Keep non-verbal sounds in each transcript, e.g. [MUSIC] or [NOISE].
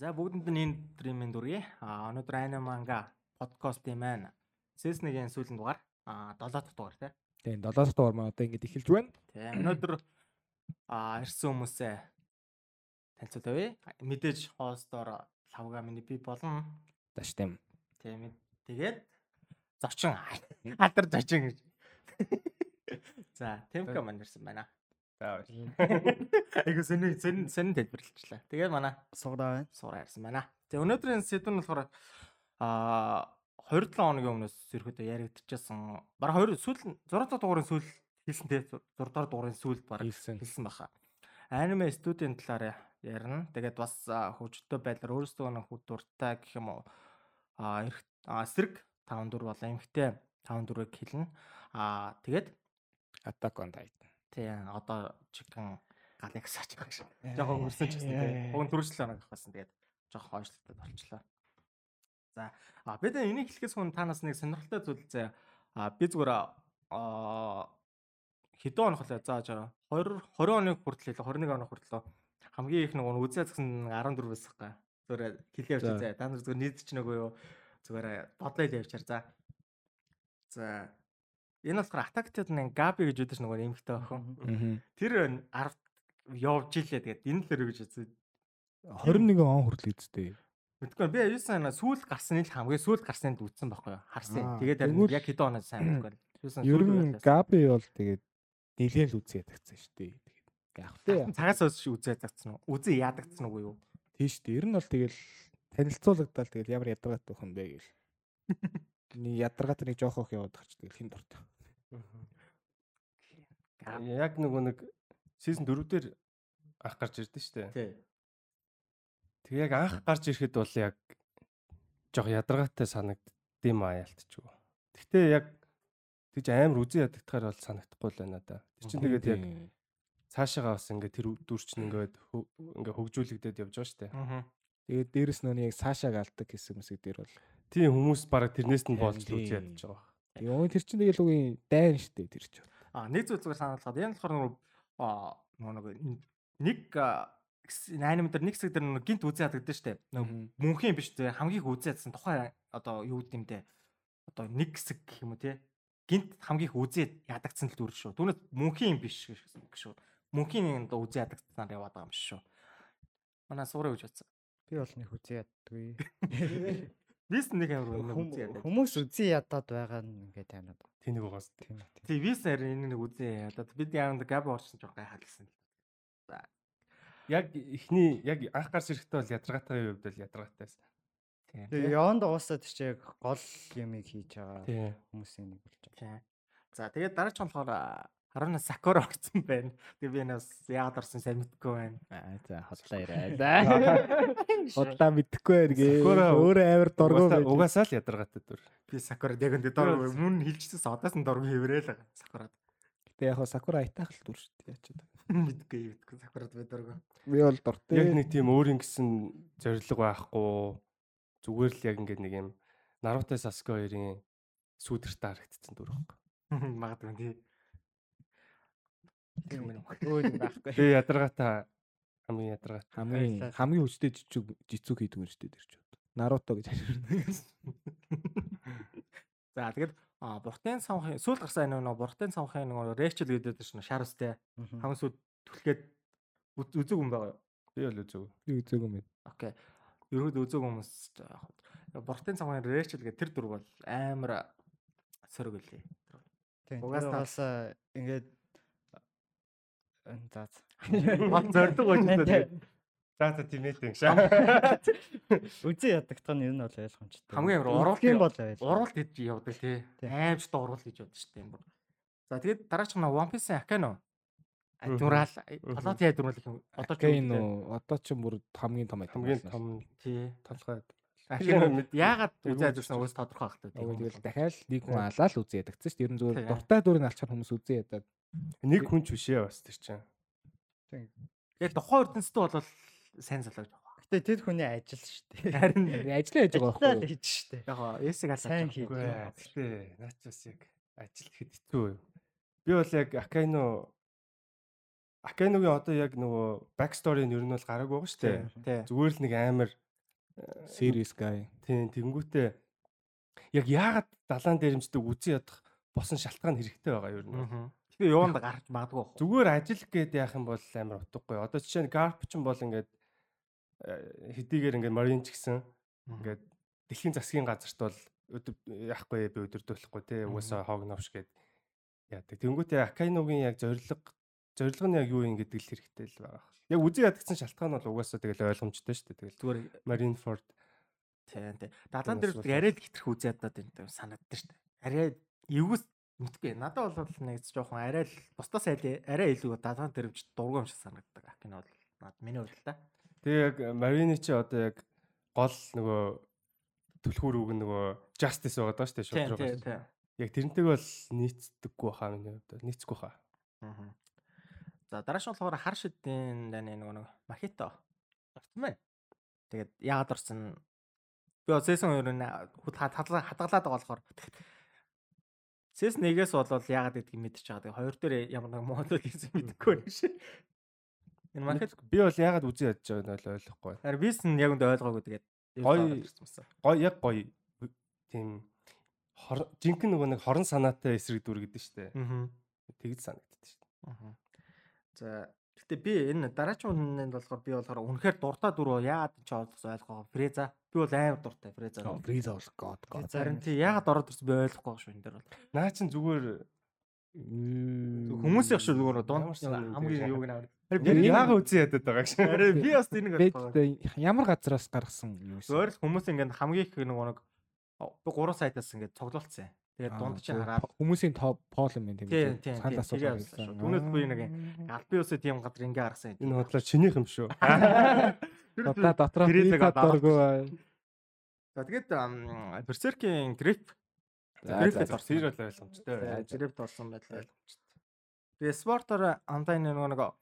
За бүгдэнд нь энэ стримийн дүргий. А өнөөдөр Anime Manga подкастын маань Season-ийн сүүлийн дугаар а 7 дахь дугаар тий. Тийм 7 дахь дугаар маань одоо ингэж эхэлж байна. Тий. Өнөөдөр а ирсэн хүмүүсээ танилцуулъя. Мэдээж хостоор лавга миний би болно. Даш тийм. Тийм. Тэгээд зочин алдар зочин гэж. [LAUGHS] За, Темка маань ирсэн байна. За [LAUGHS] Айгу сэний сэн сэн тайлбарлалчлаа. Тэгээд манай Суграа байна. суура ярьсан байна. За өнөөдрийн сэдв нь болохоор а 27 хоногийн өмнөөс ерөөдөө яригдчихсан. Бараг 2 сүүл 6 дахь дугаарыг сүүл хийсэн те 6 дахь дугаарыг сүүлд бараг Хэлсэн. хэлсэн баха. Аниме студийн талаар ярина. Тэгээд бас хөгжөлтөө байдлаар өөрсдөө нэг хүү дуртай гэх юм уу а эсрэг 5 4 бол эмхтэй 5 4-ыг хэлнэ. А тэгээд Attack on Titan. Тий одоо чигэн галаксаач байгаа шиг. Жохон өрсөн ч гэсэн тий. Уг нь төрөслөө нэг басан тэгээд жохон хойшлолтой болчлоо. За а бид энийг хэлэхээс өмнө танаас нэг сонирхолтой зүйл зэ а би зүгээр а хэдэн онох лээ зааж байгаа. 20 20 оны хүртэл хэлээ 21 оны хүртэл хамгийн их нэг үзээ згсэн 14 байсан хгүй. Зүгээр хэлээ явчих За. зэ. Та нар зүгээр нийтч нөгөө юу зүгээр бодлоо хэлээ явчаар за. За энэ болохоор Attack Titan-ын Gabi гэж үүдэж нөгөө эмхтэй охин. Тэр 10 явж илээ тэгээд энэ л өрөө гэж үзээ. 21 он хүртэл үздэй. Мэдгүй би юу сайн сүүл гарсны л хамгийн сүүл гарсныг үтсэн байхгүй юу? Харсан. Тэгээд яг хэдэн оноо сайн [CLEARS THROAT] мэдгүй. Ер нь Gabi бол тэгээд нэлээд л үзээ ядагцсан шүү дээ. Тэгээд яг тэ. цагаас өсч үзээ ядагдсан уу? Үзээ ядагдсан уу юу? Тийм шүү дээ. Ер нь бол тэгэл танилцуулагдал тэгэл ямар ядаргатай өхөн бэ гэл. [LAUGHS] Нэг ядаргаатай нэг жоох өх яваад гарч тэгэл хин дуртай. яг нөгөө нэг сизон 4 дээр анх гарч ирдэ штэ. Тий. Тэг яг анх гарч ирэхэд бол яг жоо ядаргаатай санагддсан аа ялтчгүй. Гэхдээ яг тэгж амар үзэн ядагдахаар бол санагдахгүй л байна да. Тэр чинь тэгээд яг цаашаага бас ингээд тэр дүрч нь ингээд ингээд хөгжүүлэгдээд явж байгаа штэ. Тэгээд дээрэс нь яг Сашаг алдаг гэсэн юмсэг дээр бол. Тийм хүмүүс бараг тэрнээс нь болж л үзэн ядаж байгаа. Тэгээ өө тэр чинь тэгэл үгүй дайн шүү дээ тэр чинь. А нэг зүйл зүгээр санаалгаад энэ болохоор нөгөө нэг нэг аним дээр нэг хэсэг дээр нөгөө гинт үзээ дээ. Нөгөө мөнхийн биш те хамгийн их үзээ ядсан тухайн одоо юу гэдэм дээ. Одоо нэг хэсэг гэх юм уу те. Гинт хамгийн их үзээ ядагдсан л дүр шүү. Түүнээс мөнхийн биш гэх шүү. Мөнхийн одоо үзээ ядагдсанаар яваад байгаа юм шүү. Манай суурай гэж бодсон. Би бол нэг үзээ яддгүй. [LAUGHS] Вис нэг амар яддаг. Хүмүүс үзээ ядаад байгаа нь ингээд танаад. Тэнийг угаас. Тий вис харин энэ нэг үзээ ядаад бид яамд габ орсон жоо гайхалсан. За яг эхний яг анх гарч ирэхдээ бол ядаргаатайгийн хувьд бол ядаргаатайсэн. тий. Тэгээ яванд уусаад чи яг гол юмыг хийж байгаа хүмүүсийн нэг болж байгаа. Тий. За тэгээд дараач болохоор Харуна Сакура орсон байна. Тэгээ би нас яагаад орсон сайн мэдэхгүй байна. Аа за хотлоо яриа. За. [LAUGHS] Хотлоо мэдхгүй байна гээ. Sakura Өөрөө амар дургу байж. угаасаа л ядаргаатай дүр. Би Сакура дэгэнд дор мөн хилчсэн одоос нь дорг хэврээл байгаа. Сакурад. Гэтэ яг Сакура айтаах л дүр шүү дээ. Яачаад. Мэдгүй мэдгүй Сакурад би дорг. Би бол дуртай. Яг нэг тийм өөрийн гэсэн зориг байхгүй. Зүгээр л яг ингээд нэг юм Наруто Саске хоёрын сүүдэртэ харагдсан дүр байхгүй. Магадгүй тий. Тийм үү. Өөр юм байхгүй. Би ядаргаатай хамгийн ядаргаатай. хамгийн хамгийн хүчтэй жижиг жицүү хийдэг юм шүү дээ тэр чинь. Наруто гэж ашиглана. [LAUGHS] За тэгээд а буртын самхын сүүл гарсан энэ нөгөө буртын самхын нөгөө Рэчел гэдэг чинь шарустэй Мгм. хамгийн сүүл түлхгээд үз- үзег юм байгаа юу? Би бол үзег. Би үзег юм байна. Окей. Ерөөд үзег хүмүүс буртын самхын Рэчел гэдэг тэр дүр бол амар сөрөг үлээ. Тийм. Угаасаа- ингээд за. Бат зордог байж За за тийм ээ тийм шаа. [LAUGHS] Үзээ ядагдах нь ер нь бол ойлгомжтой. Хамгийн амар Үзэх юм бол байл. уралт гэж явдаг тий. Аимштай уралт гэж явдаг шүү дээ юм бүр. За тэгээд дараач нь One Piece-ийн толгой яа дөрмөл юм. Одоо ч нөө одоо ч бүр хамгийн том айдам Хамгийн том тий. толгой. Акано яагаад үзэж ирсэн өөс тодорхой хэрэгтэй. тэгэл дахиад нэг хүн алаал үзээ ядагцсан шүү дээ. Ер нь зүгээр дуртай дүрийг алчаар хүмүүс үзээ ядаад. Нэг хүн ч бишээ бас тэр чинь. Яг тухайн эрдэнэстээ бол сайн залуу гэж байна. Гэтэ тэр хүний ажил шүү дээ. Харин Ажлаа хийж байгаа Ажиллаа байхгүй. хийж шүү дээ. яг эсэг алаа. Сайн хийж. Ээ. Гэтэ наач бас яг ажил ихэд хэцүү. Би бол яг Акайно Акайногийн одоо яг нөгөө backstory нь ер нь бол гараагүй байгаа шүү дээ. Тий. Зүгээр л нэг амар Serious guy. Тийм тэгэнгүүтээ яг яагаад далаан дээрэмждэг үзэн ядах босон шалтгаан хэрэгтэй байгаа юу нэ. Тэгээ юунд гарч магадгүй бах. Зүгээр ажил гээд яах юм бол амар утгагүй. Одоо жишээ нь Garp ч юм бол ингээд э, хэдийгээр ингээд Marine ч гэсэн ингээд дэлхийн засгийн газарт бол яахгүй би өдөрдөлөхгүй те угаасаа хог новш гээд яадаг. Тэнгүүтээ Акайногийн яг зориг зориг нь яг юу юм гэдэг л хэрэгтэй л байгаа. Яг үзэн ядагсан шалтгаан бол угаасаа тэгэл ойлгомжтой шүү дээ. Тэгэл Зүгээр Marineford тийм тийм. Далаан дээр асуудал. арай л хитрх үзээд надад энэ санагддаг шүү дээ. Арай эвгүйс мэдгүй. Надад бол нэг жоохон арай л бусдаас арай илүү дургуй юм шиг санагддаг. Акин бол над миний хувьд л та. Тэгээ яг Marine чи одоо яг гол нөгөө түлхүүр үг нь нөгөө Justice байгаа даа шүү дээ Тийм шууд руу. тийм. Яг тэрнтэйг бол нийцдэггүй хаа миний хувьд. Нийцэхгүй хаа. Аа. За дараач нь болохоор хар шидийн даны нөгөө нэг махито орсон байна. Тэгээд яагаад орсон? Би 2-ын хүл хадгалаа хадгалаад байгаа болохоор season 1-ээс бол яагаад гэдгийг мэдчихэж байгаа. Тэгээд хоёр дээр ямар нэг мод гэсэн мэдэхгүй байна шээ. Энэ махит Би бол яагаад үзэн ядж байгааг нь ойлгохгүй. харин бис нь яг үндэ ойлгоогүй тэгээд Гоё- Гой яг гоё тийм жинхэнэ нөгөө нэг хорон санаатай эсрэг дүр гэдэг шүү дээ. Аа. Тэгж санагддаг шүү дээ. Аа. За гэтээ би энэ дараачийн үнэнд болохоор би болохоор үнэхээр дуртай дөрөв яагаад ч ойлгох ойлгоо. Фреза. Би бол амар дуртай Фреза. Freeze бол god god. Харин тий яагаад ороод ирсэн би ойлгохгүй шүү энэ дээр бол. Наа чин зүгээр Хүмүүс их шүү зүгээр дунд хамгийн юуг яг Би- яагаад үзэн ядаад байгаа гэж. Арай би бас энийг ойлгохгүй. ямар газраас гаргасан юм бэ? Зөөр л хүмүүс ингээд хамгийн их нэг нэг би 3 сайтаас ингээд цуглуулсан. Тэгээд дунд чинь хараад хүмүүсийн топ пол юм байна Тийм, тийм, Санал шүү. Түүнээс би нэг албан ёсны тийм газар ингээ гаргасан. Энэ бодлоо чинийх юм шүү. [LAUGHS] Одоо дотроо дургүй. За тэгээд Гриф за, за. орсон. Тэр бол ойлгомжтой. грипт орсон байлаа. Тэгээ спортоор андаа нэг нэг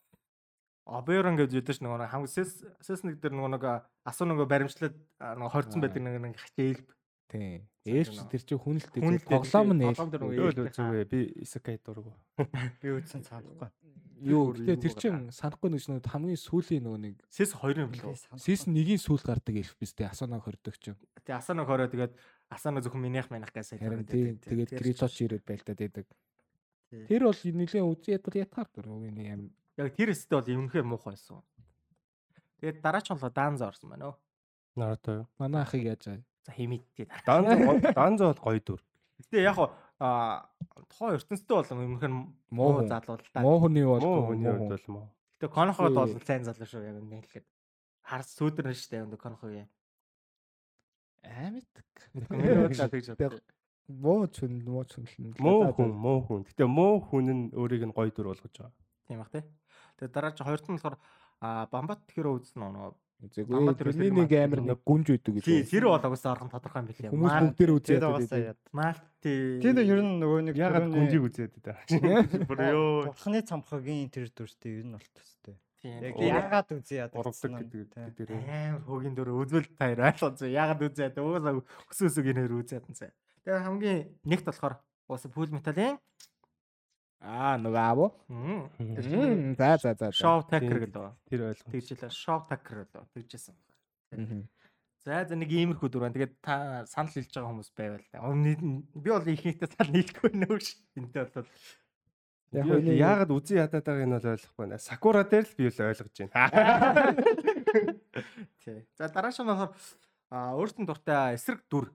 Оберон гэж ядаж нөгөө нэг хамгийн сэс сэс нэг дээр нөгөө нэг асуу нөгөө баримтлаад нөгөө хорцсон байдаг нэг нэг хичээл Тийм. Ээлж тэр чинь хүн л Хүн л дээ. Тоглоом нь ээлж. [LAUGHS] Юу л зүгөө би Исакай дургу. Би үзсэн цаадахгүй. Юу гэтээ тэр чинь санахгүй нэг нэг хамгийн сүүлийн нөгөө нэг сэс хоёр юм билүү. сизон 1-ийн сүүл гардаг эльф биз дээ. Асуунаа хордог чинь. Тэгээ асаа нэг хороо тэгээд асаа нэг зөвхөн минийх минийх гэсэн. Харин тийм тэгээд гризоч ирээд байлтаад байдаг. Тэр бол нэлээд үзээ ядал ятгаар дөрөв энэ юм. Яг тэр өстэй бол өмнөхөр муухай байсан. Тэгээд дараач нь бол Данза орсон байна өө. Наруто? Манай ахыг яаж аа. За. Данзо Данзо бол гоё дүр. Гэтэ яг аа тухайн ертөнцтэй бол өмнөхөр Муу муу хүн. залуул та. Муу хүний бол Муу хүний муу хувьд хүн. бол муу. Гэтэ Конход бол сайн залуу шүү яг энэ хэлэхэд. Хар сүүдэрнэ шүү дээ. Миний бодлоо тэгж боддог. Муу хүн муу хүн. Муу хүн, муу хүн. Гэтэ муу хүн нь өөрийг нь гоё дүр болгож байгаа. Тийм бах тий. Тэгээд дараач хоёр нь болохоор аа Бамбат хөрөө үзсэн нөгөө. Тэр Тэрний нэг амар нэг гүнж үйдэг гэж. Тий тэр бол угсаа орхон тодорхой юм билээ. Хүмүүс бүгдээр үзээд Тэгээд байдаг. Малти. Тэгээд ер нь нөгөө нэг Ягаад гүнжиг үзээд байгаа. [LAUGHS] бүр ёо. Бурхны цамхагийн тэр дүртэй ер нь болт төстэй. Тийм. Яг яагаад үзье яадаг гэдэг дээр. амар хөгийн дөр үзвэл таяр ойлгосон. Ягаад үзээд угаасаа өс өсөг инээр үзээд энэ. Тэгээд хамгийн нэгт болохоор угаасаа Full Metal-ийн Аа нөгөө аав уу? За за за. Show Тийм. гэдэг. Тэр ойлгомж. Тэгжлээ Show Taker лөө тэгжсэн. За за нэг иймэрхүү дүр байна. Тэгээд та санал хэлж байгаа хүмүүс байвал. Өмнө би бол ихэнхдээ санал хэлэхгүй нөөш. Энтэй бол Яг үний- яагаад үзэн ядаад байгааг нь бол ойлгохгүй байна. Сакура дээр л би бол ойлгож байна. [LAUGHS] тий. За дарааш нь болохоор а өөртөө дуртай эсрэг дүр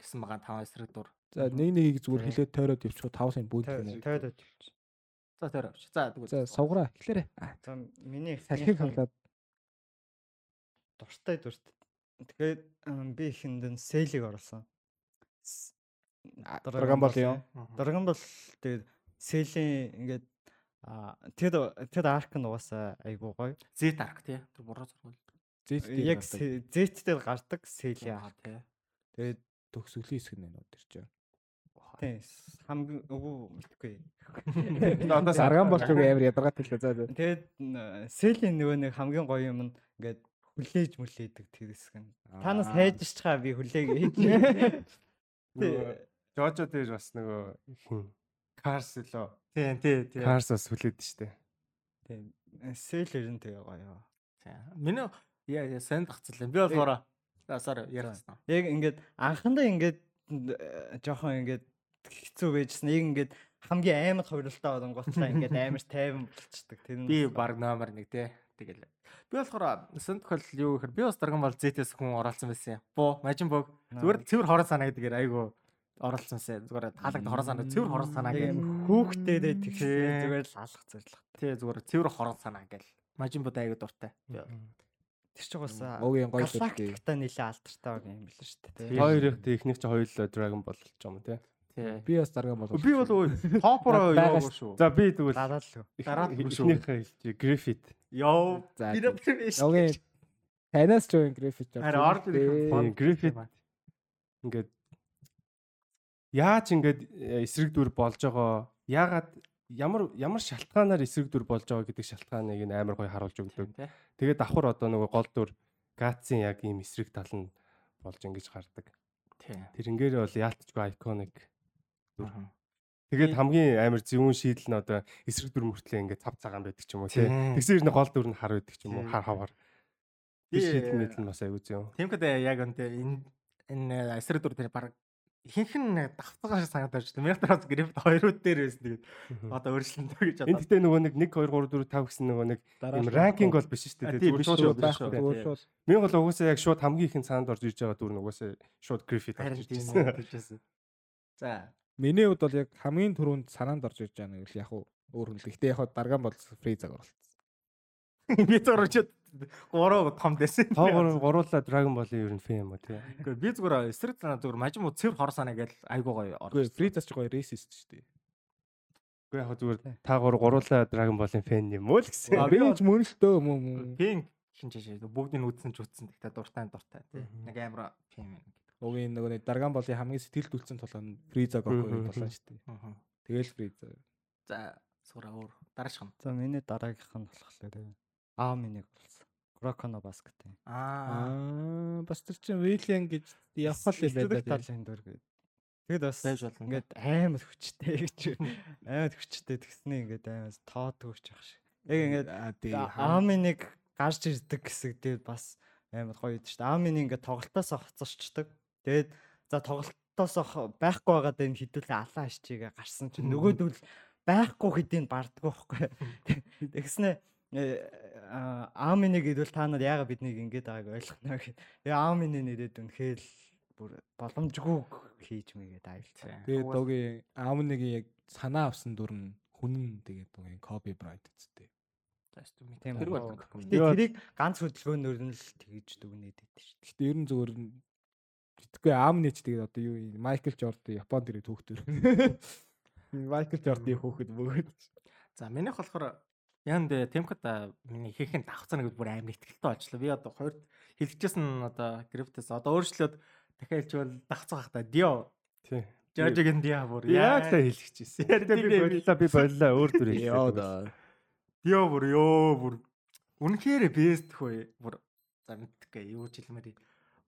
гэсэн байгаа таван эсрэг дүр. За нэг нэгийг зүгээр хилээд тойроод 5 сая бүүл Тойроод гэнэ. тойроод явчих. За тэр авч. За тэгвэл. За сувграа эхлээрэй. За миний Сахиг эхнийх нь халаад дуртай дүрт. Тэгээд би ихэнд нь сейлийг оруулсан. Драгон бол юу? Драгон бол тэгээд сейлийн ингээд а тэд тэд арк нь угаасаа айгуу гоё. Зет арк тий. Тэр буруу зургуул. Зэт Яг зэттэй гардаг сейлийн арк. тий. тэгээд төгсгөлийн хэсэг нэ нөө тэр чинь. Тийм хамгийн үгүй мэдхгүй. Одоо сарган болч үг амар ядаргатай л за. за. Тэгээд н- сейлийн нөгөө нэг хамгийн гоё юм нь ингээд хүлээж мүлээдэг тэр хэсэг нь. Танаас Аа. хайж чичгаа би хүлээг [LAUGHS] хийж. Нөгөө Жожо дээр бас нөгөө Карс лөө. Тий, тий, тий. Карс бас хүлээд штэ. Тийм. Сейл ер нь тэгээ гоё. Тий. Миний яа яа сайн тагцлаа. Би болохоор sorry ярьсан. Яг ингээд анхандаа ингээд э, жоохон ингээд хэцүү байжсэн. Яг ингээд хамгийн аймаг хувирлтаа болонготлаа ингээд амар тайван болчихдаг. Тэр нь Би баг номер 1 те. Тэгэл. Би болохоор Сэнтхол юу гэхээр би бас Dragon Ball Z-с хүн оролцсон байсан. Буу, Majin Buu зүгээр цэвэр хорон санаа гэдгээр айгу оролцсон байсан. Зүгээр таалагдах хорон санаа, цэвэр хорон санаа гэх. хүүхдээ дэ тэгсэн зүгээр л алах зорилго. Тий зүгээр цэвэр хорон санаа гэл. Majin Buu айгу дуртай. Тэр чинь бас Могийн гоё шүлтэй. галактикта нэлээ алдартай баг юм биш шүү дээ. Тий. Хоёр их техник чи хоёулаа Dragon Ball байгаа юм тий. тий. Би бас дарга бол. Би бол топро Байгаа яваагүй шүү. За би тэгвэл Далаа л үү. Дараад их- бүр шүү. ихнийхээ хэлчих. Griffith. Йоо. Би нэг биш. Могийн танаас ч юм график жоо. Харин орд Griffith ингээд яаж ингээд э, эсрэг дүр болж байгаа яагаад ямар ямар шалтгаанаар эсрэг дүр болж байгаа гэдэг шалтгааныг нь амар гоё харуулж өгдөг. Тэгээд давхар одоо нөгөө гол дүр Гацийн яг ийм эсрэг тал нь болж ингэж гардаг. Тий. Тэрнгээр бол яалтчгүй iconic. Мгм. Тэгээд хамгийн амар зөвүүн шийдэл нь одоо эсрэг дүр мөртлөө ингээд цав цагаан байдаг ч юм уу тий. Тэгсэр нь гол дүр нь хар байдаг ч юм уу хар хавар. Би- Би шийдэл мэдэл нь бас аягүй зөв. Тэмхэд яг энэ энэ эсрэг дүр тэр баг ихэнх нь давтгаа шиг санагдаж байна. Тараас грифт хоёрууд дээр байсан. Тэгээд одоо өөрчлөлтөө гэж Энд одоо. дэхтэй нөгөө нэг 1 2 3 4 5 гэсэн нөгөө нэг юм ранкинг бол биш шүү дээ. биш шууд байхгүй. Миний бол угаасаа яг шууд хамгийн ихэнд цаанд орж иж байгаа дүр нь угаасаа шууд үү тийчээсэн. [LAUGHS] За. Миний хувьд бол яг хамгийн түрүүнд санаанд орж ирж байгаа л яг уу өөр хүн л. Гэтэ яг дарган бол фризаг оролцсон. [LAUGHS] Би зурчод гурав том дэсэн. Тоогоор гуруула Dragon Ball-ийн ер нь фэм юм уу тий. Гэхдээ би зүгээр эсрэг санаа зүгээр мажим уу цэвэр хор санаа гэж айгуу гоё Үгүй орж. фризас ч гоё рейсист шүү дээ. Гэхдээ яг зүгээр та гур гуруула Dragon Ball-ийн фэн юм уу л гэсэн. Би ч мөн л дөө мөн мөн. Пин хин чишээ бүгдийг үзсэн ч утсан гэхдээ дуртай нь дуртай тий. Нэг амар пин юм. Угийн нөгөө нэг дарган болын хамгийн сэтгэл түлцэн толгой нь фризаг мгм. толгой шүү дээ. Тэгэл фризаг. За суура өөр дараачхан. За миний дараагийнх нь болохоор аа минийг болсон. Кроконо баскет. Аа бас тэр чинь Виллиан гэж явхал юм байна. талын дүр гэдэг. Тэгэд бас байж болно. ингээд амар хүчтэй гэж амар хүчтэй тэгснээ ингээд амар тоодгүй ч ах шиг. Яг ингээд аа тий. Ааминыг гарч ирдэг хэсэг дээр бас амар гоё идэв шүү дээ. Аамин ингээд тоглолтоосоо хоцорчдаг. Тэгээд за тоглолтоосоо хо- байхгүй байгаад энэ хідүүлээ алаа ачигээ гарсан чинь нөгөөдөл байхгүй хэдийн бардггүй байхгүй. Тэгснэ Ааминыг идвэл та нар яагаад биднийг ингэж байгааг ойлгоно гэх. Тэгээ Аамины нэрэд үнэхээр бүр боломжгүй хийж мэгээд айлцсан. Тэгээд догийн Аамныгийн яг санаа авсан дүр нь хүн нь тэгээд догийн Коби Брайт үсттэй. Тэр тэрийг ганц хөдөлгөөнөөр нь л тэгж дүгнээд идэв шүү дээ. Гэтэ ер нь зүгээр нь битгүй Аамны ч тэгээд одоо юу юм Майкл Жордан Японд ирээд хөөхтөр. [LAUGHS] Майкл Жордын хөөхд бөгөөд. За минийх болохоор янд темхэд миний хийхэн давхцаа нэг бүр амар ихтгэлтэй болчлоо. Би одоо хоёрт хэлчихсэн одоо графтес одоо өөрчлөөд дахиад хэлчихвэл давхцаа хахта Дио Тий. Жожигийн Дио бүр Яг л хэлчихсэн. Ярьдаг Би боллоо би боллоо өөр дүр Яа хэлээ. да. Дио бүр ёо бүр үнэхээр бест хөө бүр за мэдтгэ юу ч хэлмээр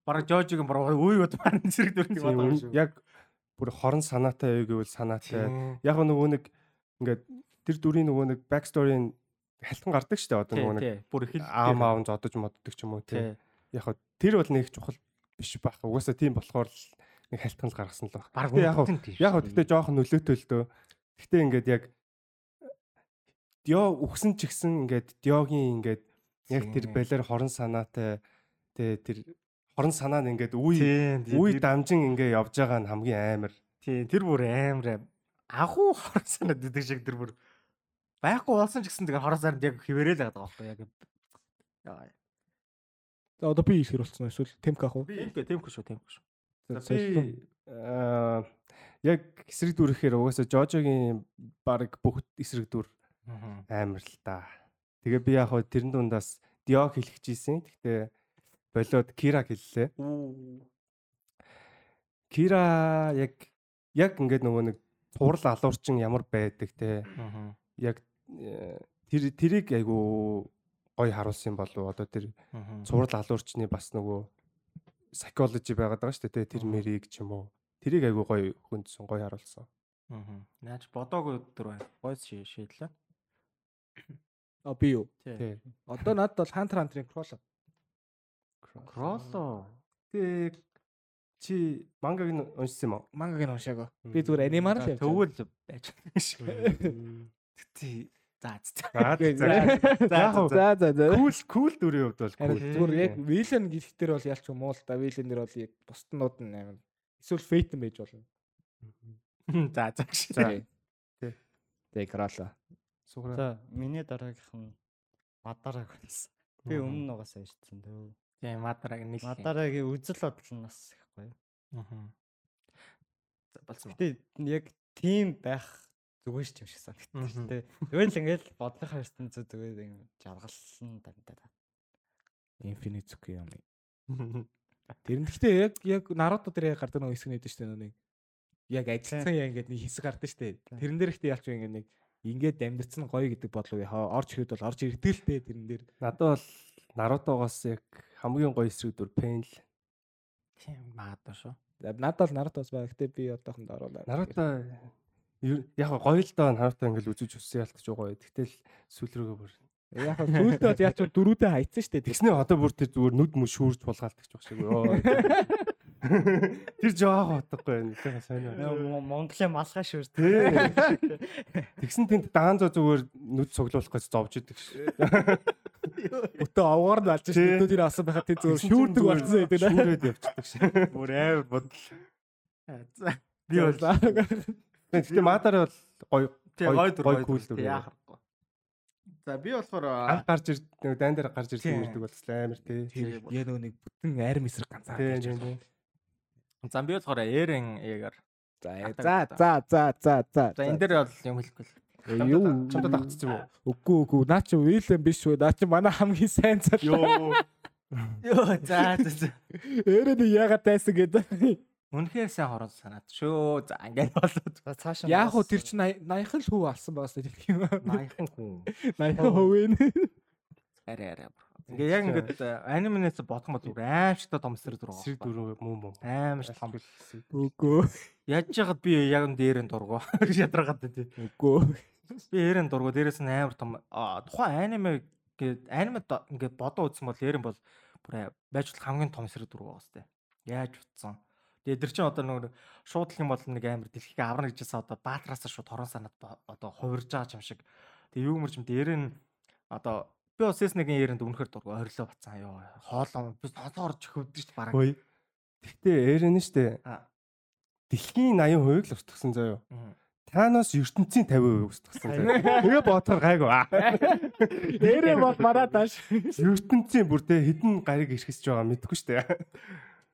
бараг Жожигийн бүр үе уд маань зэрэг дүрний бодлоо шүү. Яг бүр хорон санаатай юу гэвэл санаатай. Яг нөгөө нэг ингээд тэр дүрийн нөгөө нэг back story-н халтан гардаг шүү дээ. Одоо нөгөө нэг. Бүр хэл аав аав нь зодож моддог ч юм уу тий. Яг хаа тэр бол нэг чухал биш байх. Угаасаа тийм болохоор л нэг халтан л гаргасан л. Бараг Гэтэ яг тийм яг шүү. гэтээ жоохон нөлөөтэй л дөө. Гэтээ ингээд яг Дио үхсэн ч гэсэн ингээд Диогийн ингээд яг тэр балер хорон санаатай тэ тэр хорон санаа нь ингээд үе үе дамжин ингээ явж байгаа нь хамгийн амар. Тийм тэр бүр амар агуу хорсон гэдэг шиг тэр бүр байхгүй болсон ч гэсэн тэгээ хоросоор яг хിവэрэл байгаа байхгүй яг. За одоо би ихэр болцсон эсвэл темк ах уу? Би шүү тиймгүй шүү. За За, би аа яг эсрэг дүрэхээр угаасаа Жожогийн баг бүх эсрэг дүр амар л да. Тэгээ би яг хөө тэрэн дундаас Диог хэлэх чийсэн. Гэхдээ болоод Кира хэллээ. Кира яг яг ингээд нөгөө нэг цуврал алуурчин ямар байдаг те. Яг э, тэр тэрийг айгу гоё харуулсан болов одоо тэр цуврал алуурчны бас нөгөө psychology байгаад байгаа шүү дээ тэр мэрийг ч юм уу тэрийг айгу гоё хүндсэн гоё харуулсан. Аа. Наач бодоогүй өдөр байна. Гойс шийдлээ. А би юу? Одоо надад бол Hunter Hunter-ын Crawl. Кролло. Тэг чи мангаг нь уншсан юм уу? Мангаг нь уншаагүй. Би зүгээр анимаар л явж. Төвөл байж байгаа. Тэ за за. За За за. Яг уу. за за за. Кул кул дүрийн хувьд бол кул. зүгээр яг вилен гэхтэр бол ялч юм уу л да вилен дэр бол яг бусднууд нь амар эсвэл фейтэн байж болно. За за. За. Тий. Тэг крала. Суграа. За миний дараагийнх нь Мадараг байсан. Би өмнө угаасаа ишдсэн дөө. Тийм мадараг нэг. Мадарагийн үзэл бодол нь бас ихгүй. Аа. За болсон. Гэтэ яг тийм байх зүгээр ч юм шиг санагдсан шүү дээ. Зүгээр л ингээл бодлохоо ирсэн зү зүгээр юм жаргалсан дандаа. Infinite юм. [LAUGHS] Тэр нь гэхдээ яг яг Наруто дээр яг гардаг нэг хэсэг нэдэж штэ нэг яг ажилтсан яа ингээд нэг хэсэг гардаг штэ. Тэрэн дээр ихтэй ялч ингээд нэг ингээд амьдэрсэн гоё гэдэг бодлоо яа орж ирэхэд бол орж ирдэг л дээ тэрэн дээр. Надад бол Нарутогоос яг хамгийн гоё эсрэг дүр Пен л. Тийм маадаа шүү. Надад бол Нарутоос баг гэхдээ би одоохонд оруулаа. Наруто яг гоё л доо Наруто ингээл үзэж өссөн ялтаж байгаа. Тэгтэл сүүл рүүгээ бүр. Яг нь сүүлдээ бол ялч дөрүүдээ хайцсан штэ. Тэгснээ одоо бүр тэр зүгээр нүд мүш шүүрж ч баг шиг. Тэр жоох утгагүй. Нэг сайн. Монголын малгай шүүр. Тэгсэн тэнд даанзо зүгээр нүд цуглуулах гэж зовж идэг ш. Өтөө овгоор нь алж. Тий. Өтөө тэр асан байхад тэр зүгээр шүүрдэг болсон гэдэг нэ. Шүүрээд явчихдаг ш. [LAUGHS] Бүр амар бодол. За. Би бол Гэтэ мадаар бол гоё Гоё- гоё дүр. Яахахгүй. За би болохоор анх гарч ирд нэг дайн дээр гарч ирсэн мөрдөг болсон амар тий. Яг нөгөө нэг бүтэн арим эсрэг ганцаар. Тийм байж тийм байгаа. тийм. За би болохоор Эрен Эгээр. За за за за за за. За энэ дээр бол юм хэлэхгүй л. Юу Чамд давцсан юм уу? Үгүй үгүй наа чи Вилен биш үү? Наа чи манай хамгийн сайн цал. Йоо. Йоо за за. Эрээд яагаад тайсан гэдэг. Үнэхээр сайн хорон санаад шүү. За ингээд болоод. За цаашаа Яг уу тэр чинь 80 л хүү алсан байгаас тэр юм. Маяхан хүн. 80 хөвэн. Арай арай. Ингээ яг ингээд аниманээс бодох юм бол зүгээр аимшигтай том дүр Сэрэг байгаа. дөрөв мөн мөн. Ч том. Үгүй. Яаж яагаад би яг [LAUGHS] энэ дээрэн дургу. Ядраад тий. Үгүй. Би эрен дургу дээрээс нь амар том тухайн аниме гээд аниме ингээд бодоо үзсэн бол эрен бол бүр байж болох хамгийн том эсрэг дүр байгаа сте. Яаж утсан. Тэгээд тэр чинь одоо нэг шууд л юм бол нэг амар дэлхийг аврна гэжсэн одоо баатараасаа шууд хорон санаад одоо хувирж байгаа юм шиг. Тэгээд юу мөрч юм дээрэн одоо би бас S1-ийн эрэнд үнэхээр дургу орилоо бацсан ёо. Хоолоо би сонсоор ч хөвдөж ш бараг. Гэхдээ эрен нь штэ. Дэлхийн 80% л устгасан заяо. Таноос ертөнцийн 50% устгасан. Тэгээ бодохоор гайгүй. Дээрээ бол мараа тааш. ертөнцийн бүр тэ хідэн гариг ирхэсэж байгаа мэдгүй штэ.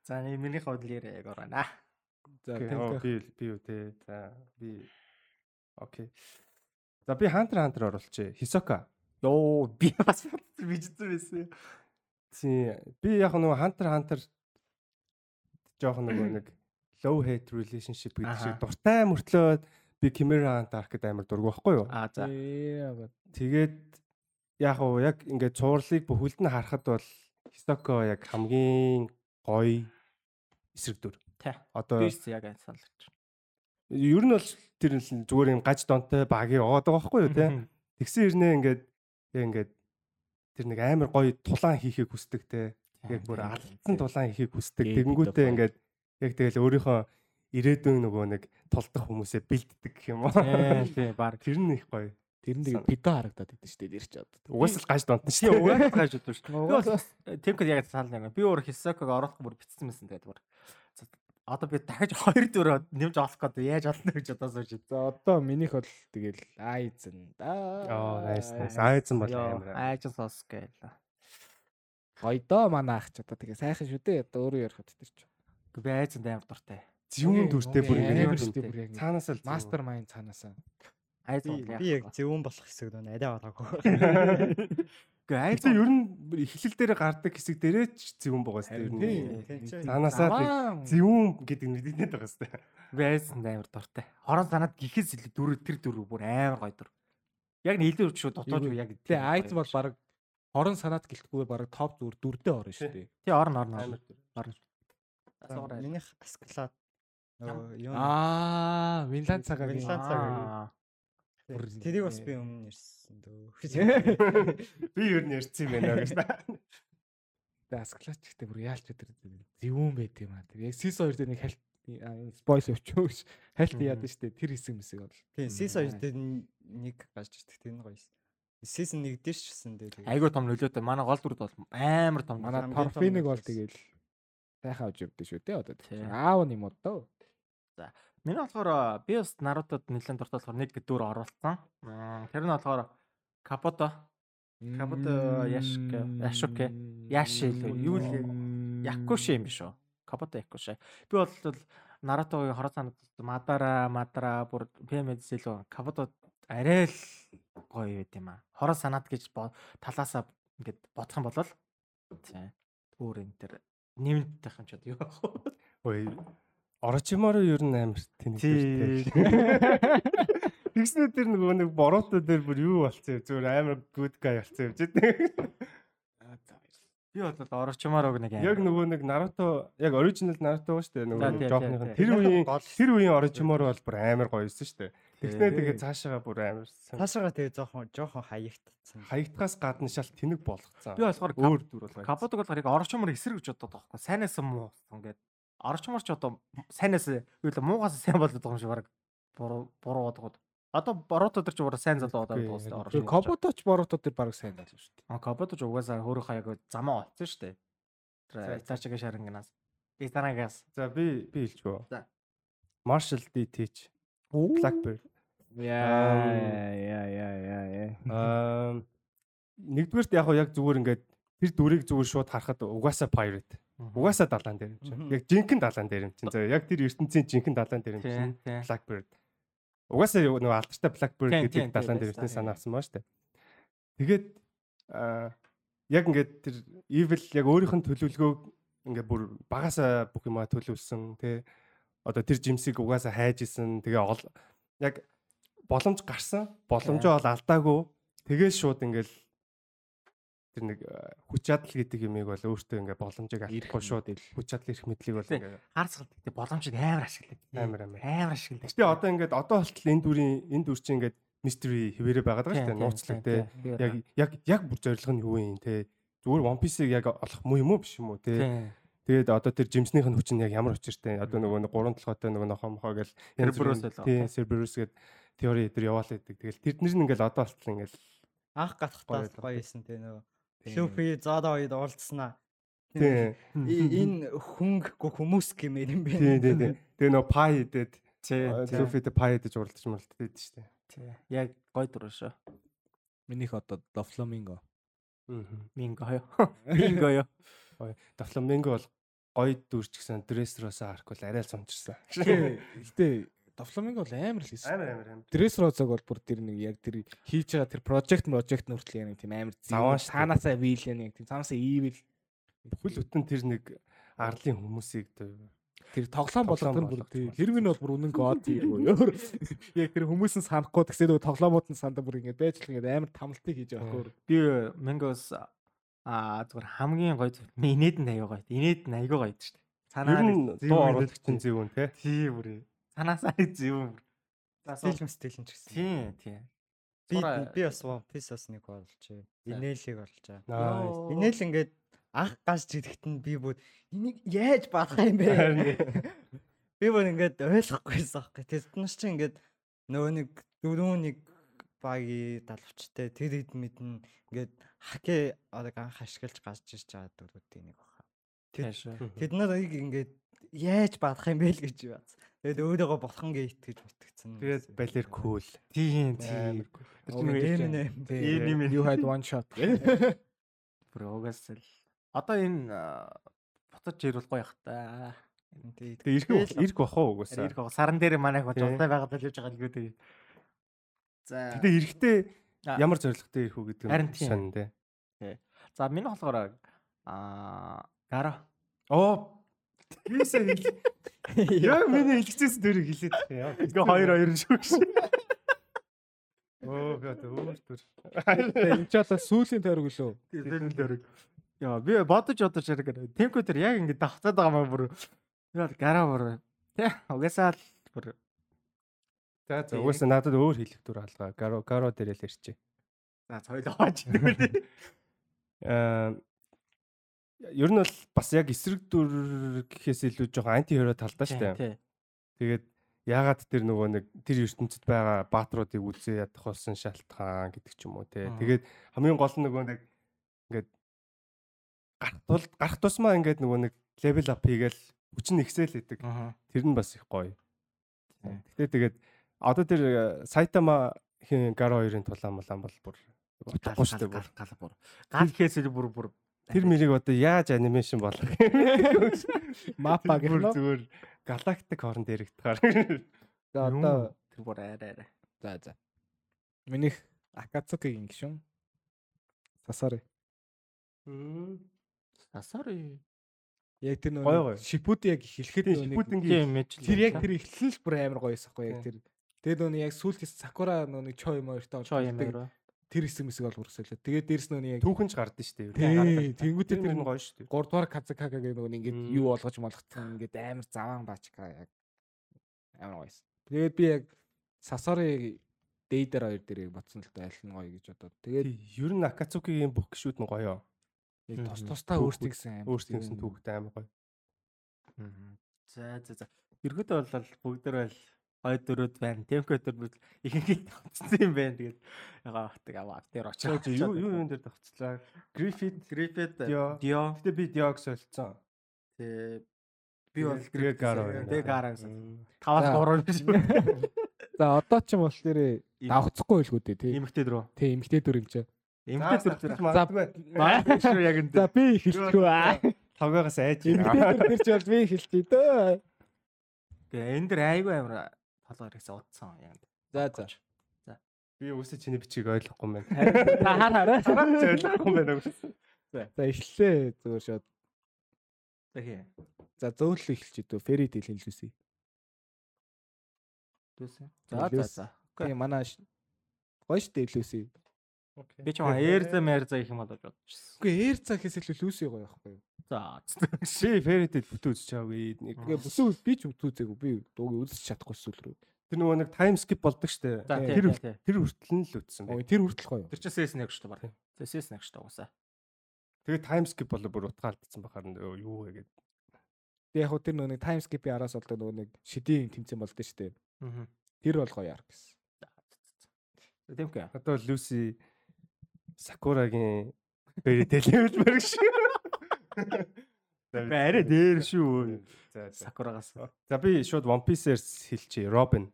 За нэг миний хувьд л яг ороо. За би би үү те. За би Окей. За би Hunter Hunter оруулчих. Hisoka. Йоо би бас бичсэн байсан. Тийм. Би яг нөгөө Hunter Hunter жоох нөгөө нэг low hate relationship гэдэг шиг дуртай мөртлөө би Chimera Arc-д амар дург байхгүй юу? Аа за. Тэгээд яг уу яг ингээд цуурлыг бүхэлд нь харахад бол Hisoka яг хамгийн гоё эсрэг дүр. Тэ. Одоо Би ч яг энэ саналж. ер нь бол тэр л зүгээр юм гаж донтой багийн яваад байгаа байхгүй юу те. Тэгсэн хэрнээ ингээд яг ингээд тэр нэг амар гоё тулаан хийхийг хүсдэг те. Яг бүр алдсан тулаан хийхийг хүсдэг. Тэгэнгүүтээ ингээд яг тэгэл өөрийнхөө ирээдүйн нөгөө нэг тулдах хүмүүсээ бэлддэг гэх юм уу. Тийм тийм баг. Тэр нь их гоё. Тэр нь тэгээд пидо харагдаад идэв шүү дээ дэр чи одоо. Угаас л гаж донтон Тийм шүү. угааж гаж удаа шүү. Би Угаас бас Тэмкэд яг санал нэг. Би өөр Хисоког оруулах бүр битсэн мэсэн тэгээд бүр. Одоо би дахиж [LAUGHS] хоёр дөрөв нэмж олох гэдэг яаж олно гэж одоо сууж. За одоо минийх бол тэгэл айзен да. Оо, nice nice. Айзен бол амар. Айж сос гээл. Гойдоо манай ах ч одоо тэгээ сайхан шүү дээ. Одоо өөрөө ярихад тэр чи. Би айзанд амар дуртай. Зөвүүн дүртэй бүр яг. цаанаас л Мастер майнд цаанаасаа. Айз Би яг зөвүүн болох хэсэг дөө арай ороогүй. Гэ айз ер нь эхлэл дээр гардаг хэсэг дээрээ ч зөвүүн байгаа сте нь. Цаанаасаа зөвүүн гэдэг нэдэд байгаа сте. би айзанд амар дуртай. Хорон санаад гихээс илүү дүр тэр дүр бүр амар гоё дүр. Яг нэг илүү шүү дотоод яг Тэгээ айз бол баг хорон санаад гэлтгүүгээр баг топ зүр дүрдээ орно шүү дээ. тий орно орно. Амар. Орно. Минийх юу Аа. Винланд цагааг. Аа. Бүр тэрийг бас би өмнө ярьсан дөө. [LAUGHS] Би ер нь ярьсан юм байна гэж та. тэ асклаач гэхдээ бүр яалч тэр зөвүүн байт юм аа. Тэр яг сис хоёр дээр нэг хальт спойл өчөө гэж хальт яадаг штэ тэр хэсэг мэсэг бол. Тийм, сис хоёр дээр нэг гарч ирдэг. Тэр нь гоё юм. Season 1 дээр ч гэсэн дээ. Айгуу том нөлөөтэй. Манай гол дүрд бол амар том. Манай торфиныг бол тэгэл сайхан авч явдсан шүү дээ одоо. Аав юм уу дөө. Миний болохоор би бас Нарутод нэлээд дуртай болохоор нэг оруулсан. Аа, Тэр нь болохоор Капото. Кабото Яшка, Яшуке, Яши л юу л Якуши юм биш үү? Капото Якуши. Би бол Наратогийн хороо санаад Мадара, Мадара бүр ПМэдс илүү Капото арай л гоё байт юм аа. Хороо санаад гэж талаасаа ингээд бодох юм бол тий. Өөр энэ тэр нэмэлт байх юм чад юу ах Ой. Орочиморо ер нь амар тэнэг Тий. [LAUGHS] Тэгснэ тэр нөгөө нэг бороотой дээр бүр юу болцсон юм зүгээр амар good guy болцсон юм чи. Би бол орчмаар нэг Яг нөгөө нэг Наруто яг оригинал Наруто шүү дээ нөгөө жоохных нь. Тэр үеийн тэр үеийн оригинал бол бүр амар гоё юусэн шүү дээ. Тэгснэ Тий. тэгээ цаашаага бүр амар цаашаага тэгээ жоохон жоохон хаягдсан. хаягдхаас гадна шал тэнэг болгоцсон. Би болохоор өөр дүр болгоо. Капотог болохоор яг орчмор эсрэг гэж байгаа байхгүй. Сайнаас муу ингээд орчмор ч одоо сайнаас юу л муугаас сайн болоод байгаа юм шиг баг буруу буруу бодгоод. Одоо Боруто тэр ч ураа сайн залуу дуусна яг Тэр орчмор. Коботоч Боруто тэр баг сайн даа шүү дээ. А Капото ч угаасаа хөөрхөө яг замаа олцсон шүү дээ. Тэр Итачига шарангнаас. Итанагаас. За би би хэлчихв. За. Marshall D Teach Blackbird. Яа яа яа яа яа. Аа нэгдүгээрт яг яг зүгээр ингээд тэр дүрийг зүгээр шууд харахад угаасаа pirate. Угаасаа далаан дээр юм чинь. Яг жинхэнэ далаан дээр юм чинь. За яг тэр ертөнцийн жинхэнэ далаан дээр юм чинь. Blackbird. Угаасаа нөгөө алдартай Blackbird гэдэг далаан дээр тийм, ертөнц тийм. санаа авсан баа штэ. Тэгээд аа яг ингээд тэр evil яг өөрийнх нь төлөвлөгөөг ингээд бүр багасаа бүх юмаа төлөвлөсөн тий. Одоо тэр жимсийг угаасаа хайж исэн. Тэгээ ол яг боломж гарсан. Боломжоо бол алдаагүй. Тэгээ шууд ингээл тэр нэг аа, хүч чадал гэдэг юмыг бол өөртөө ингээд боломжийг алдахгүй шууд хүч чадал ирэх мэдлийг бол Тийм. ингээд Харцгалт гэдэг боломжийг амар ашигладаг. Амар, амар. Амар ашигладаг. Гэтэ одоо ингээд одоо болтол энэ дүрийн энэ дүр чинь ингээд мистери байгаад байгаа шүү дээ. Нууцлаг те. Яг яг яг бүр зориг нь юу юм те. Зүгээр One Piece-ийг яг олох муу юм уу биш юм уу те. Тэгээд одоо тэр жимснийх нь хүч нь яг ямар учиртай. Одоо нөгөө нэг гурван толгойтой нөгөө нохоо мохоо гэл Cerberus байлаа. Тийм, Cerberus гээд теори дээр яваалаа гэдэг. Тэгэл тэднэр нь ингээл одоо болтол ингээл Анх гатхтаа Гоё исэн тэ нөгөө. Люфи Зодо хоёр уулзснаа. тийм Энэ хөнгөхгүй хүмүүс гэмээр юм бэ. тийм тийм. тийм. [LAUGHS] Тэгээ нөгөө пай тийм. Luffy-тэй пай идэж уралдаж муралдаж байдаг шүү дээ. Тийм. Яг гой дүр шүү. Минийх одоо Doflamingo. Аа. Минго ёо. [LAUGHS] Минго ёо. Дофламинго бол гоё дүрч гэсэн арк бол арай л сумчирсан. Гэтэ [LAUGHS] Doflamingo бол амар л хийсэн. Амар амар амар. Dressrosa-г бол бүр тэр нэг яг тэр хийж байгаа тэр project project нүртэл яг нэг тийм амар штэ. цаанаасаа villain яг тийм цаанаасаа evil Бүхэл бүтэн тэр нэг арлын хүмүүсийг тэр тоглоом болгоод Тоглоом бүр тийм тэр минь бол бүр үнэн [LAUGHS] god юм уу. Яг тэр хүмүүс нь санахгүй тэгсээ нөгөө тоглоомууд нь сандаа бүр ингэ байж л ингэ амар тамлтыг хийж байгаа хөөр. Би Мингос аа зүгээр хамгийн гоё зүйл. Инээд нь аяга гоё. Инээд нь аяга гоё шүү дээ. нь дуу оруулагч нь зөвүүн те. Тийм бүр. Санаасаа зөв. За. Стилм стилм ч гэсэн. Тийм тийм. Би би бас One Piece бас нэг болжээ. Инээлийг. Nice. Инээл ингээд анх ирэхэд нь би бүр энийг яаж баах юм бэ? [LAUGHS] Би бүр ингээд ойлгохгүйсэн аахгүй. Тэднээс чи ингээд нөгөө нэг дөрөв нэг баги далавчтай тэр хэд мэднэ ингээд хаке одоо анх ашиглаж гарч ирж байгаа дөрүүдийн нэг баха. Тэд нарыг ингээд яаж баах юм бэ л гэж бац. Тэгээд өөрийгөө болохонгээ итгэж итгэцэн. Тэгээд балер кул. Тийм тийм. Эминем. Ийм юм. You had one shot. [LAUGHS] Л одоо энэ ботож ирвэл гоё хах та. Тэгээ ирэх ирэх бах уу угаасаа. Ирэх байгаа. Саран дээр манайх бод жолтой байгаад л явж байгаа л тэгээ. За. Гэтэ эрэхтэй ямар зоригтой ирэх үү гэдэг нь сонь те. За миний болохоор аа гараа. Оо Бисээ хэл. Яг миний хэлчихсэн дөрөв хэлээд яа. Ингээ хоёр хоёр шүү гэж. Оо god өөр төр. Энд ч одоо сүүлийн тойрог лөө. Нь дөрөг. Яа би бодож бодож яг темко тэр яг ингэ давтаад байгаа маа бүр. Яа гараа бүр. Тэ угаасаа л бүр За за угаасаа надад өөр хэлэх дүр алгаа. Гаро гаро дээр л ирчээ. за гэдэг үү. Аа ер нь бол бас яг эсрэг дүр гэхээс илүү жоохон анти хиро талдаа шүү дээ. Тэгээд яагаад тэр нөгөө нэг тэр ертөнцид байгаа баатруудыг үзээ ядах болсон шалтгаан гэдэг ч юм уу те. Тэгээд хамгийн гол нь нөгөө нэг ингээд гарах тул гарах тусмаа ингээд нөгөө нэг левел ап хийгээл хүчин ихсэл. Аа. Тэр нь бас их гоё. Гэтэ тэгээд одоо тэр э, Сайтама хин Гаро 2-ын тулаан мулаан бол бүр утгагүй шүү дээ. бүр. гал бүр. Гал хийхээс бүр бүр Тэр мэрийг одоо яаж анимашн болгох юм? Мапа гэх нь. зүгээр галактик хооронд яригдахаар. За одоо тэр бүр арай арай. за за. Минийх Акацукигийн гишүүн. Сасари. Сасари. Яг тэр нөгөө шипүүд яг эхлэхэд нөгөө тэр яг тэр эхлэл бүр амар гоёс ахгүй яг тэр. Тэгээд нөгөө яг сүүлдээс Сакура нөгөө нэг Чо юм тэр хэсэг мэсэг бол үргэлжлээ. Тэгээд дээрс нөгөө яг түүхэн ч гардыг шүү дээ. Тэнгүүтээ тэр нь гоё шүү дээ. 3 дугаар Казакага гэх нөгөө ингээд юу олгож молгоцсон ингээд амар заваан баачка яг амар гоёс. Тэгээд би яг Сасори Дейдер хоёр дээрийг бодсон л да аль нь гоё гэж бодоод. Тэгээд ер нь Акацукигийн бүх гişүүд нь гоё. Яг тос тостаа өөрсдийнсэн амар. Өөрсдийнсэн түүхтэй амар гоё. За за за. Ергөөдөө бол бүгдэр байл 2 4-д байна. Темко төр бүр ихэнхийг тавцсан юм байна. Тэгээд ягаа хатдаг аваад дээр очиж. Юу юу юм дээр тавцлаа. Грифит, Грифит, Дио. Гэтэ би Диог солилцсон. Тэ би бол Грегар. Грегар гэсэн. 5-3 биш. За одоо ч юм бол тэр э, давхцахгүй байлгүй дээ тий. Имэгтэй дөрөв. Тий, имэгтэй дөрөв юм чи. Имэгтэй дөрөв. За маш шүү яг энэ. За би хэлчихв. Тавгаас айж. Имэгтэй дөрөв чи бол би хэлчихье дөө. Тэгээ энэ дэр айгүй амир толгоор ихсэ удсан яг. За за. Би үсэ чиний бичиг ойлгохгүй юм байна. За хар хараа. Ойлгохгүй юм байна. За эхлээ зүгээр шууд. Тэгээ. За зөөлөл эхэлж идүү. Фэри тэл хэлүүлсэн. Дүүсэн. За за за. Тийм манай гоё штэ хэлүүлсэн. Би ч маа эрзэ мэрзэ их юм болож бодчихсон. Үгүй цаа гэхээс илүү лүүсий гоё байхгүй юу? За. Би фэритэд бүтэн үзэж чаагүй. Нэг бүсүү би ч үзээгүй. Би дууг үзэж чадахгүй сүүл рүү. тэр нөгөө нэг тайм скип болдог штэ. Тэр Тэр хүртэл нь л үтсэн Ой байна. тэр хүртэл гоё. Тэр чинь нэг шүү дээ баг. Тэр нэг шүү дээ уусаа. Тэгээ тайм скип болоо бүр утгаалдсан бахаар юу вэ гэдэг. Тэг яг хөө тэр нөгөө нэг тайм скипийн араас болдог нөгөө нэг шидийн тэмцээн болдог штэ. Аа. Тэр бол гоё яар гэсэн. Тэмхэ. Одоо Люси Сакурагийн фэритэй левел шүү. Арай дээр шүү. За. Сакурагаас. За би шууд One Piece-ээс хэлчихье. Робин.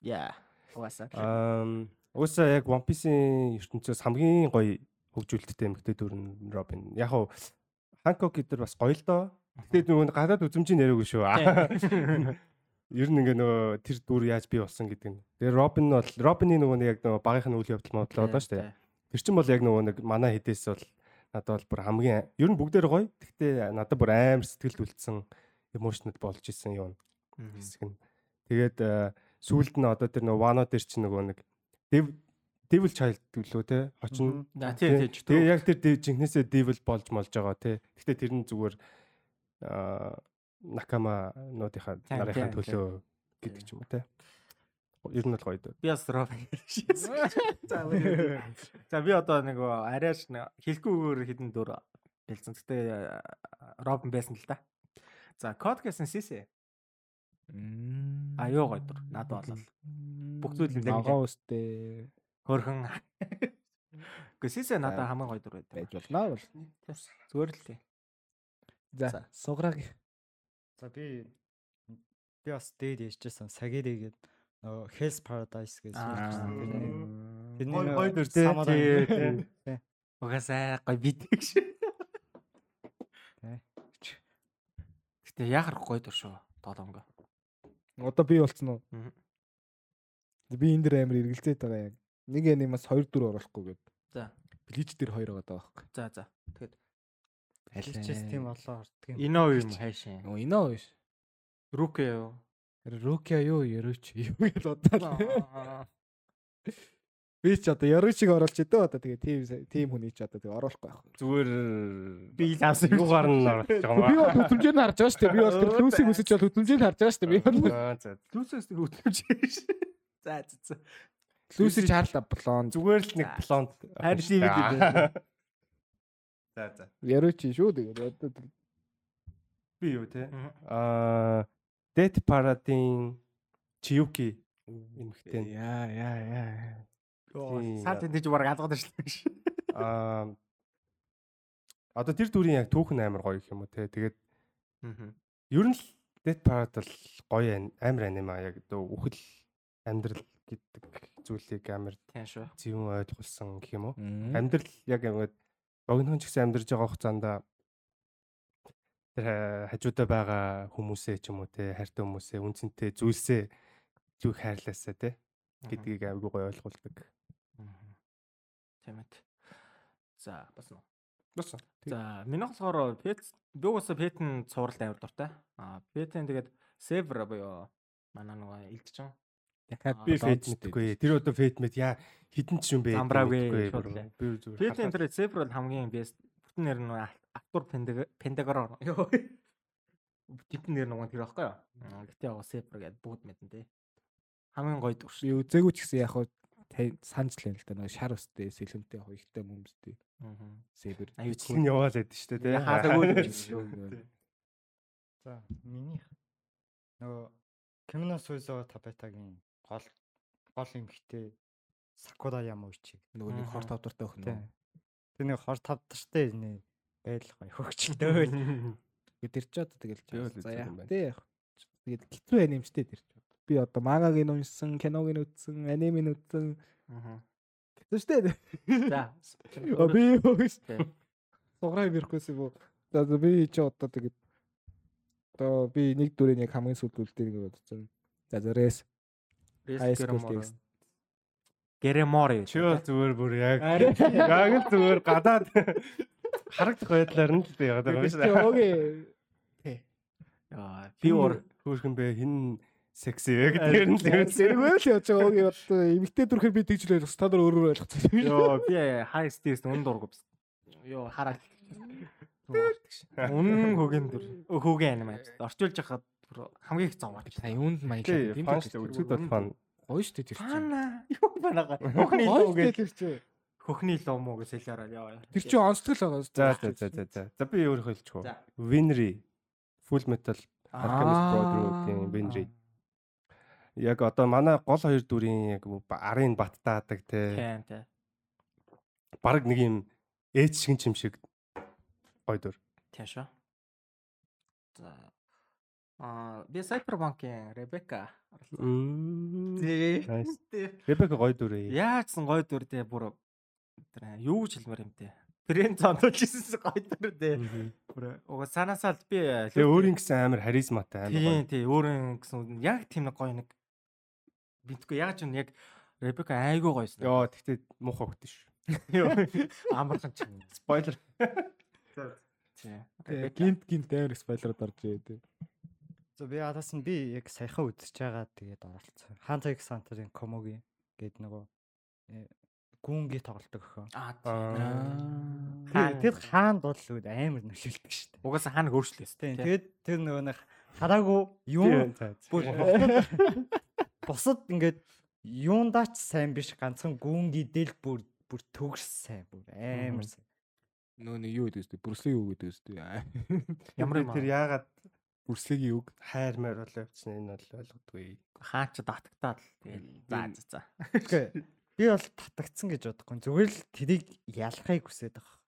Яа. Уусаа. Аа уусаа яг One Piece-ийн ертөнцөөс хамгийн гоё хөгжүүлэлттэй эмэгтэй дүр нь Робин. Яг хуу Ханкок гэдэр бас гоё л доо. Гэтэ нөгөө гадаад үзмжийн нэрээгүй шүү. [LAUGHS] Ер нь ингээ нөгөө тэр дүр яаж бий болсон гэдэг нь. Тэгээ Робин бол Робины нөгөө яг нөгөө багийнх нь үйл явдал модлоо доо шүү дээ. Тэр чинь бол яг нөгөө нэг манай хэдээс бол надад бол бүр хамгийн ер нь бүгдээр гоё. Гэхдээ надад бүр амар сэтгэлд үлдсэн emotional болж исэн юм хэсэг нь. Тэгээд сүүлд нь одоо тэр нөгөө Wano дээр чинь нөгөө нэг Dev- Devil Child гэлөө те очно. За тий тий. Тэгээ яг тэр жинхнээсээ Devil болж молж байгаа те. Гэхдээ тэр нь зүгээр аа Накама нуудынхаа нарийнхаа төлөө гэдэг ч юм уу те. Ер нь бол гоё дөө. Би бас Робин шийсэн. За. За би одоо нэг арайш хэлхгүйгээр хідэн дөр бэлдсэн. Гэтэ Робин байсан л да. За код гэсэн сисэ. А юу гоё дур. Надад бол бүх зүйл нь ногоо өстэй хөрхөн. Гэхдээ сисэ надад хамгийн гоё дур байдаг. байж болно бол. Зүгээр л тий. За. Суграг За би би бас дээд яжчихсан сагири гээд нөгөө Hell's Paradise гэж Аа. сүүлчсэн. Тэр Гоё- гоё дүр тий. Угаасаа гоё бидэг шүү. Гэтэ яхаар гоё дур шүү. Тоолонго. Одоо би болцсон уу? Би энэ дэр амар эргэлзээд байгаа яг. Нэг анимаас 2 4 оруулахгүй гээд. За. Блич дээр 2 байгаа байхгүй. За за. Тэгэхээр Хэлчихс тийм болоо ордог юм. Ино юм хайшин. Оо иноо биш. Руке юу? Рукя юу ярууч юу гэж бодлоо. Би ч одоо яруу шиг оруулж идэ одоо тэгээ тим тим хүний ч одоо тэгээ оруулахгүй байх. Зүгээр Би лавс юугаар нь Би байгаа бол хөтөлмжөнд харж байгаа шүү дээ. Би бол тэр лүүсийг үсэж бол хөтөлмжөнд харж байгаа шүү дээ. Би бол юм. Аа за. Лүүсээс хөтлөж шүү. За за за. лүүсийг чаарлаа блонд. Зүгээр л нэг блонд. Харин тийм [LAUGHS] үү. За за. Яруучи шүү тэгээд одоо Би юу те? Аа Death Parade-ийн Chiyuki эмэгтэй. яа яа яа. Саад ч бараг алгаад ирлээ ш. Аа одоо тэр дүрийн яг түүхэн амар гоё юм уу те. Тэгээд ер нь л Death Parade бол гоё амар анима яг одоо үхэл амьдрал гэдэг зүйлийг амар зөвөн ойлгуулсан гэх юм уу? Амьдрал яг ингээд богинохон ч гэсэн амьдарж байгаа хугацаанд тэр ха- хажуудаа байгаа хүмүүсээ ч юм уу те хайртай хүмүүсээ үнцэнтэй зүйлсээ зүг хайрлаасаа те гэдгийг айгүй гоё ойлгуулдаг. Ээ. За бас нөө. Басан. За миний болохоор пет угаасаа петэн цувралд амар дуртай. Аа петэн тэгээд север буюу манай нөгөө элдчин Дахиад Би фейт мэдгүй. Тэр одоо фейт мэд яа хідэн ч юм бэ. Лээ. Би зүгээр. Халаад- тэр север бол хамгийн бест. Бүтэн нэр нь актор пентагрон. Йоо. Бүтэн нэр нөгөө тэр байхгүй юу? Аа, Гэтэ яг север гэдэг бүгд мэдэн тий. Хамгийн гоё дүр Би үзээгүй ч гэсэн яг санаж л юм л да нөгөө шар өстэй сэлэмтэй яг ихтэй мөмстэй шүү. сэбэр. Аюу Эцэг нь яваал байдаг шүү дээ. те. Хаалаагүй. За минийх нөгөө Кимино Суизо Табетагийн гол гол эмхтэй Сакура Ямоучи. Нөгөө нэг хор тавдартай өхнө. Тэр нэг хор тавдартай нэ байдал гоё хөгчтэй. Тэр ч одоо тэгэл за үзээгүй яа. юм байна. Тэ яг. Тэгээд хэцүү анимчтэй тэр ч. Би одоо магааг нь уншсан, киног нь үзсэн, анимыг нь үзсэн. Хэцүү штэ. За. Би. Тийм. Суграа бирэхгүйс юм уу? За би ч одоо тэгээд одоо би нэг дүрийн яг хамгийн сүүлд үлдээ нэг бодсон. За за рэс. High school text. Гэремори. Чи зүгээр бүр яг яг л зүгээр гадаад харагдах байдлаар нь л би яагаад байгаа юм шиг. өөгээ. Яа, би уур хөөрхөн бэ хин секси вэ гэдэг нь л юм. Зэрэггүй л яаж байгаа өөгээ одоо эмгтэй дүрхээр би тэгж л ойлгох. Та нар өөрөө ойлгоцсон. Йоо, би хай стейс үн дургу. Йоо, хараа. Үнэн хөгийн дүр. Хөгийн аним аа. Орчуулж яхад бүр хамгийн их зовоо. Та юунд Тий, маялаа. фан шүү дээ. Үзүүд бол фан. Гоё штэ тэр чинь. Фана. Юу банага. Хөхний Гоё луу Хөхний луу муу гэж хэлээрээ яа. Тэр чинь онцгой л байгаа. За за за за за. За би өөрөө хэлчихв. Winry Full Metal Alchemist Brotherhood-ийн Winry. Яг одоо манай гол хоёр дүрийн яг арын баттаадаг те. Тийм тийм. Бараг нэг юм ээж шиг юм шиг гоё дүр. Тийм шүү. За. Аа, би Cyberpunk-ийн Ребека. Тий. Nice. Тий. Ребека гоё дүр ээ. Яачсан гоё дүр дээ бүр юу гэж хэлмээр юм те. Брэнд зондолж ирсэн гоё дүр дээ. Бүр уга санаасаа л би Тэгээ өөрийн гэсэн амар харизматай амар гоё. Тийм тий өөрийн гэсэн яг тийм нэг гоё нэг битгүй яаж юм яг Ребека айгүй гоёсэн. Йоо тэгтээ муухай хөхтэй ш. амархан ч юм. Спойлер. Тэгээ гинт гинт амар спойлерод орж ирээ тий. За би адаас нь би яг саяхан үзэж байгаа тэгээд оролцсон. Ханта X Hunter-ын Комоги гээд нөгөө э, гүнги тоглолтог өхөө. Аа Тэр тэр хаанд бол амар нөлөөлдөг шүү дээ. угаасаа хаана өөрчлөөс. Тийм тэгээд тэр нөгөө нэг хараагүй юм бүр бусад ингээд юундаач сайн биш ганцхан гүнги дэл бүр бүр төгс сайн бүр амар сайн. Нөө нэг юу гэдэг үстэй. Бүрслэг юу гэдэг үстэй. Ямар юм тэр яагаад Бүрслэгийн үг. хайрмаар болоо явцсан энэ бол ойлгодгүй. хаан ч татагтаад тэгээд за за за. Би бол татагдсан гэж бодохгүй. Зүгээр л тэрийг ялахыг хүсээд байгаа.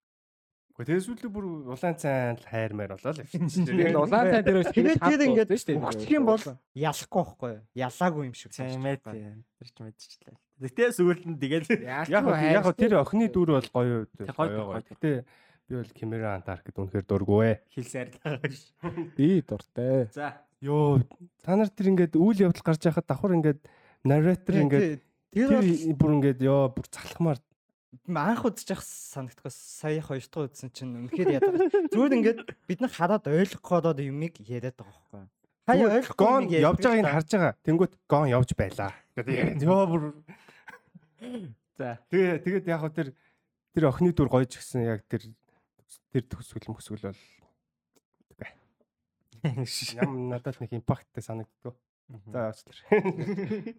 Гэхдээ тэр сүүлдээ бүр улаан цайн л хайрмаар болоо л явчихсан. Тэгээд улаан цай дээр Тэгээд тэр ингээд өгчих юм бол ялахгүй байхгүй юу? Ялаагүй юм шиг. Тийм ээ тийм. Тэр ч мэдчихлээ. Сүүлд нь тэгэл Яг яг яг тэр охины дүр бол гоё гоё. Гэтэ би бол Кимера Антарктид үнэхээр дургүй ээ. хэлсээр байгаа ш. Би дуртай. За. Йоо, та нар тэр ингээд үйл явдал гарч яхад давхар ингээд нарратор ингээд тэр бүр ингээд ёо бүр залхмаар анх үзэж явах санагдахгүй сая хоёр дахь үзсэн чинь үнэхээр ядаг. Зүгээр ингээд бид нар хараад ойлгох гээд юмыг яриад байгаа байхгүй? Хаяа ойлгохгүй гон юмыг явж байгааг нь харж байгаа. Тэнгүүт гон явж байлаа. Тэгээд ёо бүр За. тэгээ тэгээд яг хөө тэр тэр охины дүр гоё ч гэсэн яг тэр тэр төсвөл мөсвөл бол [LAUGHS] ям надад нэг импакттай санагддаг. За уучлаар.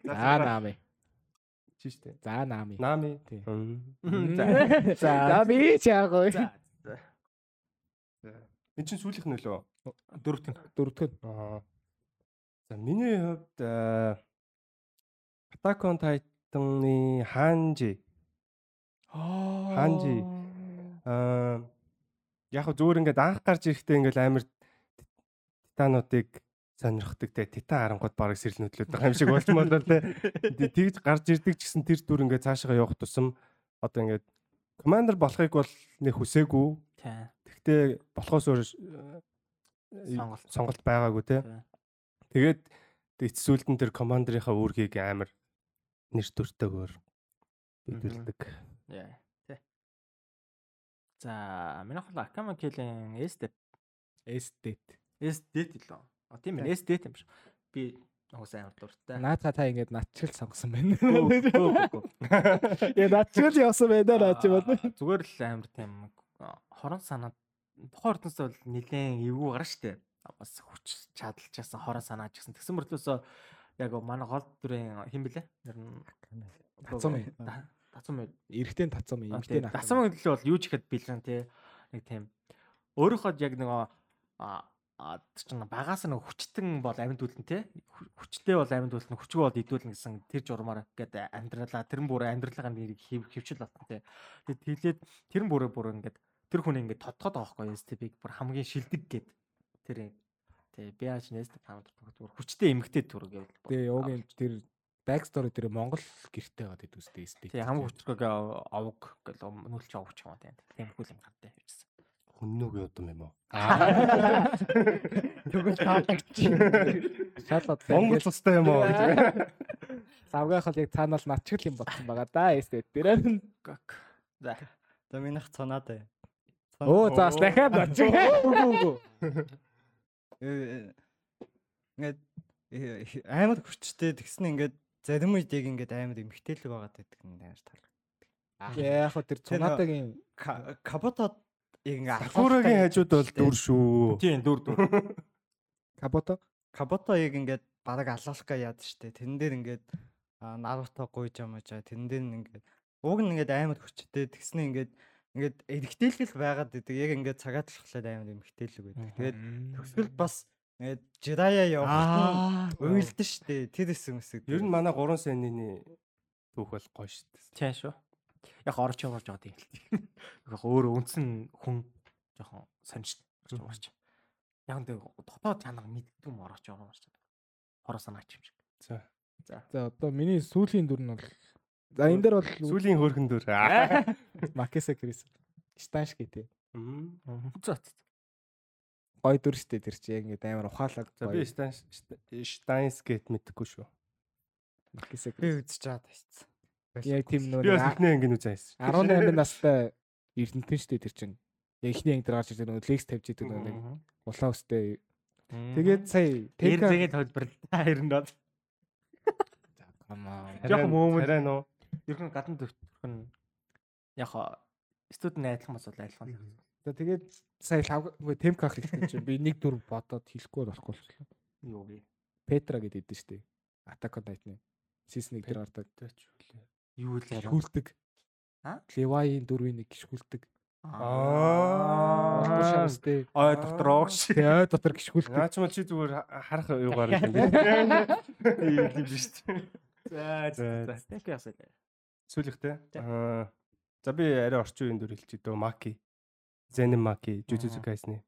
За нами. Чи штэ. За нами. Нами. Тий. За. За би ч яг гоё. За. Энд чинь сүүлийнх нь лөө. Дөрөвт нь. Дөрөвдүгээр. Аа. За миний хувьд аа, Attack on Titan-ы Ханжи Ханжи. аа яг хөө зүгээр ингээд анх гарч ирэхдээ ингээд амар титануудыг сонирхдаг те титан харангууд бараг сэрэлнөдлөд байгаа юм шиг болчмоор л те тэгж гарч ирдэг ч гэсэн тэр дүр ингээд цаашаа явах тусам одоо ингээд командер болохыг бол нэг хүсээгүй. Гэхдээ болохоос өөр э, Сонголт. сонголт байгаагүй те. Тэгээд эцсүүлдэн тэр командерийнхаа үүргийг амар нэр төртөөгөр бидрэлдэг. Яа. Тий. За, миний хол Акама Келийн Эстет Эстет. Эстет лөө. А тийм ээ, Эстет юм биш. Би уус амар дуртай. Наацаа та ингэж натчгал сонгосон байна. [LAUGHS] Яа натчгал явсан байна наач юм бол. Зүгээр л амар тийм хорон санаад тухайн ордоноос бол нилээн эвгүй гарна штэ. Бас хүч чадалчаасан хорон санаа ч гэсэн тэгсэн мөртлөөсөө яг манай гол дүрийн хэн блэ? Нэр нь Тацум. Да- Тацум ээ. Эрэгтэй тацум, А, эмэгтэй нах. Тацум гэхэл бол юу ч ихэд бэлэн тий. Нэг тийм өөрөөхөө яг нэг а чинь багаас нэг хүчтэн бол амьд үлдэн те. Хү- хүчтэй бол амьд үлдэн хүчгүй бол идүүлнэ гэсэн тэр журмаар гэдэг амьдралаа тэрэн бүрээ амьдралаа нэрийг хөвчл болсон те. Тэгээд тэрэн бүрээ бүр ингээд тэр хүн ингээд тодтоод байгаа байхгүй STB-г бүр хамгийн шилдэг гэд тэр тий би яаж нэст хамт бүр хүчтэй эмгтэй төр гэвэл Тэгээ уугийн тэр back story тэр Монгол гэртэй байгаа гэдэг үстэй эстет. тий. хамгийн хүчрэг овг гэл нүүлч овч юм аа тийм. Тиймэрхүү юм гартай явчихсан Хүннүүгийн удам юм уу? [LAUGHS] Тэгвэл таалагдчих. Шалгаад Монгол цустай юм уу [LAUGHS] гэж. Савгайх бол яг цаанаа л натчгал юм болсон байгаа да. Тэр гак за За минийх цанаад бай. Оо за бас дахиад. Э, Ингээд амар хүчтэй тэгсэн ингээд зарим үед яг ингээд амар эмхтэлэг байгаад байдаг нь амар таалагддаг. Яг хөө тэр цунадагийн Ка- Кабото яг ингээд Сакурагийн хажууд бол дүр шүү. тийм дүр дүр [LAUGHS] Кабото Кабото яг ингээд бараг алаалка яад штэ. Тэрэн дээр ингээд а, Наруто гуйж амаажаа. Тэрэн дээр ингээд уг нь ингээд амар хүчтэй тэгснэ ингээд ингээд эргэтэлгэл байгаад байдаг. Яг ингээд цагаат талхлаад амар эмхтэлэг байдаг. Тэгээд төгсгөл бас ингээд жирая явах нь уйлдэн штэ. Тэр хэсэг мэсэг. Ер нь манай 3 саяны түүх бол гоё дээ. Тийм шүү. Яг орж явж байгаа тийм хэлдэг. [LAUGHS] Яг өөр үндсэн хүн жоохон сонирч яваач. Яг энэ дотоод чанга мэддэг юм орж яваач. Хороо санаач юм шиг. За. За. За одоо миний сүүлийн дүр нь бол За энэ дээр бол Сүүлийн хөөрхөн дүр. [LAUGHS] Макеса Крис Штаншки тий. Мм. За. Гой дүр штэ тэр чи яг ингэ амар ухаалаг. За би Штайнс Штайнскет мэдхгүй шүү. Макеса би Крис. үзэж чаад байсан. Яг тийм Би бас нөө ихнээ ингэ үзээс. 18 настай эрдэнтэн штэ тэр чин. Яг ихний анги дээр гарч ирдэг нөө лекс тавьж идэг нөө нэг улаан өстэй. Тэгээд сая тэр Тека зэгийн тайлбарлаа харин доо. Камаа. Жохон мөөмөл. Арай нөө. Ерхэн гадна төвтөрх нь яг студент айдлах бас бол айлхан. За тэгээд сая лав үгүй темка хэлсэн чинь би нэг дүр бодоод хэлэхгүй болохгүй болчихлоо. Юу гээ. Петра гэдэг идэв штэ. Titan. Season 1 дээр гардаг. Юу л яриа. Гүйлдэг. Аа? Левайын дөрвийн нэг гişгүүлдэг. Аа. Олдор шамстэй. Ой дотор огш. Тий, ой дотор гişгүүлдэг. Наачмал чи зүгээр харах [LAUGHS] юугаар юм бэ? Тийм юм биш үү? За, за. Тэнх ясаа. Сүүлихтэй. Аа. За би арай орчин үеийн дүр хэлчихье дөө. Маки. Зэнэ Маки, Жүжүцу Кайсны.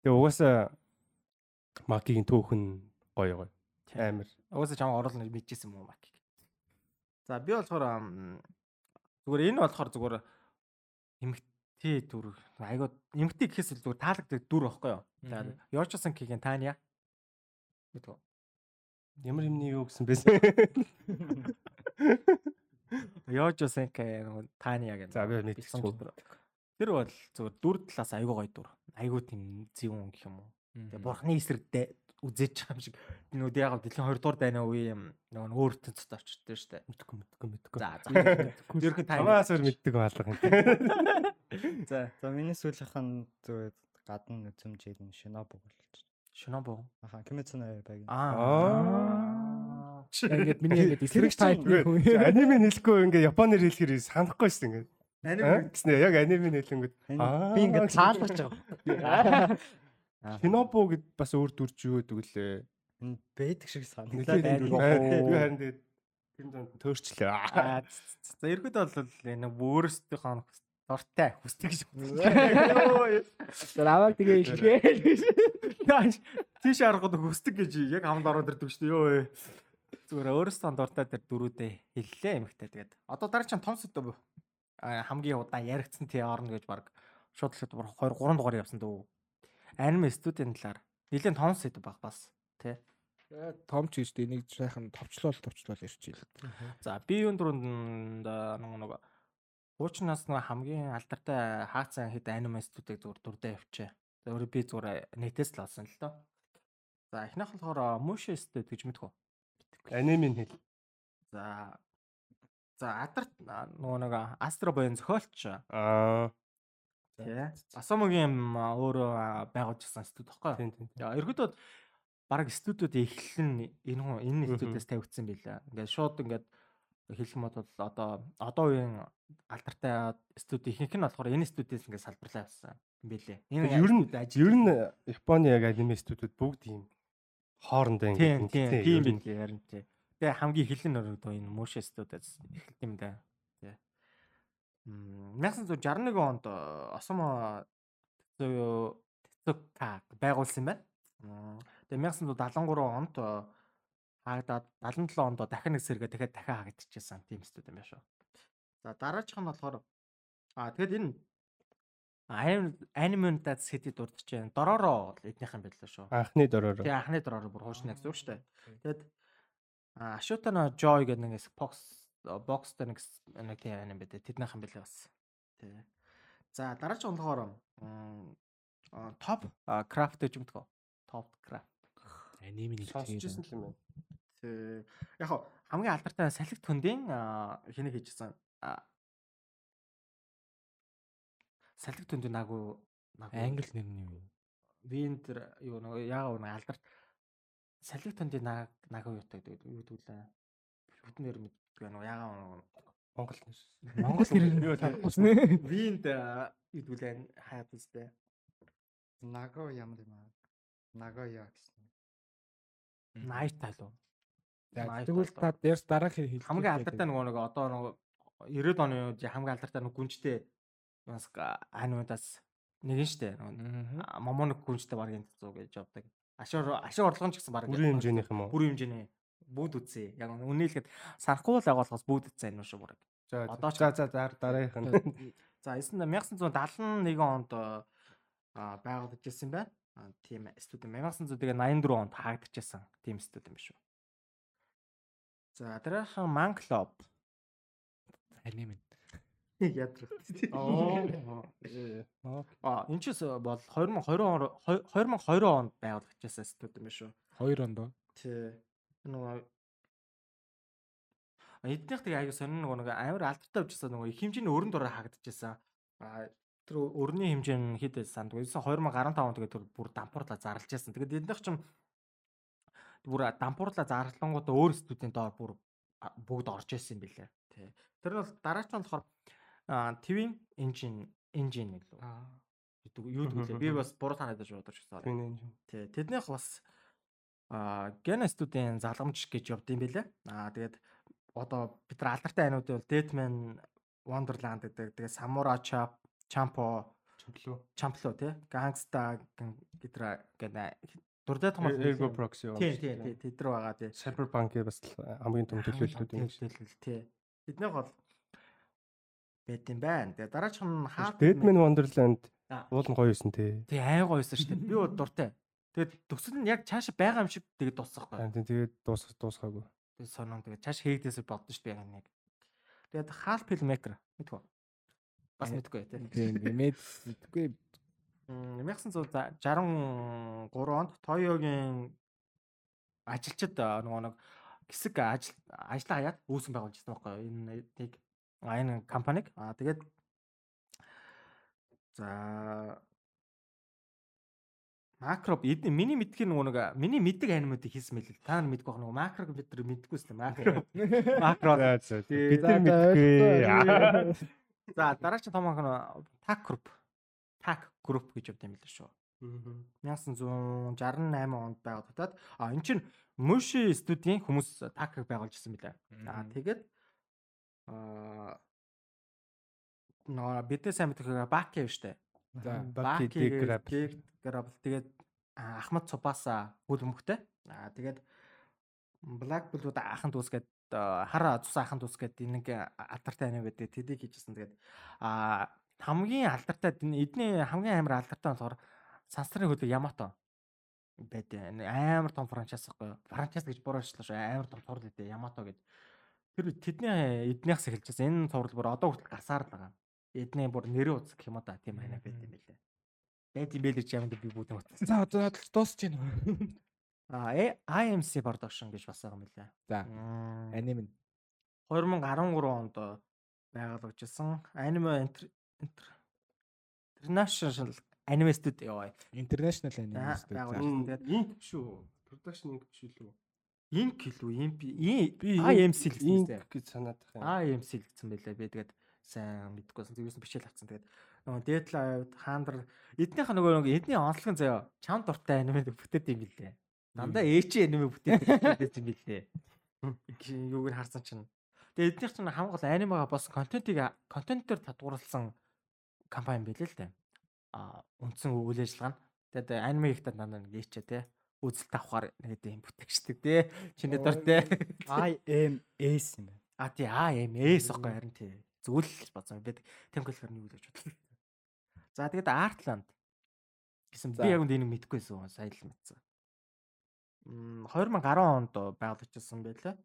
Тэгээ угаасаа Макигийн төөхөн гоё гоё. Амар. Угаасаа чам орол мэдчихсэн юм уу Маки? За би болохоор зүгээр энэ болохоор зүгээр эмгтэй дүр айгуу эмгтэй гэхээс зүгээр таалагддаг дүр байхгүй юу. За Мгм. Йочсон кигийн Таня. Мэдгүй. Ямар юмний юу гэсэн бэсэ. Йочсон кэ Таня гэдэг. За би мэдчихгүй. Тэр бол зүгээр дүр талаас айгуу гоё дүр. Айгуу тийм зүүн гэх юм уу. Тэгээ бурхны эсрэгдээ үзэж байгаа юм шиг. Нүд яг дэлхийн 2 дугаар дайны үеийн нөгөө өөр тэнцэд очтой шүү дээ. Мэдгүй мэдгүй мэдгүй. За за. Ерхэн тань. Хамаас өөр мэддэг маалга юм. За За миний сүүлийнх нь зүгээр гадна үзэмжээр нь Шинобу болж. Шинобо. Аха Yaiba гэх. Аа. Ингээд миний ингээд эсрэг хүн. Аниме хэлэхгүй ингээ японоор хэлэхээр санахгүй шин ингээ. Анime гэснэ яг аниме хэлэнгүүд Аа, би ингээд таалж байгаа. [LAUGHS] Шинобу гэд бас өөр дүрж юу гэдэг лээ. Энэ бэдэг шиг санагдаад байна. дүр. Би харин тэгээд тэр донд төөрчлөө. За ерөөдөө бол энэ өөрөөсөө дуртай хүсдэг гэж Тэр аваад тэгээ илгээ. Нааш тийш аргууд хүсдэг гэж яг хамд ороод ирдэг шүү дээ. Йоо ээ. Зүгээр өөрөөсөө дуртай тэр дөрүүдээ хэллээ эмхтэй тэгээд. Одоо дараа чинь том сэдв хамгийн удаан яригдсан тий орно гэж баг шууд л 2 3 дугаар явсан дөө. Анime студийн талаар нэлээд том сэдв баг бас тий. Том ч гэж энийг сайхан товчлол товчлол ярьчих. За би юун дөрөнд нэг нэг хуучнаас нэг хамгийн алдартай хаацсан хэд аниме студийг зүгээр дурдаа явчаа. За өөрөө би зүгээр нэтээс л олсон л доо. За эхнийх нь болохоор Musha Studio гэж мэдхүү. Анимын хэл. За За адарт нөгөө нэг Астро боён зохиолч Аа. Тий. Асомогийн өөрөө байгуулжсэн студи тоххой. Тийм тийм. За ерөөдөө баг студиуд эхлэн энэ хүн энэ студиэс тавигдсан байлаа. Ингээд шууд ингээд хэлэх юм бол одоо одоо үеийн алдартай студи ихэнх нь болохоор энэ студиэс ингээд салбарлаа явсан юм байлээ. Тэгээ ер нь- Ер нь Японы яг аниме студиуд бүгд ийм хоорондоо тийм ингээд тийм тий, тийм байлээ харин тий. Тэгээ хамгийн эхлэн өрөөдөө энэ Musha студиэс эхэлт юм да. Тий. Мм 1961 онд Осомо Тэцука байгуулсан байна. Тэгээ 1973 онд э, хаагдаад 77 онд дахин нэг сэргээ дахиад дахин хаагдчихсан тийм студи юм байна шүү. За дараачих нь болохоор аа тэгэд энэ аниментад сэтэд дурдж байна. Дороро бол эднийх юм байлаа шүү. Анхны дөрөөр. Тэгээ анхны дороро бүр хуушна гэсэн үг шүү дээ. Тэгэд Ашутана Joy гэдэг нэг box boxтэй нэг нэг тийм аним байдаг. Тэднийх юм байлаа бас. Тий. За м, а, Top Craft гэж юм дгөө. Top Craft. Аниме нэг Сонсчихсан л юм байна. Тий. Яг хамгийн алдартай салхи төндийн хэнийг хийжсэн. Салхи төндийн нагуу англи нэр нь юу? Винтер юу нэг яагаад нэг алдарт салхи төндийн наг нагуу юутай гэдэг юу гэдэг лээ. Бүтэн нэр байна уу? Яагаад Монгол нэр. [LAUGHS] Монгол нэр нь Юу. Винт гэдэг лээ хаад үстэй. Наго ямар юм аа? Нагоя гэсэн. Найт талуу. За, Nice Тэгвэл тал. та дээрс дараагийн хэл. Хамгийн алдартай нөгөө нэг одоо нөгөө 90-ад оны үед хамгийн алдартай нэг гүнжтэй бас анимадас нэг нь штэ. Нөгөө Момоног гүнжтэй баг энэ зүү гэж явдаг. Ашуур ашуур орлогон ч гэсэн баг Бүрийн хэмжээнийх юм уу? бүрийн хэмжээний бүгд үзье. Яг үнэйлэхэд санахгүй л агуулгаас бүгд үзсэн юм шүү бүр. За за за дараагийнх нь. За 1971 онд байгуулагдсан байна. А, Тийм студи 1984 онд хаагдчихсан тийм студи юм шүү. За дараахан Man Club. Аниме. [LAUGHS] Ядрах. Оо. А энэ ч бол 2020 он 2020 онд байгуулагдчихсан студи юм шүү. Хоёр онд. Тий. Нөгөө эднийх тэгээ аяга сонин нөгөө нэг амар алдартай авчихсан нөгөө их хэмжээний өрн дураа хаагдчихсан. А тэр өрний хэмжээ нь хэд байсан сандгүй. 2015 он тэгээ тэр бүр дампуурлаа зарлж байсан. Тэгээд эднийх ч юм бүр дампуурлаа зарлангуудаа өөр студийн доор бүр бүгд орж исэн юм билээ. Тий. Тэр нь бол дараач нь болохоор Twin Engine Engine гэлөө. гэдэг юу гэдэг лээ. Би бас буруу санаад байж бодож юм. Тий, тэднийх бас аа Gena студийн залгамж гэж явд юм бэлээ. Аа тэгээд одоо бид нар алдартай айнууд бол Deadman Wonderland гэдэг. Тэгээд Samurai Chap, Champo, Чөглөө. Champloo тий. Gangsta гэдэр гэдэг дуртай том Ergo proxy. Тий, тий, тий, тэд нар байгаа тий. Cyberpunk бас хамгийн том төлөөллүүд юм шиг. Төлөөлөл тий. Тэднийх бол байт юм байна. Тэгээд дараачих нь Deadman Wonderland Аа. уул нь гоё юусэн тий. Тий, ай гоёсэн шүү дээ. Би бол дуртай. Тэгээд төгсөл нь яг цаашаа байгаа юм шиг тэгээд дуусахгүй. Аа, тий, Тэгээд дуусах дуусгаагүй. Тэгээд сонон тэгээд цааш хийгдээсээ бодсон шүү дээ яг нэг. Тэгээд Half Filmmaker мэдгүй. Бас Э, мэдгүй тий. Тийм нэмээд [LAUGHS] мэдгүй 1963 онд Toyo-гийн ажилчид нөгөө нэг хэсэг ажил ажлаа хаяад үүсгэн байгуулжсэн байхгүй? Энэ нэг энэ компаниг. Аа тэгээд за Макро эдний миний мэдхийн нөгөө нэг миний мэддэг анимуудыг хийсэн мэл л та нар мэдгүй байх нөгөө макрог бид нар мэддэггүйс л макро макро. Бид нар мэдгүй. За дараагийн том анх Так Group. Так Group гэж явд юм л шүү. 1968 онд байгуулагдаад а эн чинь Мөши студийн хүмүүс такыг байгуулж ирсэн билээ. Аа тэгээд аа нөө бидний сайн мэдэх Баки штэ. Баки Деграб. Грабл тэгээд Ахмад Цубаса хөл өмгтэй. Аа тэгээд Black Blue-д ахын дүүс гээд хар цус ахын дүүс гээд нэг алдартай анime байдаг. Тэдийг хийжсэн. Тэгээд а хамгийн алдартай эдний хамгийн амар алдартай болохоор Сансрын хөлөг Ямато байд амар том франчайз юу? Франчайз гэж буураачлаа шүү. Амар том цуврал өгдөө Ямато гэж. Тэр тэдний эднийхс эхэлж байсан. Энэ цуврал бүр одоо хүртэл гасаар л байгаа. Эдний бүр нэрээ уц гэх юм да. Тийм анаа байд юм билээ. Байд юм бэлэр чи ямд би бүгд утсан. За одоо дуусч байна. А IMC production гэж бас байгаа юм билээ. За, аним нь 2013 онд байгуулагдсан Anime International Anime Studio яа. International Anime Studio. Тэгээд Инк биш үү? Production инк биш үү? Инк гэлүү имп IMC л гэсэн инк үстэй. гэж санаад байх юм. IMC л гэсэн байлаа. Би тэгээд сайн мэдгүйсэн. Тэгээс бичээл авсан. Тэгээд нөгөө Deadline хаандар эднийх нөгөө нөгөө эдний онцлог заяа чам дуртай аниме бүтээд юм билээ. Дандаа ээчи аниме бүтээд юм билээ. Юугаар харсан чинь. Тэгээд эднийх чинь хамгийн анимега бас контентыг контентээр татварлсан компани билээ л дээ. А үндсэн үйл ажиллагаа нь. Тэгээд аниме ихтэй дандаа нэг ээчээ те үзэлт авахар нэг юм бүтээгчдэг те. Чиний дуртай. IMS юм байна. А тий AMS охгүй харин тий. Зүйл л бацаа бид темплэр нь юу гэж бодлоо. За тэгээд Artland гэсэн би яг үнд энийг мэдэхгүйсэн сая л мэдсэн. Мм 2010 онд байгуулагдсан байлаа.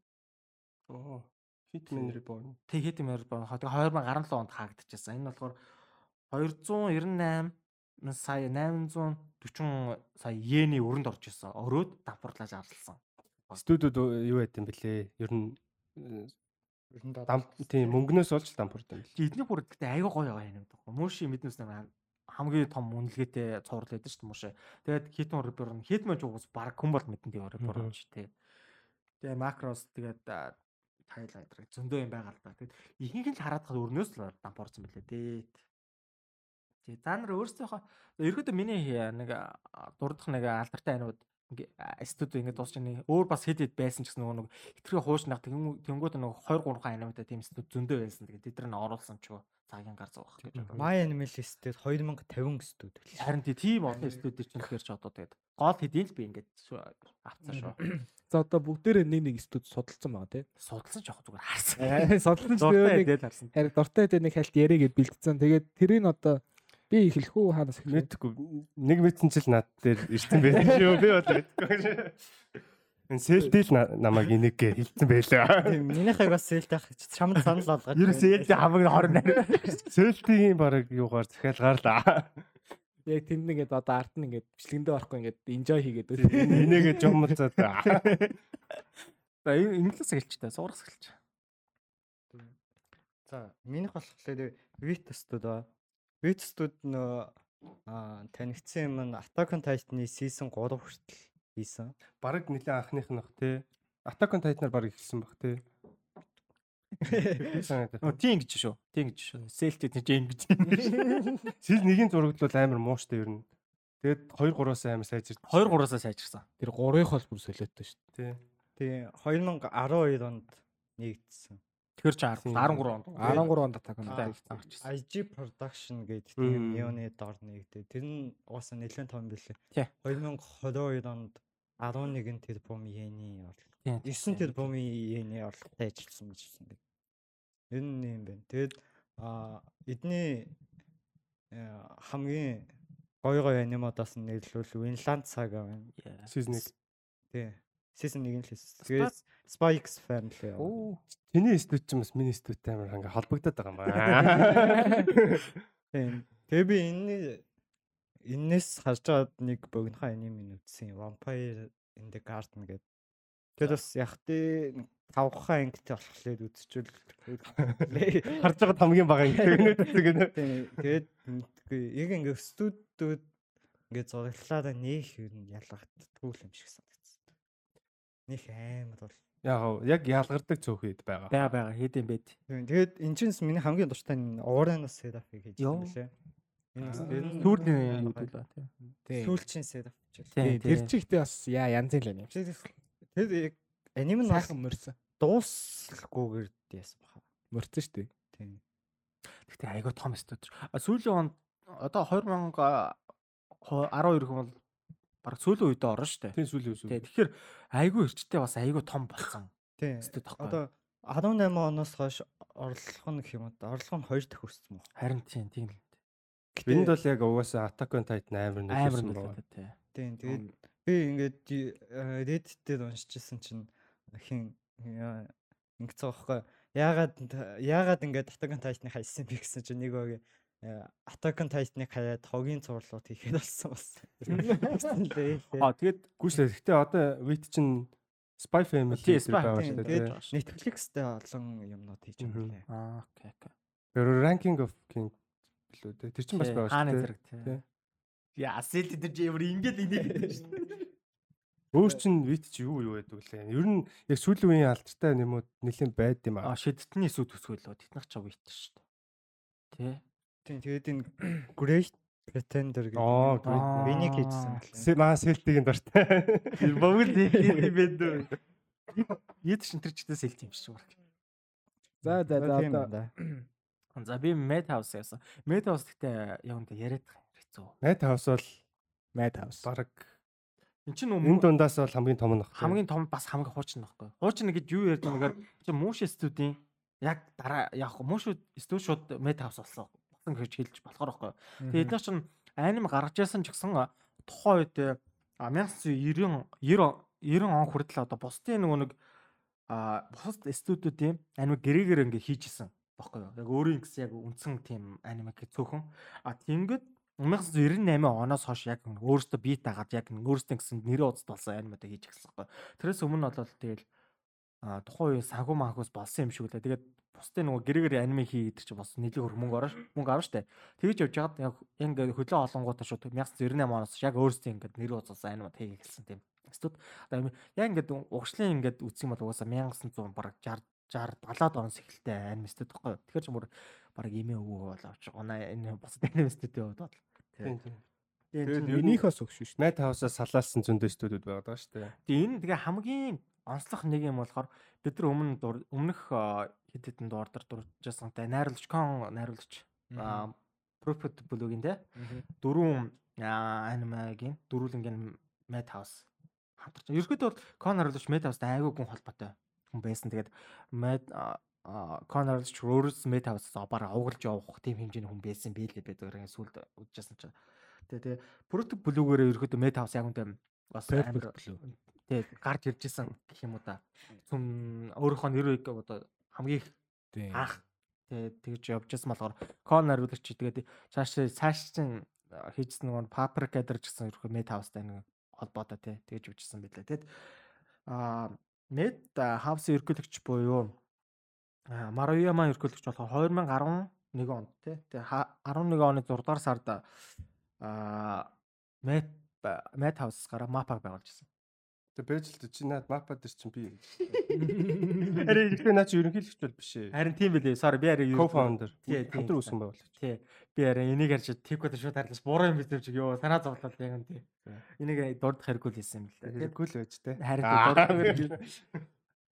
Оо. Hitman Reborn. Тэг хэд юм бол 2017 онд хаагдчихсан. Энэ болохоор 298 сая 840 сая йений өрөнд орж исэн. Өрөөд давхарлаж арлсан. Студиуд юу байт юм бэлээ? Ер нь Ер нь дам тийм мөнгнөөс олж дампуурд юм. Эдний бүр гэхдээ аяга гоё байгаа юм даа. Мөши мэднэс нэг хамгийн том үнэлгээтэй цуврал байдаг шүү дээ мөши. Тэгээд хитэн репер нь хитмэн ч уус баг хүн бол мэдэн дээ репер юм чи тээ. Тэгээ макрос тэгээд хайлайтер зөндөө юм байгаа л да. Тэгээд ихэнх нь хараад хад өрнөөс л дампуурсан билээ дээ. Тий за нар өөрсдийнхөө ерөөдөө миний нэг дурдах нэг алдартай анууд студи ингээд дуусч нэг өөр бас хэд хэд байсан ч гэсэн нөгөө нэг хитрхи хуушнах тэнгууд нэг 2 3 аниматай тийм студи зөндөө байсан. Тэгээд тэд нар нь оруулсан ч юу цагийн гар зовох гэж бодлоо. My Animalist-д 2050 студ билээ. Харин тий тийм олон студи чинь тэгэхээр ч одоо тэгээд гол хэдийн л би ингээд шүү- авцсан шүү. За одоо бүгдээрээ нэг нэг студ судалсан байгаа тий. Судалсан ч яг зүгээр харсан. Судалсан ч Дуртай нэг идэл харсан. харин дуртай дэ нэг хальт яригээд бэлдсэн. Тэгээд тэрийг одоо би эхлэх үү хаанаас эхлэх? Мэдхгүй нэг мэдсэн чил над дээр ирсэн байх шүү. Би бол мэдхгүй. Энэ сэлдэл намайг энийгээ хилцэн байлаа. Тийм минийхийг бас сэлтэй чамд санал болгож. Ерөөсөө ээлжийн хамаг хорн нарийн. Сэлдийн баг юугаар захиалгаар л. Яг тэнд нэгэд одоо арт нь ингээд бичлэгэндээ орохгүй ингээд enjoy хийгээд үү. Энийгээ жомцоод. За энэ инглиш хэлч та суурах хэлч. За минийх болохоор Vitus-д ба. Vitus-д нөө аа танигдсан юм нь Attack on Titan-ы season 3 хүртэл хийсэн. Бараг нэлээ анхных нөх те. Attack on Titan-аар баг ихсэн баг те. Нөө тийм гэж шүү. Тийм гэж шүү. Сэлтэй тийм жин гэж. Сэл нэгийн зураглал амар мууштай ер нь. Тэгээд 2 3-аас амар сайжирд. 2 3-аас сайжирсан. Тэр гурыг бол бүр солиотой шүү Тий. Тэгээ 2012 онд нэгдсэн. Тэгэхээр ч 13 онд. дээ. 13 онд атак Тий. байна. IG production гэдэг тийм неоны дор нэгдээ. Тэр нь угаасаа нэлээд том билээ. Тий. 2022 онд 11 тэрбум йений орлого. Тийм. 9 тэрбум йений орлоготой ажилласан гэж хэлсэн. Ер нь юм байна. Тэгэд а эдний э, хамгийн гоё гоё анимадаас нэрлүүл Winland Saga байна. Season 1. Тий. Season 1 л хийсэн. Тэгээд Spy X Family. Оо. Тэний студ ч юм бас миний студтай амар ингээ холбогдоод байгаа юм байна. [LAUGHS] Тийм. Тэгээ би энэ энэс харж байгаад нэг богинохон анime үзсэн. Vampire in the Garden гэдэг. Тэр бас яг тий тавхаа ангитай болохоор үзчихвэл [LAUGHS] Харж байгаа хамгийн бага ингээ [LAUGHS] гэдэг. Тэгээд. Яг ингээ студиуд ингээ зураглалаа нэг юм ялгагдтгүй юм шиг санагдсан. Них амар бол Яг яг ялгардаг цөөхөд байгаа. Бага бага хэд юм бэ? Тийм, Тэгээд энэ чинь миний хамгийн дуртай энэ Uranus setup-ыг хийж байгаа лээ. Энэ Сүүлийн гэдэг вэ? Тийм. сүүлчийн setup ч гэх. Тийм, Тэр чихтэй бас яа янзын л юм. Тэр яг аним нь Сайхан мөрсөн. дуусалгүйгээр яасан баха. Мөрсөн шүү дээ. Тийм. Гэтэ айгаа том. А сүүлийн онд одоо 2012 хүн бол баг сүүлийн үедээ орно шүү дээ. Тийм сүүлийн үсүү. Тий, Тэгэхээр айгүй эрчтэй бас айгүй том болсон. Тийм. Одоо 18 оноос хойш орлого нь гэх юм уу? Орлого нь хоёр дахь өссөн баг. Харин тийм тийм л. Энд бол яг угаасаа Attack on Titan амар нөлөөсөн байгаа. нөлөөтэй тий. Тийм. Тэгээд би ингээд э, Reddit дээр уншижсэн чинь хин яа, ингэсэн байхгүй. Яагаад яагаад ингээд Attack on Titan-ыг хайсан бэ гэсэн чинь нэг өг Attack on Titan-ыг хаяад хогийн цуурлууд хийхэд болсон бас. [LAUGHS] А тэгээд Гүйшлээ. Гэхдээ одоо Wit чинь Spy Family Spy байгаа шүү тэгээд дээ. Netflix-тэй олон юмнууд хийж байгаа лээ. аа окей окей. Тэр Ranking of King билүү дээ. Тэр чинь бас байгаа шүү дээ. Яа, сэлд дээр чи ямар ингэж энийг гэдэг шүү дээ. Өөр чинь Wit чи юу юу байдаг лээ. Ер нь яг сүүлийн үеийн алдартай нэмүүд нэлээд байд юм А аа. шидтний сүд төсөөлөө. Тэднах ч вит шүү дээ. Тий. Тийм тэгээд энэ Great Pretender гэдэг хийжсэн Аа. байна. Маа сэлтийн дуртай. Богд [LAUGHS] юм бэ. Яд шин тэр чигтээ сэлт юм шиг байна. За за за. За [CLEARS THROAT] би Mad House яасан. Mad House гэхдээ яг үнэ яриад хэцүү. Night House бол Madhouse. баг Энд чинь энэ нөгөө дундаас бол хамгийн том нь баг. хамгийн том бас хамгийн хуучин нөхгүй. Хуучин гэж юу ярьж байгаа нэгээр [GASPS] чи Мууш студийн яг дараа яг Мууш студ шууд Mad House болсон. Болсон гэж хэлж болохоор байхгүй. Тэгээ эдгээр чинь аним гаргаж яасан ч гэсэн тухайн үед а, 1990 90 90 он хүртэл одоо бусдын нөгөө нэг а бусад студиудын аним гэрээгээр ингээ хийжсэн баггүй юу. Яг өөрийн гэсэн яг үндсэн тийм анимаг цөөхөн. А тиймгэд 1998 оноос хойш яг өөрөөсөө бит дагаад яг өөрөөсөө гэсэн нэрээ уцд болсон анимад хийж эхэлсэн байхгүй. Тэрээс өмнө бол тэгэл тухайн үеийн санхүү манхус болсон юм шиг үлээ. Тэгээд бусдын нөгөө гэрээгээр аниме хий гэдэг чинь бас нэлээд хөр мөнгө орно мөнгө авна штэ. Тэгэж явж байгаад яг ингээ хөлөө олонгуудаа шууд 1998 оноос яг өөрөөсөө ингээ нэрээ уцсан анимад хийж эхэлсэн тийм. Одоо яг ингээд угшлын ингээд үсэх юм бол угаасаа 1900 бараг 60 60 70-аад оноос эхэлтэй анime студ байхгүй. Тэгэхээр ч бүр бараг имээ өвөө бол авч байгаа. Энэ бусад студийн хувьд бол. Тийм, тийм. Тэгээд Минийхоос өгш. Night House-аас салаалсан зөндөө студиуд байгаа шүү дээ. Тэгээ энэ тэгээ хамгийн онцлог нэг юм болохоор бид нар өмнө өмнөх хэд хэдэн дуурдар дуржсантай найруулагч кон найруулагч а, Prophet блогийн те дөрвөн анимагийн дөрвөлнгийн Mad House хамтарч. Ерөөдөө бол кон найруулагч Mad House-тай айгүй гүн холбоотой хүн байсан. Тэгээд Mad кон найруулагч өөрөөс Mad House-аас бараа авгалж явах тийм хэмжээний хүн байсан бийл гэдэг ингээд сүлд үдчихсэн чинь. Тэгээ тэгээ блогоор ерөөдөө Mad House яг үнтэй бас амар тий гарч ирж исэн гэх юм уу да. Зүм өөрийнхөө нэрийг одоо хамгийн их анх тэгж явж исэн болохоор кон найруулагч тэгээд цааш цааш чин хийжсэн нөгөө paprika дээр ч гэсэн ерөөхдөө meta house-тай нэг холбоотой тий тэгж явжсэн байлаа тий. Аа meta house ерөнхийлөгч буюу Маруяма ерөнхийлөгч болохоор 2011 онд тий тэгээ 11 оны 6 дугаар сард аа meta meta house гараа mapa байгуулж ирсэн. Тэгээ дээ, чи наад мапа дээр чинь би. Харин [LAUGHS] ихдээ наа чи ерөнхийлөгч бол биш ээ. Харин тийм билээ. Sorry би юу- Co-founder. Тий. Хамтран үүсгэн байгуулагч. Тий. Би арай энийг харж тикод шууд харлаж буруу юм биш юм чиг ёо санаа зовлол яг юм тий. Энийг дурдах хэрэггүй л хийсэн юм л дээ. Хэрэггүй л байж тээ. Харин хэрэггүй.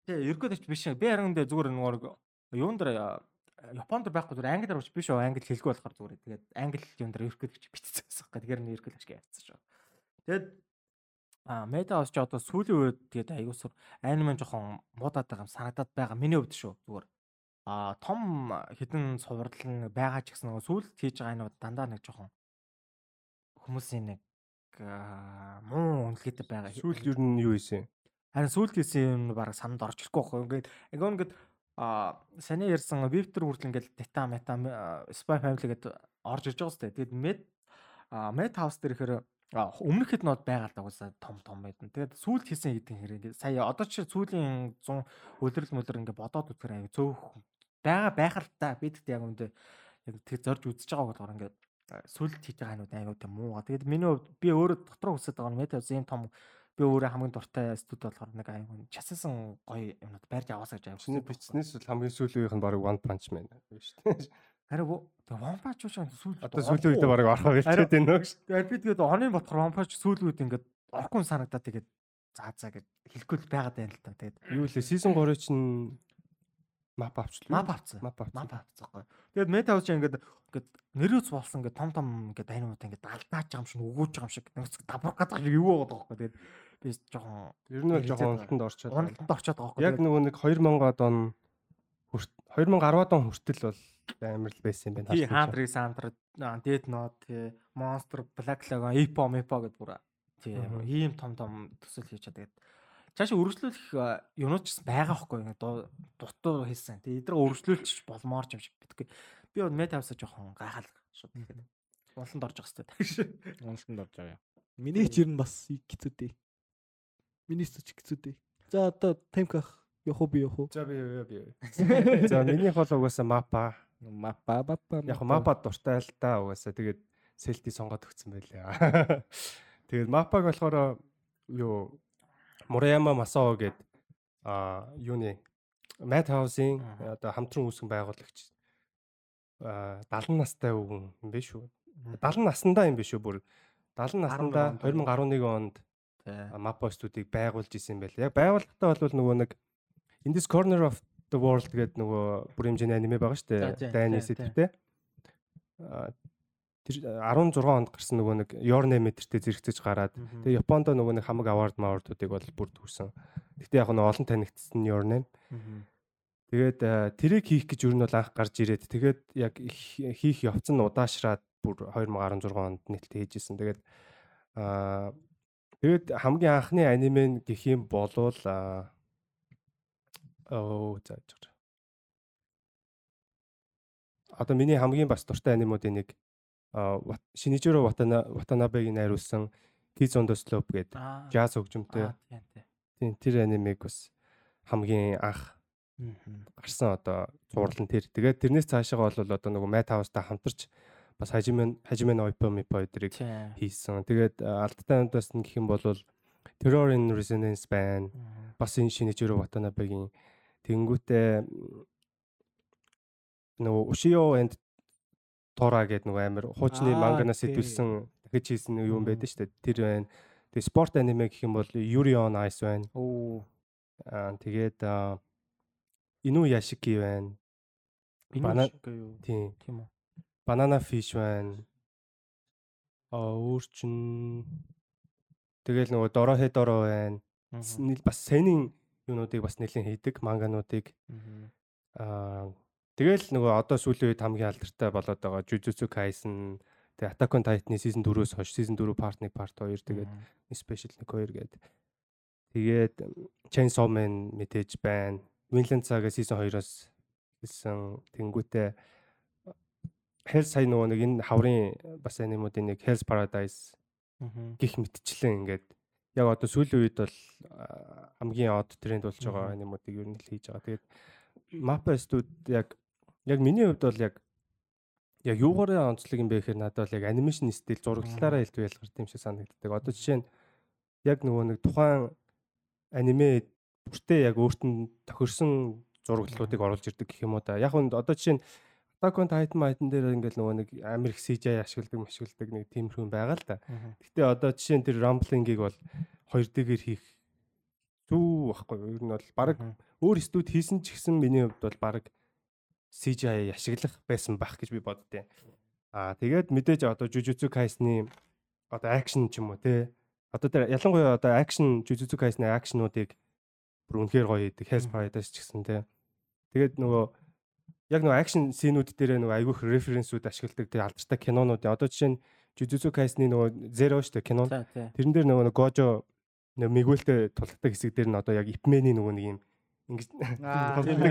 Тий, ерөөдөө биш. Би харин дэ зүгээр нөгөө юун дээр Японд байхгүй зүгээр англи руу биш үү англи хэлгүй болохоор зүгээр. Тэгээд англи юун дээр ерөөдөө бичсэн байсан хэрэг. Нь ерөөдөө ашиг явцсан шүү. Тэгээд А мета ус ч одоо сүүлийн үед тэгээд аягуулсаар аниме жоохон муудаад байгаа юм санагдаад байгаа. Миний хувьд шүү зүгээр. А том хідэн суврал байгаа ч гэсэн нөгөө сүүлд хийж байгаа аниуд дандаа нэг жоохон хүмүүсийн нэг муу үнэлгээтэй байгаа. Сүүл ер нь юу ийсэн? Харин сүүлд хийсэн юм баг сананд орж ирэхгүй байхгүй. Ингээд яг ингээд а саний ярьсан Вивтер хүртэл ингээд дата мета Spy Family гэдэг орж ирж байгаа сте. Тэгээд Med а Med House дээр ихээр өмнөх хэд нот байгаа л дагуулсаа том том байдсан. Тэгээд сүүлд хийсэн хэдин хэрэг сая одоо чи сүүлийн 100 өдрөл мөлөр ингээд бодоод үзэхээр аяа цөөх байгаа байх л та бид гэдэг яг үндэ яг тэг зорж үзэж байгаа болохоор ингээд а, сүүлд хийж байгаа ханууд аяа тийм муу. Тэгээд миний хувьд би өөрөө дотроо үсэж байгаа нь House ийм том би өөрөө хамгийн дуртай студ болохоор нэг аюун чассан гоё юмнууд барьж аваасаа гэж Чиний аюун бичснээс хамгийн сүүлийн үеийнх нь баг One Punch Man шүү дээ. Харин вампач юу шан сүүл Одоо сүүлийн үедээ баг орхоо ирчээд байна уу? тэгээд би тэгээд оны ботхор вампач сүүлүүд ингээд орхон санагдаад тэгээд заа заа гэж хэлэхгүй л байгаад байна л та. Тэгээд Юу лээ season 3 чинь map авчлаа. мап авцсан. Мап авцсан. Гоё тэгээд мета хаус ингээд ингээд нэрөөс болсон ингээд том том ингээд дайнууд ингээд алдаач байгаа юм шиг өгөөж байгаа юм шиг нэг давбар гадаг шиг юу байгаа байхгүй тэгээд би жоохон Ер нь бол жоохон уналтанд орчоод. уналтанд орчоод байгаа байхгүй Яг нөгөө нэг 2000-ад он хүрт 2010-ад он хүртэл бол амар л байсан юм байна. Тий чинь. Хантри Сантра Dead Note тий Monster Black Lagoon Epo Mepo гэдээ бүр тий Мгм. ийм том том төсөл хийж чад тэгээд цаашаа өргөжлүүлэх э, юмнууд ч гэсэн байгаа дуу- дутуу хийсэн. Тэгээ эдрэг өргөжлүүлчих болмоор ч юм шиг битгүй. Би бол Metaverse жоохон гайхал шууд тэгээд уланд орж явах хэрэгтэй. [LAUGHS] Уналтанд орж байгаа. Миний ч ер нь бас хэцүүдээ. Миний ч хэцүүдээ. За одоо таймках явах уу би явах уу? За би би би. [LAUGHS] За минийх бол угаасаа мапа. Мапа бапа. Яг мапа дуртай л да угаасаа. Тэгээд селти сонгоод өгсөн байлээ. [LAUGHS] Тэгээд мапаг болохоор юу Мураяма Масао гээд а юуны Mad House-ийн Мгм. одоо хамтран үүсгэн байгуулагч а 70 настай өвгөн юм биш үү? 70 наснда юм биш үү бүр 70 наснда 2011 онд. Mapa студийг байгуулж исэн байл. Яг байгуулалтаа бол нөгөө нэг In this corner of the world гэдэг нөгөө бүр хэмжээний аниме байгаа шүү дээ. Дайны. А тэр 16 онд гарсан нөгөө нэг Your Name метртэй зэрэгцэж гараад тэгээ Японд нөгөө нэг хамаг award мавардуудыг бол бүр түүсэн. Гэхдээ яг нь олон танигдсан Your Name. Тэгээд тэрийг хийх гэж юу нь бол анх гарч ирээд тэгээд яг хийх явц нь удаашраад бүр 2016 онд нийтлээ хийжсэн. Тэгээд аа тэгээд хамгийн анхны аниме гэх юм болвол аа оо за за. Одоо миний хамгийн бас дуртай анимуудын нэг Watana Watanabe-гийн найруулсан Kids on the Slope гэдэг jazz хөгжмөнтэй тийм тэр анимыг бас хамгийн анх гарсан одоо зурлан тэр. Тэгээд тэрнээс цаашаа бол одоо нөгөө Mad House-тай хамтарч бас хажимен хажимен ойпо мипо өдрийг хийсэн. Тэгээд алдтай амдаас нь гэх юм бол Terror in Resonance байна. Бас энэ Shinichiro Watanabe-гийн тэнгүүтээ нөгөө Ushio and Tora гэдэг нөгөө амар хуучны Аа, манганаас сэтүүлсэн дахиж хийсэн нэг юм байдаг шүү дээ. Тэр байна. Тэгээд спорт аниме гэх юм бол Yuri on Ice байна. Оо. Аа тэгээд Ину Яшики байна. Бана- юу? Тийм. Тийм үү? Банана фиш байна. Аа өөр чин тэгэл нөгөө дорохэ доро байна. Бас сенийн юунуудыг бас нэлээд хийдэг мангануудыг. Аа тэгэл нөгөө одоо сүүлийн үед хамгийн алдартай болоод байгаа Jujutsu Kaisen тэгээ Attack on Titan-ы season 4-өөс хойш season 4 part 1 part 2 тэгээд special нэг 2 гээд тэгээд Chainsaw Man мэдээж байна. Vinland Saga season 2-оос хэлсэн тэнгүүтээ Hell сая нөгөө нэг энэ хаврын бас анимуудын нэг Hell's Paradise гих мэтчлэн ингээд яг одоо сүүлийн үед бол хамгийн од тренд болж байгаа анимуудыг ер нь л хийж байгаа. Тэгээд Mappa студ яг яг миний хувьд бол яг яг юугаараа онцлог юм бэ гэхээр надад бол яг анимашн стил зураглалаараа илтгүй ялгардаг юм шиг санагддаг. Одоо жишээ нь яг нөгөө нэг тухайн аниме бүртээ яг өөрт нь тохирсон зураглалуудыг оруулж ирдэг гэх юм уу да. Яг нь одоо жишээ нь Attack on Titan Titan дээр ингээл нөгөө нэг Америк CGI ашигладаг, машигладаг нэг тиймэрхүү байгаа л да. Гэтэ одоо жишээ нь тэр Rumbling-ийг бол хоёр дэгээр хийх зүү байхгүй юу? Ер нь бол баг өөр студ хийсэн ч гэсэн миний хувьд бол баг CGI ашиглах байсан байх гэж би боддیں۔ Аа тэгээд мэдээж одоо Jujutsu Kaisen-ы одоо акшн ч юм уу те. Одоо тэр ялангуяа одоо акшн Jujutsu Kaisen-ы акшнуудыг бүр үнэхээр гоё хийдэг. Hell's Paradise ч гэсэн те. Тэгээд нөгөө яг нөгөө акшн сценүүд дээр нөгөө айгүйх референсүүд ашигладаг тэр алдартай кинонууд. Одоо жишээ нь Jujutsu Kaisen-ы нөгөө Zero шүү дээ кинон. Тэрэн дээр нөгөө нэг Gojo нөгөө Miguel-тэй тулгадаг хэсэг дээр нь одоо яг Ip-Man-ийн нөгөө нэг юм ингэж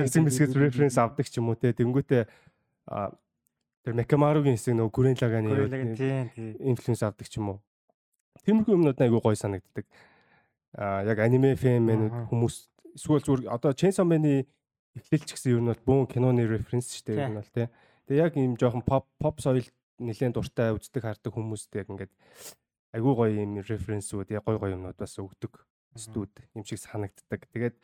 хэсэг мэсгээс референс авдаг ч юм уу те. Тэнгүүтээ а тэр Mekamaru-гийн хэсэг нөгөө Гүрэн лаганы инфлюенс авдаг ч юм уу. Тиймэрхүү юмнууд айгүй гоё санагддаг. Аа яг аниме фэн хүмүүс эсвэл зүгээр одоо Chainsaw Man-ы эхлэлч гэсэн юм нь бол бүүн киноны референс шүү дээ нь бол тий. Тэгээ яг ийм жоохон pop pop соёл нэлээд дуртай үздэг хардаг хүмүүстэй яг ингээд айгүй гоё юм референсүүд яг гоё гоё юмнууд бас өгдөг студ юм шиг санагддаг. Тэгээд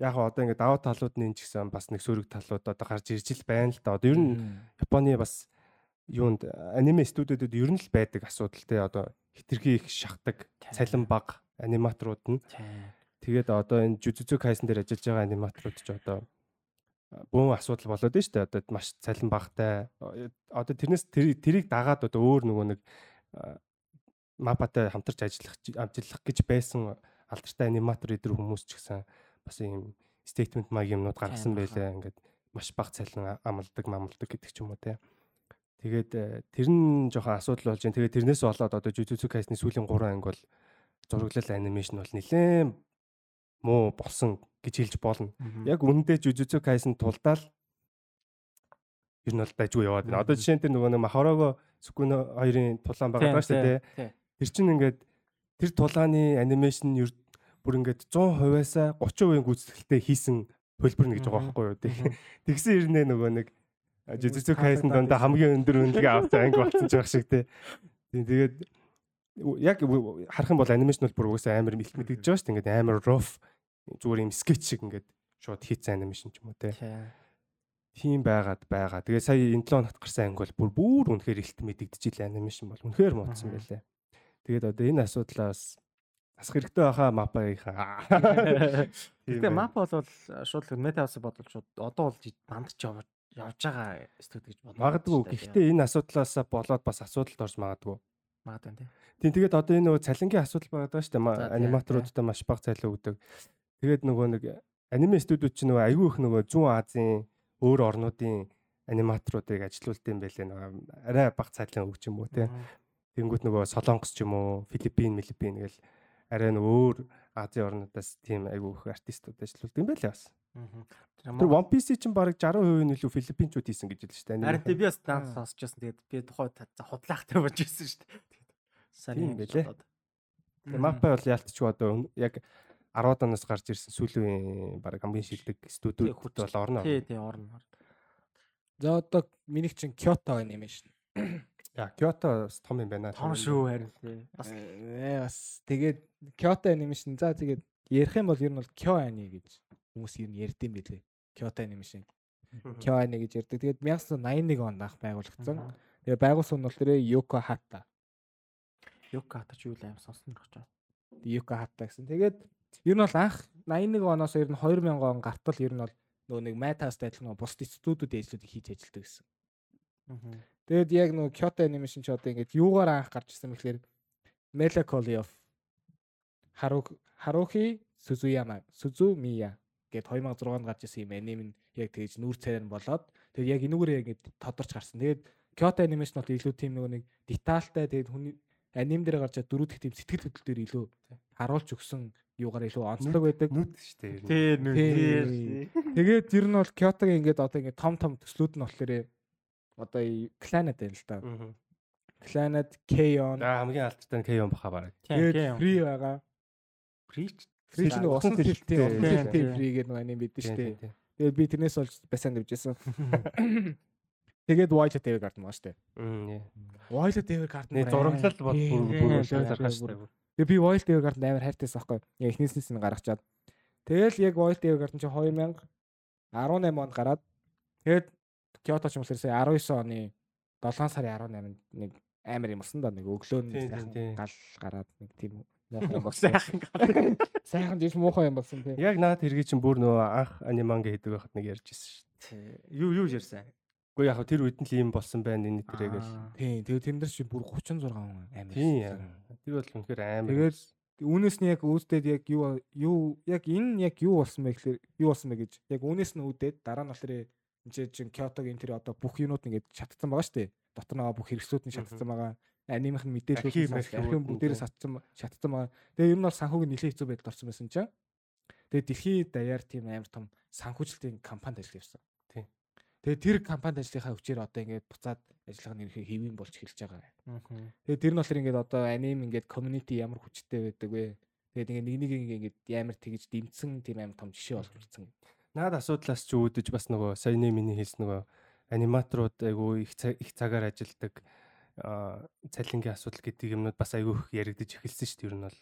яг одоо ингээд даваа талууд нь ч гэсэн бас нэг сөрөг талууд одоо гарч ирж л байна л да. Одоо ер нь Японы бас юунд аниме студиудад ер нь л байдаг асуудал те одоо хитрхи их шахдаг цалин баг аниматорууд нь. Тэгээд одоо энэ Jujutsu Kaisen дээр ажиллаж байгаа аниматорууд ч одоо бөөн асуудал болоод байна шүү дээ. Одоо маш цалин багтай. Одоо тэрнээс тэрийг дагаад одоо өөр нөгөө нэг мапатай хамтарч ажиллах ажиллах гэж байсан алдартай аниматор эдэр хүмүүс ч гэсэн бас ийм statement маг юмнууд гаргасан байлаа. Ингээд маш бага цалин амалдаг, мамалдаг гэдэг ч юм уу те. Тэгээд э, тэр нь жоохон асуудал болж байна. Тэгээд тэрнээс болоод одоо Jujutsu Kaisen-ийн сүүлийн 3 анги бол зураглал анимашн бол нэлээд муу болсон гэж хэлж болно. Яг үнэндээ Jujutsu Kaisen тулдаал ер нь бол дайггүй яваад байна. Одоо жишээ нь тэр нөгөө нэг Махарого Сукуно хоёрын тулаан байгаа даа шүү дээ. Тэр чинь ингээд тэр тулааны анимашн ер бүр ингээд 100%-аас 30% гүйцэтгэлтэй хийсэн хөлбөр нэг гэж байгаа байхгүй юу. Тэгсэн ирнэ нөгөө нэг Jujutsu Kaisen дондоо хамгийн өндөр үнэлгээ авсан анги болсон ч байх шиг тий. Тэгээд яг харах юм бол анимашн бол бүр угаасаа амар их мэдгэж байгаа шүү дээ. Ингээд амар rough зүгээр юм скетч шиг ингээд шууд хийцэн анимашн ч юм уу тий. Тийм байгаад байгаа. Тэгээ сая энэ 7 хоногт гарсан анги бол бүр бүр үнэхээр ихт мэдэгдэж илээ анимашн бол үнэхээр муудсан байлаа. Тэгээд одоо энэ асуудлаас Асах хэрэгтэй байхаа мапаийнхаа. [LAUGHS] Гэтэ мапа бол шууд метавс бодвол шууд одоо бол бандж явж байгаа студи гэж бодож магадгүй. Гэхдээ энэ асуудлаас болоод бас асуудалд орж магадгүй. Магадгүй тийм. Тийм тэгээд одоо энэ нөгөө цалингийн асуудал байгаа шүү дээ. Аниматоруудад маш бага цалин өгдөг. Тэгээд нөгөө нэг аниме студиуд чинь нөгөө айгүй их нөгөө зүүн Азийн өөр орнуудын аниматоруудыг ажилуулд юм байлээ нөгөө арай бага цалин өгч юм уу те. Тэнгүүт нөгөө Солонгос ч юм уу, Филиппин, Филиппин гэл арай нэг өөр Азийн орнуудаас тийм айгүй их артистууд ажиллаулдаг юм байлаа бас. Тэр One Piece чинь баг 60% нь илүү филиппинчууд хийсэн гэж хэлсэн шүү дээ. Харин би бас данс сонсчихсон. Тэгээд би тухай худлаахтай болж ирсэн шүү дээ. Сайн юм байлээ. Тэгээ мапа бол яалтчгүй одоо яг 10 оноос гарч ирсэн сүүлийн баг хамгийн шилдэг студиуд бол орно. Тий, тий, орно. За одоо миний чинь Kyoto animation. Яа, Kyoto бас том юм байна. Том шүү харин тий. Бас ээ бас тэгээд Kyoto animation за тэгээд ярих юм бол ер нь бол Kyo ani гэж хүмүүс ер нь ярьд юм билээ. Kyoto animation. Kyo ani гэж ярьдаг. Тэгээд 1981 онд анх байгуулагдсан. Тэгээд байгуулсан нь бол тэр Yoko Hata. Yoko Hata ч юу л аим сонсон гэж байна. Yoko Hata гэсэн. Тэгээд ер нь бол анх 81 оноос ер нь 2000 он гартал ер нь бол нөгөө нэг Meta-ст адилхан бус студиудын ажлуудыг хийж ажилладаг гэсэн. Тэгээд яг нөгөө Kyoto Animation ч одоо ингээд юугаар анх гарч ирсэн мэхлээр Melancholy of Haruhi Suzuyama Suzumiya гээд 2006 онд гарч ирсэн юм аним нь яг тэгж нүүр нь болоод тэгээд яг энүүгээр яг ингээд тодорч гарсан. Тэгээд Kyoto Animation бол илүү тийм нөгөө нэг детальтай тэгээд хүний аним дээр гарч дөрөв дэх тийм сэтгэл хөдлөл дээр илүү харуулж өгсөн юугаар илүү онцлог байдаг. Нүд шүү дээ. Тий, нүд. Тэгээд ер нь бол Kyoto-гийн ингээд одоо ингээд том том төслүүд нь болохоор одоо Planet байна л да. Planet K-on. Аа хамгийн алдартай нь K-on баха бараг. Тэгээд Free байгаа. Free Free ч нэг усан төлөлттэй усан төлөлттэй Free гэдэг нэг аним бид шүү дээ. Тэгээд би тэрнээс болж басанд дэвжсэн. Тэгээд Violet Evergarden маа штэ. Violet Evergarden зураглал бол бүр бүр зархаа штэ. Тэгээд би Violet Evergarden амар хайртайсан байхгүй. Яг эхнээсээс нь гаргачаад. Тэгэл яг Violet Evergarden чи 2018 онд гараад тэгээд Киото ч юм уусаа 19 оны 7 сарын 18-нд нэг амар юм болсон да нэг өглөө нь гал гараад нэг тийм муухай болсон. Сайхан жиш муухай юм болсон тийм. Яг наад хэрэг чинь бүр нөгөө анх аниманга хийдэг байхад нэг ярьж ирсэн шүү дээ. Юу юу ярьсан? Гэхдээ яг тэр үед нь л юм болсон байна энэ тэрэгэл. Тийм. Тэгээ тэрнэр чи бүр 36 амар. Тийм. Тэр бол үнэхээр амар. Тэгээд үүнээс нь яг үүдээд яг юу юу яг энэ яг юу болсон бэ гэхээр юу болсон бэ гэж яг үүнээс нь үүдээд дараа нь болохоор энэ чинь Kyoto-гийн тэр одоо бүх юмуд ингээд шатцсан байгаа шүү дээ. Дотор байгаа бүх хэрэгслүүд нь шатцсан байгаа. Анимийнх нь мэдээлэлүүд архив бүгдээрээ шатцсан шатцсан байгаа. Тэгээ ер нь бол санхүүгийн нэлээд хэцүү байдалд орсон байсан чинь. Тэгээ дэлхийд даяар тийм амар том санхүүжилтийн компанид ажиллаж явсан. Тэгээ тэр компанид ажлынхаа хүчээр одоо ингээд буцаад ажиллагаа нэрхээ хэвэн болж эхэлж байгаа. Тэгээ тэр нь болохоор ингээд одоо аним ингээд community ямар хүчтэй байдаг вэ? Тэгээд ингээд нэг нэг ингээд ямар тэгж дэмцсэн тийм амар том жишээ болж ирсэн. Наад асуудлаас ч үүдэж бас нөгөө саяны миний хэлсэн нөгөө аниматорууд айгүй их их цагаар ажилдаг аа цалингийн асуудал гэдэг юмнууд бас айгүй их яригдж эхэлсэн шүү дээ ер нь бол.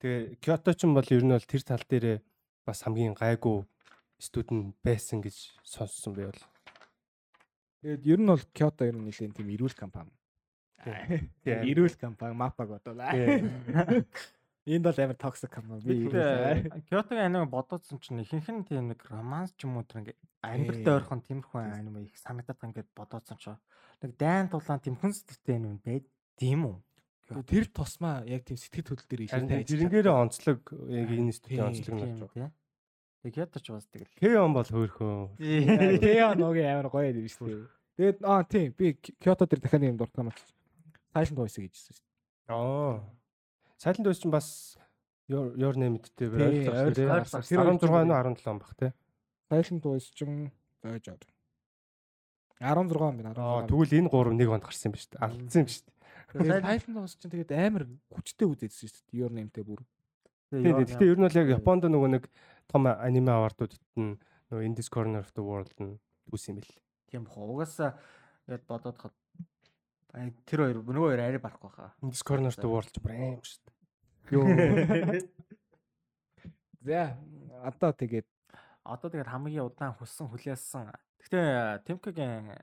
Тэгээ Киото ч юм бол ер нь бол тэр тал дээрээ бас хамгийн гайгүй студент байсан гэж сонссон би бол. Тэгээд ер нь бол Kyoto ер нь нэлээд тийм эрүүл компани. Тийм. Эрүүл компани мапаг бодвол. Энд бол амар токсик компани. Би Киотогийн аниме бодоодсон чинь ихэнх нь тийм нэг романс ч юм уу тэр ингээ амьдралтай Ээ. ойрхон тиймэрхүү аниме их санагдаад байгаа ингээд бодоодсон ч нэг дайн тулаан тийм хүн сэтгэлтэй юм байд тийм үү? Тэр тусмаа яг тийм сэтгэл хөдлөл дээр илүүтэй тэрнгээрээ онцлог яг энэ студийн онцлог нь болж байгаа. Киото ч бас тэгэл. Кеон бол хөөрхөн. Тэгээ ногийн амар гоё юм шүү дээ. Тэгээд аа тийм би Kyoto дээр дахиад юм дуртай маа. Silent Voice гэжсэн шүү дээ. Аа. Silent Voice ч бас your your name байлаа. ойлгосон. Тэр 16 нь 17 баг тий. Silent Voice ч зойж аад. 16 би 16. Аа тэгвэл энэ 3 нэг онд гарсан юм ба шүү дээ. Алдсан юм шүү дээ. Тэгээд Silent Voice ч тэгээд амар хүчтэй үзээдсэн шүү дээ. Your name-тэй бүр. Тийм гэхдээ ер нь бол яг Японд нөгөө нэг том аниме авардуудад нь нөгөө In this corner of the world нь үс юм бэл. Тийм бах. Угаасаа яд бодоод хад тэр хоёр нөгөө хоёр арай барахгүй хаа. In this corner of the world ч бүр аим шүү дээ. Юу. За одоо тэгээд Одоо тэгээд хамгийн удаан хүссэн хүлээсэн. Гэхдээ Темкагийн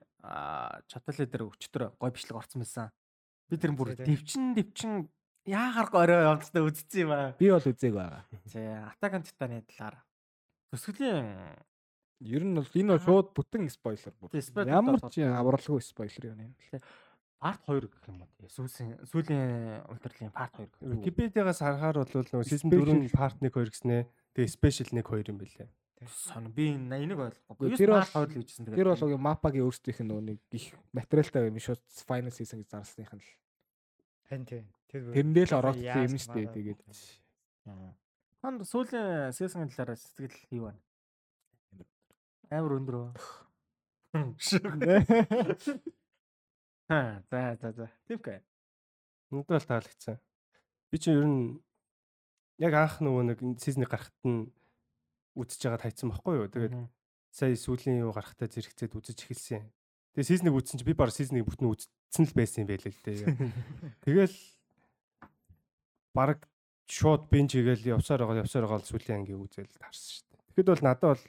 чатал дээр өчтөр гой бичлэг орсон байсан. Би тэр бүр Тийм. дэвчин яахааргүй орой явцтай үзсэн юм аа. би бол үзег байгаа. Тий, Атак on Titan-ы талаар. Төсгөлийн Ер нь бол энэ бол шууд бүтэн спойлер бүр. Тийм, Ямар ч авралгүй спойлер юм парт 2 гэх юм уу. Сүүлийн сүүлийн ультралийн парт 2 гэх юм. Википедиагаас харахаар бол нөгөө season Special. 4 part 1 2 гэснээ тэгээ special 1 2 юм бэлээ. Сон би энэ энийг ойлгохгүй. Тэр бол- парт 2 л гэжсэн тэгээд. Тэр бол уг мапагийн өөрсдийнх нь нөгөө нэг их материалтай юм шууд final season гэж зарласных нь л. Тань тий. Тэр Тэрэндээ л ороод Яаж юм шүү дээ. Тэгээд Ханд сүүлийн сесгийн талаар сэтгэл юу байна? Амар өндөр үү? Ха, за за за. Тимка. Надад бол таалагдсан. Би чинь ер нь яг анх нөгөө нэг season-ыг гарахт нь үзэж байгаа тайцсан байхгүй юу. Тэгээд сая сүүлийн юу гарахтаа зэрэгцээд үзэж эхэлсэн. Тэгээ season-ыг үзсэн чи би баг season-ыг бүтэн үзсэн л байсан юм байлээ л дээ. [LAUGHS] Тэгэл баг шууд бинж хийгээл явсаар байгаа явсаар байгаа л сүүлийн ангийн үзэл таарсан шүү дээ. Тэгэхэд бол надад бол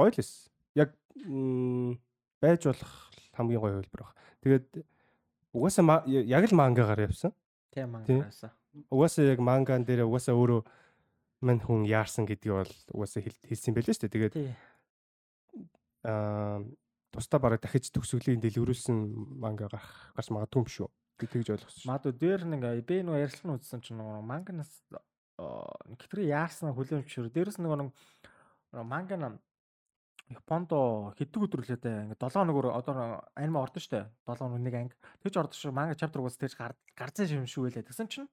гоё л эс. Яг байж болох хамгийн гоё хөлбөр баг. Тэгээд угаасаа яг л мангагаар явсан. Тийм ангаарсан. Угаасаа яг манган дээр угаасаа өөрөө мань хүн яарсан гэдгийг бол угаасаа хэл- хэлсэн байлээ шүү дээ. Тэгээд аа тусдаа бараг дахиж төгсгөлийн дэлгэрүүлсэн манга гарах гарч магадгүй юм шүү. Тэгж ойлгосон. Мадуу дээр нэг би нөгөө ярилцлага нь үзсэн чинь нөгөө манганаас гэтрээ яарсан хүлэмжшүр. Нөгөө нэг нөгөө манган Японд хэдэн өдөр лээ ингээ 7 хоногор одоо аниме ордон штэ 7 хоног нэг анги. Тэгж ордон шүү манга чаптер уус тэгж шүү байлаа тэгсэн чинь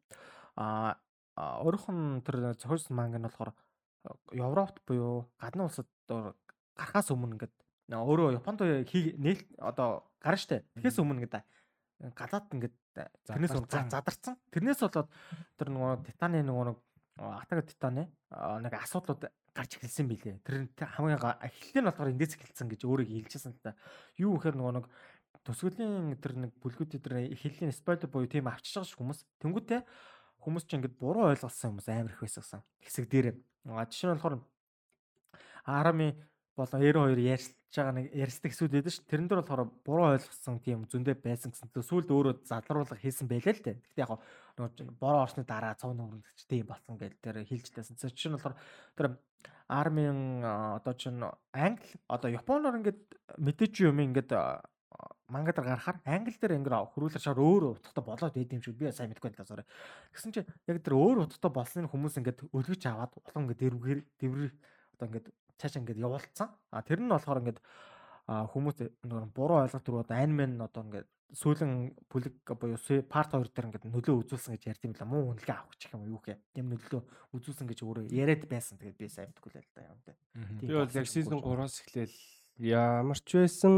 а өөрөөхн тэр зохиолсон манга нь болохоор а, Европт буюу гадны улсад гарахаас өмнө ингээд өөрөө Японд хий нээл одоо гарна штэ. Тэгээс өмнө ингээд гадаад ингээд тэрнээс өмнө Задарсан. за- задарсан тэрнээс болоод тэр нөгөө титаны нөгөө нэг атага титаны а, нэг асуудлууд гарч эхэлсэн билээ. Тэр хамгийн эхлэл нь болохоор эндээс эхэлсэн гэж өөрийг хэлчихсэн та. Юу гэхээр нөгөө нэг төсвөлийн тэр нэг бүлгүүд тэр эхлэлийн спойлер буюу тийм авчиж байгаа хүмүүс. Тэнгүүтээ хүмүүс ч ингэж буруу ойлгосон хүмүүс амар их байсан. Хэсэг дээр. Жишээ нь болохоор Арами болон 92 ярьж байгаа нэг ярьцдаг хэсүүд байдаг ш. Тэрэн дээр болохоор буруу ойлгосон тийм зөндөө байсан гэсэн. Сүүлд өөрөө залруулга хийсэн байлаа л дээ. Гэхдээ яг нөгөө чинь бороо орсны дараа цов нүрэгч тийм болсон гэж тэр хэлж тайсан. Жишээ нь болохоор тэр армийн одоо чинь англи одоо японоор ингээд мэдээч юм ингээд а, манга дээр гарахаар англи дээр ингээд хөрүүлэр шаар өөр утгатай болоод байд юм шиг би сайн мэдгүй байна sorry. Гэсэн чинь яг тэр өөр утгатай болсон хүмүүс ингээд өлгөж аваад улам ингээд дэрвэр дэрвэр одоо ингээд цааш ингээд явуулсан. А тэр нь болохоор ингээд хүмүүс нөгөө буруу ойлголт руу одоо аниме нь одоо ингээд сүүлэн бүлэг буюу парт 2 дээр ингээд нөлөө үзүүлсэн гэж ярьд юм л муу үнэлгээ авах гэх юм уу юу гэх юм нөлөө үзүүлсэн гэж өөрөө яриад байсан. Тэгээд би сайн мэдгүй л л да юм дээ. Би бол яг season 3-аас эхлээл ямар ч байсан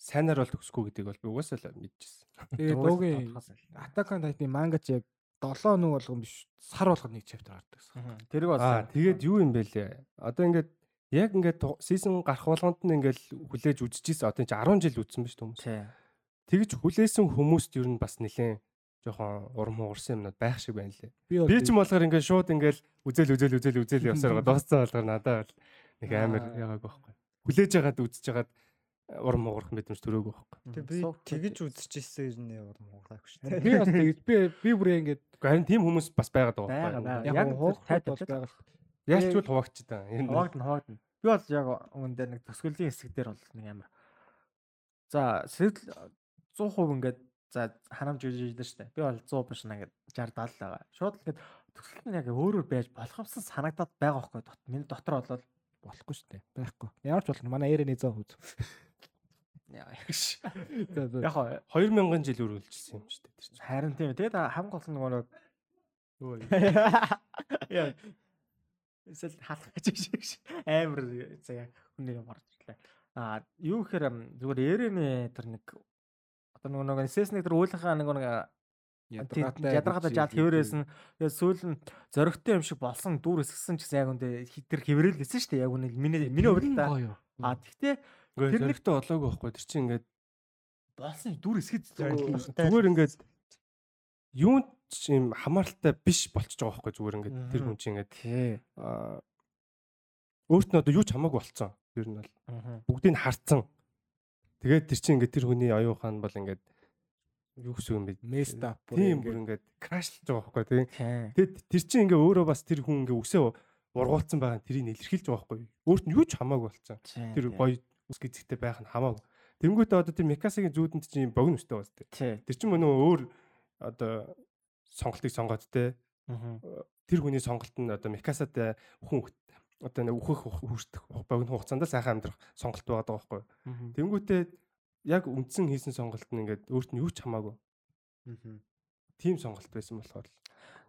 сайнаар бол төгсөхгүй гэдгийг бол би угаасаа л мэдчихсэн. [LAUGHS] Тэгээд дуугийн Attack on Titan мангач яг 7 нүг болгон биш сар болгоод нэг chapter гардаг гэсэн. Тэрийг бас Аа тэгээд юу юм бэ лээ? Одоо ингээд яг ингээд season гарах болгонд нь ингээд хүлээж үзчихсэн. Одоо чи 10 жил үзсэн ба шүү хүмүүс. тэгж хүлээсэн хүмүүст ер нь бас нэлээд жоохон урам хугарсан юмнууд байх шиг байна лээ. Би ч юм болохоор ингээд шууд ингээд үзэл үзэл үзэл үзэл явсаар байгаа. Дууссан болохоор надад бол нэг амар Аа. ягааг байхгүй. Хүлээж ягаад үзэж ягаад урам хугарах мэдрэмж төрөөг байхгүй. Тэг би тэгэж үзчихсэн юм урам хугараагүй шүү би бас тэгж би би бүрээ ингээд харин тийм хүмүүс бас байгаад байгаа байхгүй. яг хуух тайт бол байгаа. Та. Энэ Хаваагд нь хаваагд нь. Би бол яг үүндээ нэг төсгөлийн хэсэг дээр бол нэг амар. За сэтэл 100% ингээд за ханамж үжиж дээ штэ. Би бол 100 биш ингээд 60 70 байгаа. Шууд л ингээд төсгөл нь яг өөрөөр байж болох юмсан санагдаад байгаа байхгүй. Дот миний дотор бол болохгүй дээ. Байхгүй. Ямар ч болно. Манай ээрэний 100 хүз. За, за. Яг хоо 2000 жил үргэлжилсэн юм чинь. харин тийм. Тэгээд хамгийн гол нь нөгөө нэг [LAUGHS] яа эсвэл халах гэж шиг амар заяа хүний юм орж ирлээ. А юу гэхээр зүгээр ээрэний тэр нэг одоо нөгөө нэг сэс нэг тэр уулынхаа нэг нэг ядаргатай жаал хэврээсэн тэгээд сүүл нь зөрөгтэй юм шиг болсон дүүр эсгсэн ч гэсэн яг үндэ хитэр хэврээл гэсэн шүү дээ яг үнэ миний миний хувьд та а тэгтээ Тэр нэг- зэрэгтэй болоогүй байхгүй. Тэр чинь ингээд болсон дүүр эсгэд Зүгээр. зүгээр ингээд юун юм хамааралтай биш болчихж байгаа байхгүй зүгээр ингээд тэр хүн чинь ингээд аа, өөрт нь одоо юу ч хамаагүй болцсон. Ер нь бол бүгдийг нь харцсан. Тэгээд тэр чинь ингээд тэр хүний оюун хаан бол ингээд юу гэсэн юм бэ? Messed up бүр Тийм ингээд. бүр ингээд крашлж байгаа байхгүй тийм. тий Тэгээд тэр чинь ингээ өөрөө бас тэр хүн ингээ үсээ ургуулсан байгаа нь тэрийг илэрхийлж байгаа байхгүй. Өөрт нь юу ч хамаагүй болцсон. Тэр гоё үс гизэгтэй байх нь хамаагүй. Тэнгүүтээ одоо тэр Микасагийн зүүдэнд чинь богино өстэй байна Тэр чинь мөн өөр одоо сонголтыг сонгоод те тэр хүний сонголт нь одоо Микасатай хүн одоо нэг үхэх хүртэх богино хугацаанд сайхан амьдрах сонголт байгаа даа байхгүй. Тэнгүүтээ яг үндсэн хийсэн сонголт нь ингээд өөрт нь юу ч хамаагүй. Тийм сонголт байсан болохоор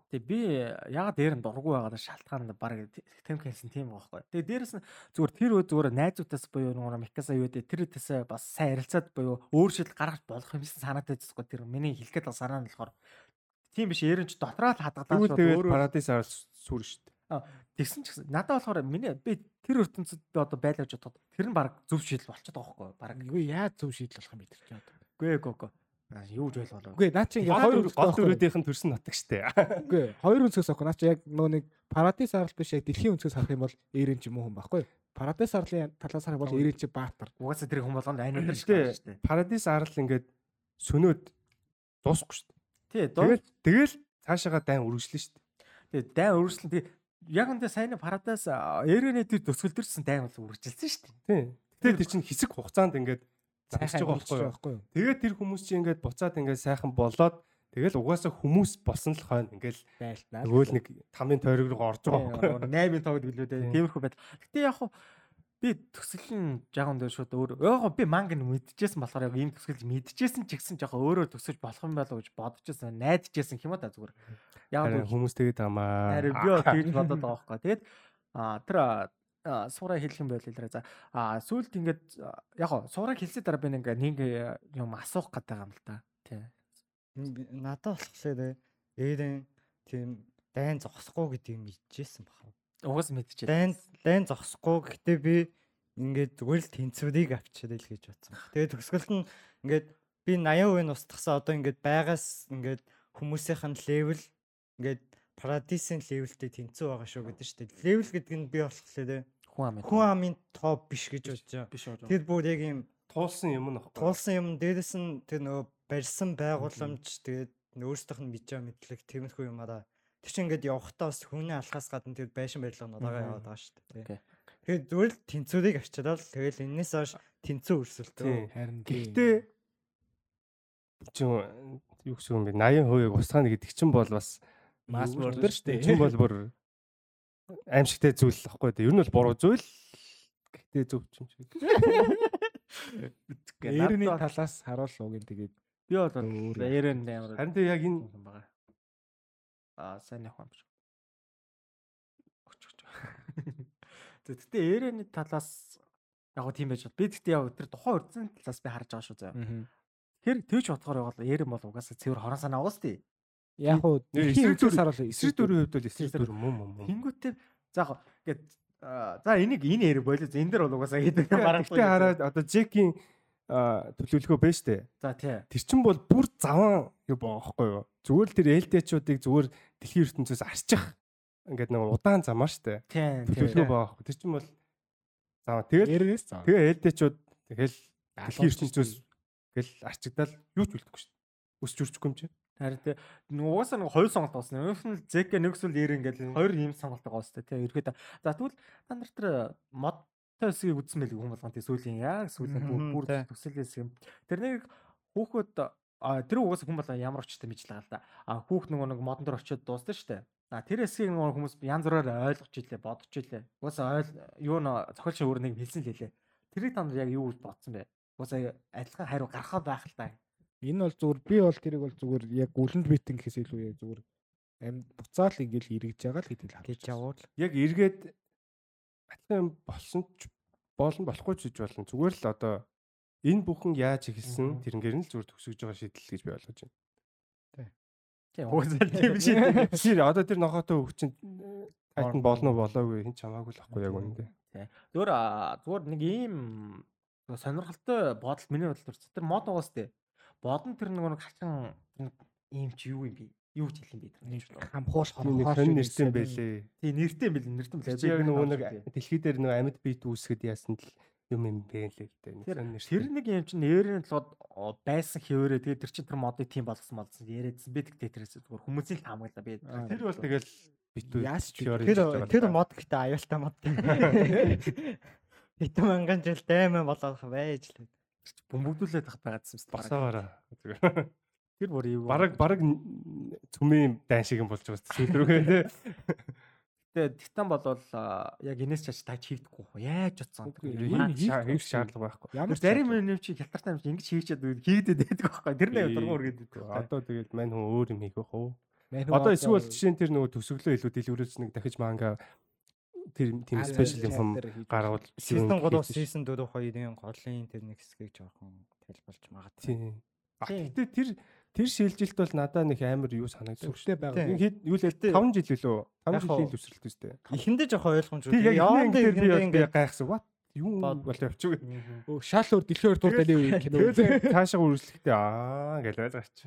Тэг би ягаад дээр нь дургу байгаад шалтгаан нь баг тэм хэлсэн тийм байгаа байхгүй. Тэгээ дээрэс нь зүгээр тэр үе зүгээр найзуудаас буюу нөгөө Микаса юу дээ тэр үтээс бас сайн ярилцаад буюу өөр шил гаргаж болох юм шиг санаатай зүсгүй тэр миний хэлэхэд бол санаа нь болохоор тийм биш ерөнч дотроо л хадгалаад тэгвэл тэгээд өөрөө парадис ар сүр шүү дээ. тэгсэн ч гэсэн надад болохоор миний би тэр ертөнцид би одоо байлгаж бодоход тэр нь баг зөв шийдэл болчиход байгаа байхгүй баг. Үгүй яа зөв шийдэл болох юм бэ тэр чинь одоо. Гүй гүй гүй. Аа, Юу ч байлголоо. Үгүй наа чи ингээ Гол хоёр гол дөрүүдийнх нь төрсөн нутаг штэ. Үгүй хоёр өнцгөөс авах. Наа чи яг нөө нэг парадис арал биш яг дэлхийн өнцгөөс харах юм бол ээрэн ч юм уу хүн байхгүй. Парадис арлын талаас харах бол ээрэн чи баатар. Угаасаа тэр хүн болгонд айн шүү дээ. Парадис арал ингээд сөнөөд дуусахгүй штэ. Тий, Тэгэл тэгэл цаашаага дайн үргэлжлэн штэ. Тэгээ дай өргөжлөн тий яг энэ сайн парадайс эрэний тэр төсгөлдөрсөн дай бол үргэлжилсэн шүү дээ. Тий. Тэгэл тэр чинь хэсэг хугацаанд ингээд загсаж байгаа байхгүй юу? Тэгээд тэр хүмүүс чинь ингээд буцаад ингээд сайхан болоод тэгэл угаасаа хүмүүс болсон л хойно ингээл Байлтнаа. нөгөө л нэг тамийн тойрог руу орж байгаа байхгүй юу? 8-ын тоогд билүүдээ Тийм. тиймэрхүү байдал. Гэтэ яг хуу би төсөлийн жаахан дээр шууд өөр яг би манг нь мэдчихсэн болохоор яг ийм төсгөл мэдчихсэн ч гэсэн жоохон өөрөөр төсөж болох юм болов уу гэж бодчихсан найдчихсан юм да зүгээр. Яг хүмүүс тэгээд тамаа. Харин би тэгж бодоод байгаа байхгүй. Тэгээд а тэр суурай хэлэх юм байл хэлрээ. За а сүүлд ингээд яг гоо суурай хэлсээр дараа би нэг нэг э, юм асуух гэдэг юм л да. Тий. Надад болохоор ээрэн тийм дайн зогсохгүй гэдгийг мэдчихсэн баха. Угаас мэдчихээ. Дайн дайн зогсохгүй гэхдээ би ингээд зүгээр л тэнцвэрийг авчирэл гэж бодсон. Тэгээд төгсгөлт нь ингээд би 80% нь устгасан одоо ингээд байгаас ингээд хүмүүсийнх нь левел ингээд парадисын левелтэй тэнцүү байгаа шүү гэдэг чинь. Левел гэдэг нь би болохоор хүн ам. хүн амын топ биш гэж бодож байгаа. Тэр бүр яг юм туулсан юм нөхгүй. туулсан юм дээрэс нь тэр нөгөө барьсан байгууламж тэгээд өөрсдийнх нь мэдээ мэдлэг тиймэрхүү юм Тэр чинь ингээд явахдаа бас хүний алхаас гадна тэр байшин барилга нудагаа яваад байгаа шүү дээ. Окей. Тэгээд зүгээр л тэнцвэрийг авчирал тэгэл энэс хойш тэнцүү өрсөлтөө. Тий. Харин Гэхдээ чи юу гэсэн юм бэ? 80% устгана гэдэг чинь бол бас юу- murder шүү дээ. чинь бол бүр аимшигтэй зүйл байхгүй дээ. Ер нь бол буруу зүйл. Гэхдээ зөв юм шиг. ээрэний талаас харуул уугийн тэгээд би бол эрен амар Харин тэ яг энэ. Аа сайн явах юм шиг. Оч оч. Тэгтээ эрэний талаас яг тийм байж бол би тэгтээ яг тэр тухайн урдсан талаас би харж байгаа шүү заа. Тэр тэгж бодохоор бол эрен бол угаасаа цэвэр хорон санаа уус тий. яг дэлхийн эсрэг өнцгөөс дүр- харуул эсрэг дөрвийн хувьд бол эсрэг дүр мөн мөн. Тэнгүүтээ за яг ингээд за энийг энэ эрэг болоо энэ дэр бол угаасаа [LAUGHS] хийдэг Гэтэ хараад одоо Джекийн төлөвлөгөө байна штэ. За тий. Тэр чин бол бүр заван юу байгаа байхгүй юу? Зүгээр л тэр ээлдэчүүдийг зүгээр дэлхийн ертөнцөөс арчих ингээд нэг удаан замаа штэ. Тий. Төлөвлөгөө байгаа байхгүй. Тэр чин бол заван. Тэгэл тэгээ ээлдэчүүд тэгэл дэлхийн ертөнцөөс гэл арчигдал юу ч үлдэхгүй штэ. Өсч үрчгүй юм чи. Харин тий. Угаасаа нэг хоёр сонголт болсон. Нэг нь зэк нэгсэл ер ингээд хоёр ийм сонголт байгаа дээ. Тий. Ерөөдөө. За тэгвэл та нар тэр мод төсгийг үзсэн байл хүн болгон тий сүүлийн яг сүүлийн бүр бүр төсөл хэсэг юм. Тэрнийг хүүхэд а тэр угаасаа хүн болгон ямар очтой мэдж байгаа л да. А хүүхд нөгөө нэг модон дээр очиод дуусна дээ. А тэр хэсгийг нөгөө хүмүүс янз бүрээр ойлгож илээ, бодож илээ. Угаасаа ойл юу нэ цохилч өөр нэг хэлсэн л хэлээ. Тэрийг та нар яг юу бодсон бэ? Угаасаа адилхан хариу гаргахаа байх л та. Энэ бол зүгээр би бол тэрийг бол зүгээр яг үлэнд битэн гэхээс илүү яг зүгээр амь буцаал ингээл эргэж байгаа л гэдэл гэж явуул. Яг эргээд адилхан юм болсон ч болно болохгүй ч гэж болно. Зүгээр л одоо энэ бүхэн яаж ихэлсэн Мгм. тэрнгээр нь л зүгээр төгсөж байгаа шийдэл гэж би ойлгож байна. Тийм угаасаа тийм шиг. Тэр одоо тэр нохотой хөвчин тайтан болно болоогүй хин ч хамаагүй л ахгүй яг үнэндээ. Зүгээр а, зүгээр нэг ийм сонирхолтой бодол миний бодлоор. Тэр мод угаас тээ. Бодон тэр нөгөө нэг хачин нэг ийм ч юу юм бэ? Юу ч хэлэн бэ ч. хамхуул Тийм нэг нэрсэн байлээ. Тийм нэртэй юм бэл нэртэй чи яг нөгөө нэг дэлхий дээр нөгөө амьд биет үүсгэд яасан л юм юм бэ л дээ. Нэг Тэр нэг юм чинь нэрийн о, байсан хэвээрээ тэгээ тэр чинь тэр модыг тийм болгосон молсон яриадсан. Би тэгтээ тэрээс зүгээр хүмүүсийн л хамгаалаа би. Тэр бол тэгэл битүү Тэр тэр мод гэдэг аюултай мод. Хэдэн мянган жил даймаа болгох байж л. бөмбөгдүүлээд тах байгаадсан юм. Басаагаараа. Зүгээр. Тэр бүр юу. Бараг бараг цүмийн дайн шиг юм болж байгаа шүү дээ. Тэгээ титан болвол яг энэс чааш та хийдэггүй хөө. Яаж утсан. Хийх шаардлага байхгүй. Ямар зарим юм чи хялтартай юм чи ингэж хийчихэд хийгдэд байдаг байхгүй. Тэр нэг дургуур гэдэг. Одоо тэгээд мань хүн өөр юм хийх? Мань Одоо эсвэл жишээ нь тэр нөгөө төсөглөө илүү дэлгүүрээс нэг дахиж манга тэр тийм спешиал юм гаргавал Season 3 season 4 хоёрын голын тэр нэг хэсгийг жоохон тайлбарлаж магадгүй. Гэтээ тэр тэр шилжилт бол надаа нэг амар юу санагдсан шүү. сүртэй байгаа. Хэд юу л Гэтээ- 5 жил үлээ. 5 Яг жилийн төсрэлт үстэй. Эхэндээ жоохон ойлгомжгүй. Яг дээр би гайхсан. What? Юу бол явчих. Өө шал өөр дэлхийн хоёр дуртай нэг үе кино. Тэгээд цаашаа үргэлжлэхдээ аа гэж ойлгооч.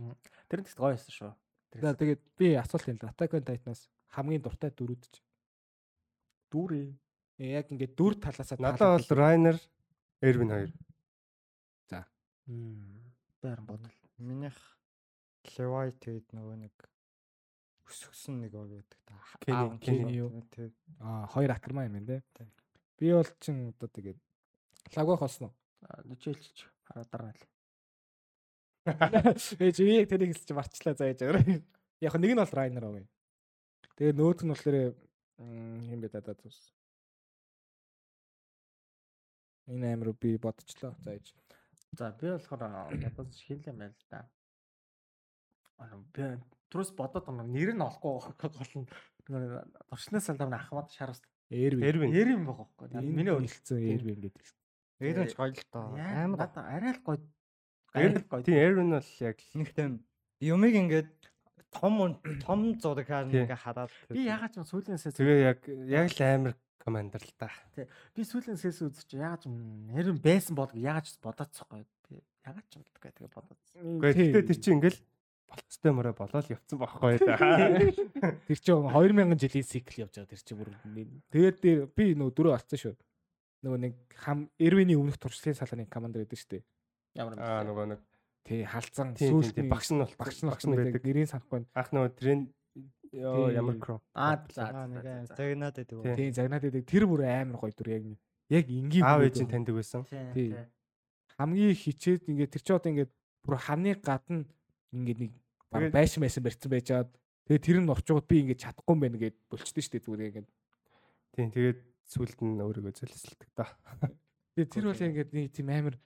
Тэр нь тэгт гоё байсан шүү. За тэгээд би асуулт юм л Attack on Titan-аас хамгийн дуртай дөрүүд чи. Дүүрээ. Э, Яг ингээд дүр талаасаа Надад бол Райнер Эрвин хоёр. Баяр бодол. минийх Levi тэгээд нөгөө нэг өсгсөн нэг ог байдаг та. Тийм. аа хоёр акармаа юм байна те. Би бол чин одоо тэгээд лагва холсон. Нүчээлч хараа дараа нь. [LAUGHS] Э чи яг тэрийг хэлж марчлаа зааж байгаа. Яг нэг нь бол Райнер ав. Тэгээд нөгөөх нь болохоор юм бэ дадаа зүс. Энэ амир би бодчихлоо зааж. За би болохоор бодож хэлээ мэл да. Аа би түрүүс бодоод байгаа нэр нь олохгүй гол нь туршнаас алдаа ахмад шараас Эрвин. Эрвин. нэр юм байгаа байхгүй. Миний өө хэлсэн Эрвин гэдэг. Ээрэн ч гоё л тоо. амар арай л гоё. Арай л гоё. Тийм Эрвин бол яг л нэг тийм юмыг ингээд том том зураг харна Тийм. ингээ хараад Би ягаад ч юм сүүлэнсээс тэгээ яг яг л амар командер л та. би сүүлэнсээс үзэж ягаад ч нь байсан бол ягаад ч бодоцсохгүй. Би ягаад ч юм гэдэггүй тэгээ бодоц. Гэхдээ тэр чинь ингээл болцтой мөрөө болоод явцсан байхгүй да. [LAUGHS] Тэр чинь 2000 жилийн цикл явж байгаа тэр чинь бүр тэгээд дээр би нөгөө дөрөв олцсон шүү. Нөгөө нэг хам Эрвиний өмнөх туршлын салааны командир гэдэг шүү дээ. Ямар юм. Аа нөгөө нэг Тий сүүлд тийм багш нь бол багш нь багш нь байдаг. Нэрийн санахгүй. Ах нөгөө трен ямар кро. Аа загнаад байдаг. Тий загнаад байдаг. Тэр бүр амар гоё дүр яг. Яг энгийн Аав бүрээд ээж нь байна. таньдаг байсан. Тий. хамгийн хичээд ингээд тэр чи одоо ингээд бүр ханы гадна ингээд нэг байшин байсан барьсан байжгаад тэгээд тэр нь орчууд би ингээд чадахгүй юм байна гэд болчтой дээ зүгээр ингээд Тийм тэгээд сүлд нь өөрийгөө зөлсөлдөг та. тэгээд тэр бол ингээд нэг тийм амар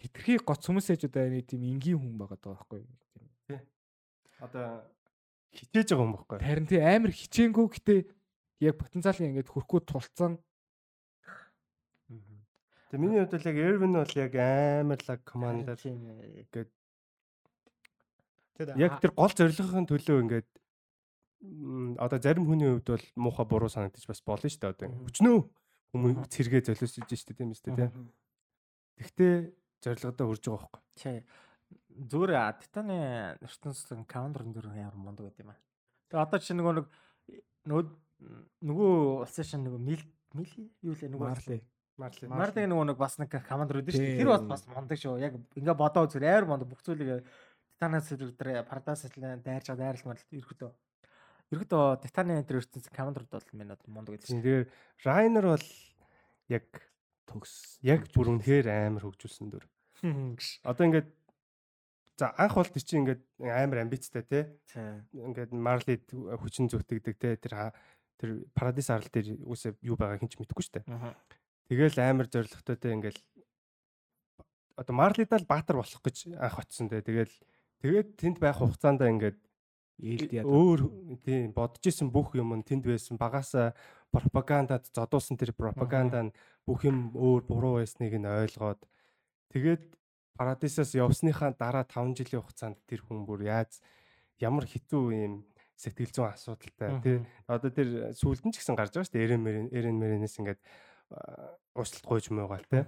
хитрхи гоц хүмүүс ээжүүд нэг тийм энгийн хүн байгаа даа байхгүй юу Одоо хичээж байгаа юм байхгүй. харин тий амар хичээнгүү гэтээ яг потенциалын ингээд хөрхөө тулцсан Тэгээ миний хувьд бол яг Эрвин бол яг амар лаг командер. Тийм. Тэр Яг тэр гол зорилгын төлөө ингээд одоо зарим хүний хувьд бол муухай буруу санагдчих бас болно шүү дээ одоо. Өчнөө хүмүүс цэргээ золиосож шүү дээ тийм үстэй тийм. Гэхдээ зорилгодоо хүрж байгаа байхгүй. Тий. Зүгээр Титаны ертөнцийн календар дээр ямар мундаг байт юм аа. Тэгээ одоо чи нөгөө нэг нөгөө улсын шин нөгөө мил мил юу лээ нөгөө Марли. Марли. Марлиг нөгөө нэг бас нэг календар үүдэн шүү. Тэр бас бас мундаг шүү. Яг ингээ бодоо үзэр амар мундаг бүх зүйлийг Титанаас дээр Парадайс хэлэн дайрж байгаа дайрлал мал ерөөдөө ерөөдөө Титаны энэ ертөнцийн календард бол минь мундаг гэдэг Тийм шүү. тэгээд Райнер бол яг Төгс. яг бүр үнэхээр амар хөгжүүлсэн дүр. Одоо ингээд за анх бол тийч ингээд амар амбицтай те. Ингээд Марлид хүчин зүтгэдэг те тэр тэр Парадис арал дээр үсээ юу байгаа хинч мэдэхгүй. Аха. Тэгэл амар зоригтой те ингээд одоо Марлидаа л баатар болох гэж анх очсон те. Тэгэл тэгээд тэнд байх хугацаанд ингээд Ээлд яа. өөр тийм бодож исэн бүх юм нь тэнд байсан багасаа пропагандад зодуулсан тэр пропаганда нь бүх юм өөр буруу байсныг нь ойлгоод тэгээд парадисаас явсныхаа дараа 5 жилийн хугацаанд тэр хүн бүр яаж ямар хэцүү юм сэтгэл зүйн асуудалтай тий одоо тэр сүулт нь ч гэсэн гарч байгаа шүү дээ эрен мэрэн эрен мэрэнээс ингээд уучлалт гуйж муугаа тий.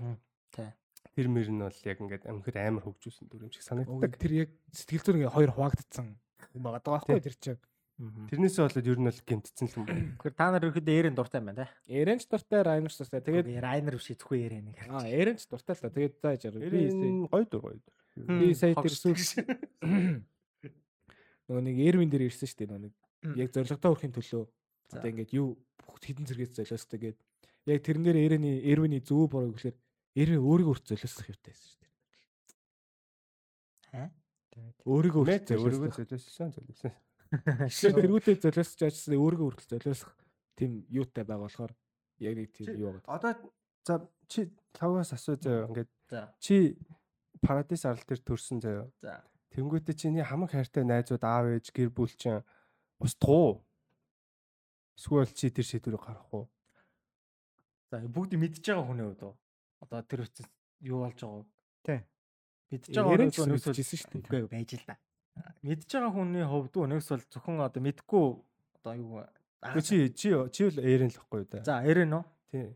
Тий. Тэр мөр нь бол яг ингээд амхэр амар хөгжүүлсэн дүр юм шиг санагддаг Тэр яг сэтгэл зүйн хоёр хуваагдсан юм байгаа даа байхгүй тэр чинь. Тэрнээсээ болоод ер нь бол гэмтсэн л юм байна Тэгэхээр та нар ерөөдөө эрен дуртай юм байна те. Эренч дуртай, Райнерч дуртай. Тэгээд Тэгээд Райнер биш зөвхөн эрен нэг. аа Эренч дуртай л та. Тэгээд за яжаар. Би эрен гоё дүр гоё дүр би сая тэр сүүл [COUGHS] нөгөө нэг Эрвин дээр ирсэн шүү дээ нөгөө нэг яг зоригтой өрхийн төлөө За. одоо ингээд юу хідэн зэрэгт золиосдог гээд яг тэрнээр Эрвиний Эрвиний зөв буруу гэхэлэр Эрвин өөрийгөө өрт золиосох хэрэгтэй байсан шүү дээ. Аа? Өөрийгөө өрт Мэтэ өөрийгөө золиосон золиосон. [LAUGHS] Тэгэхээр тэргүүтээ золиосч ажилласан өөрийгөө өрт золиосох тийм юутай байгаа болохоор яг нэг тийм юу байгаа. Одоо за чи лавгаас асуу заяа ингээд За. чи парадис арал дээр төрсэн заяа. За. Тэнгүүтээ чиний хамаг хайртай найзууд аав ээж гэр бүл чинь устдах уу? Эсвэл чи тэр шийдвэрийг гаргах уу? За бүгд мэдж байгаа хүний хувьд уу? Одоо тэр үтс юу болж байгаа вэ? Тий. Мэдж байгаа хүн гэсэн нэгсэл мэдчихсэн шүү дээ. Үгүй байж л да. Мэдж байгаа хүний хувьд нэгс бол зөвхөн одоо мэдгүй одоо юу чи чи чи бол эйрэн л байхгүй юу да? За эрен үү? Тий.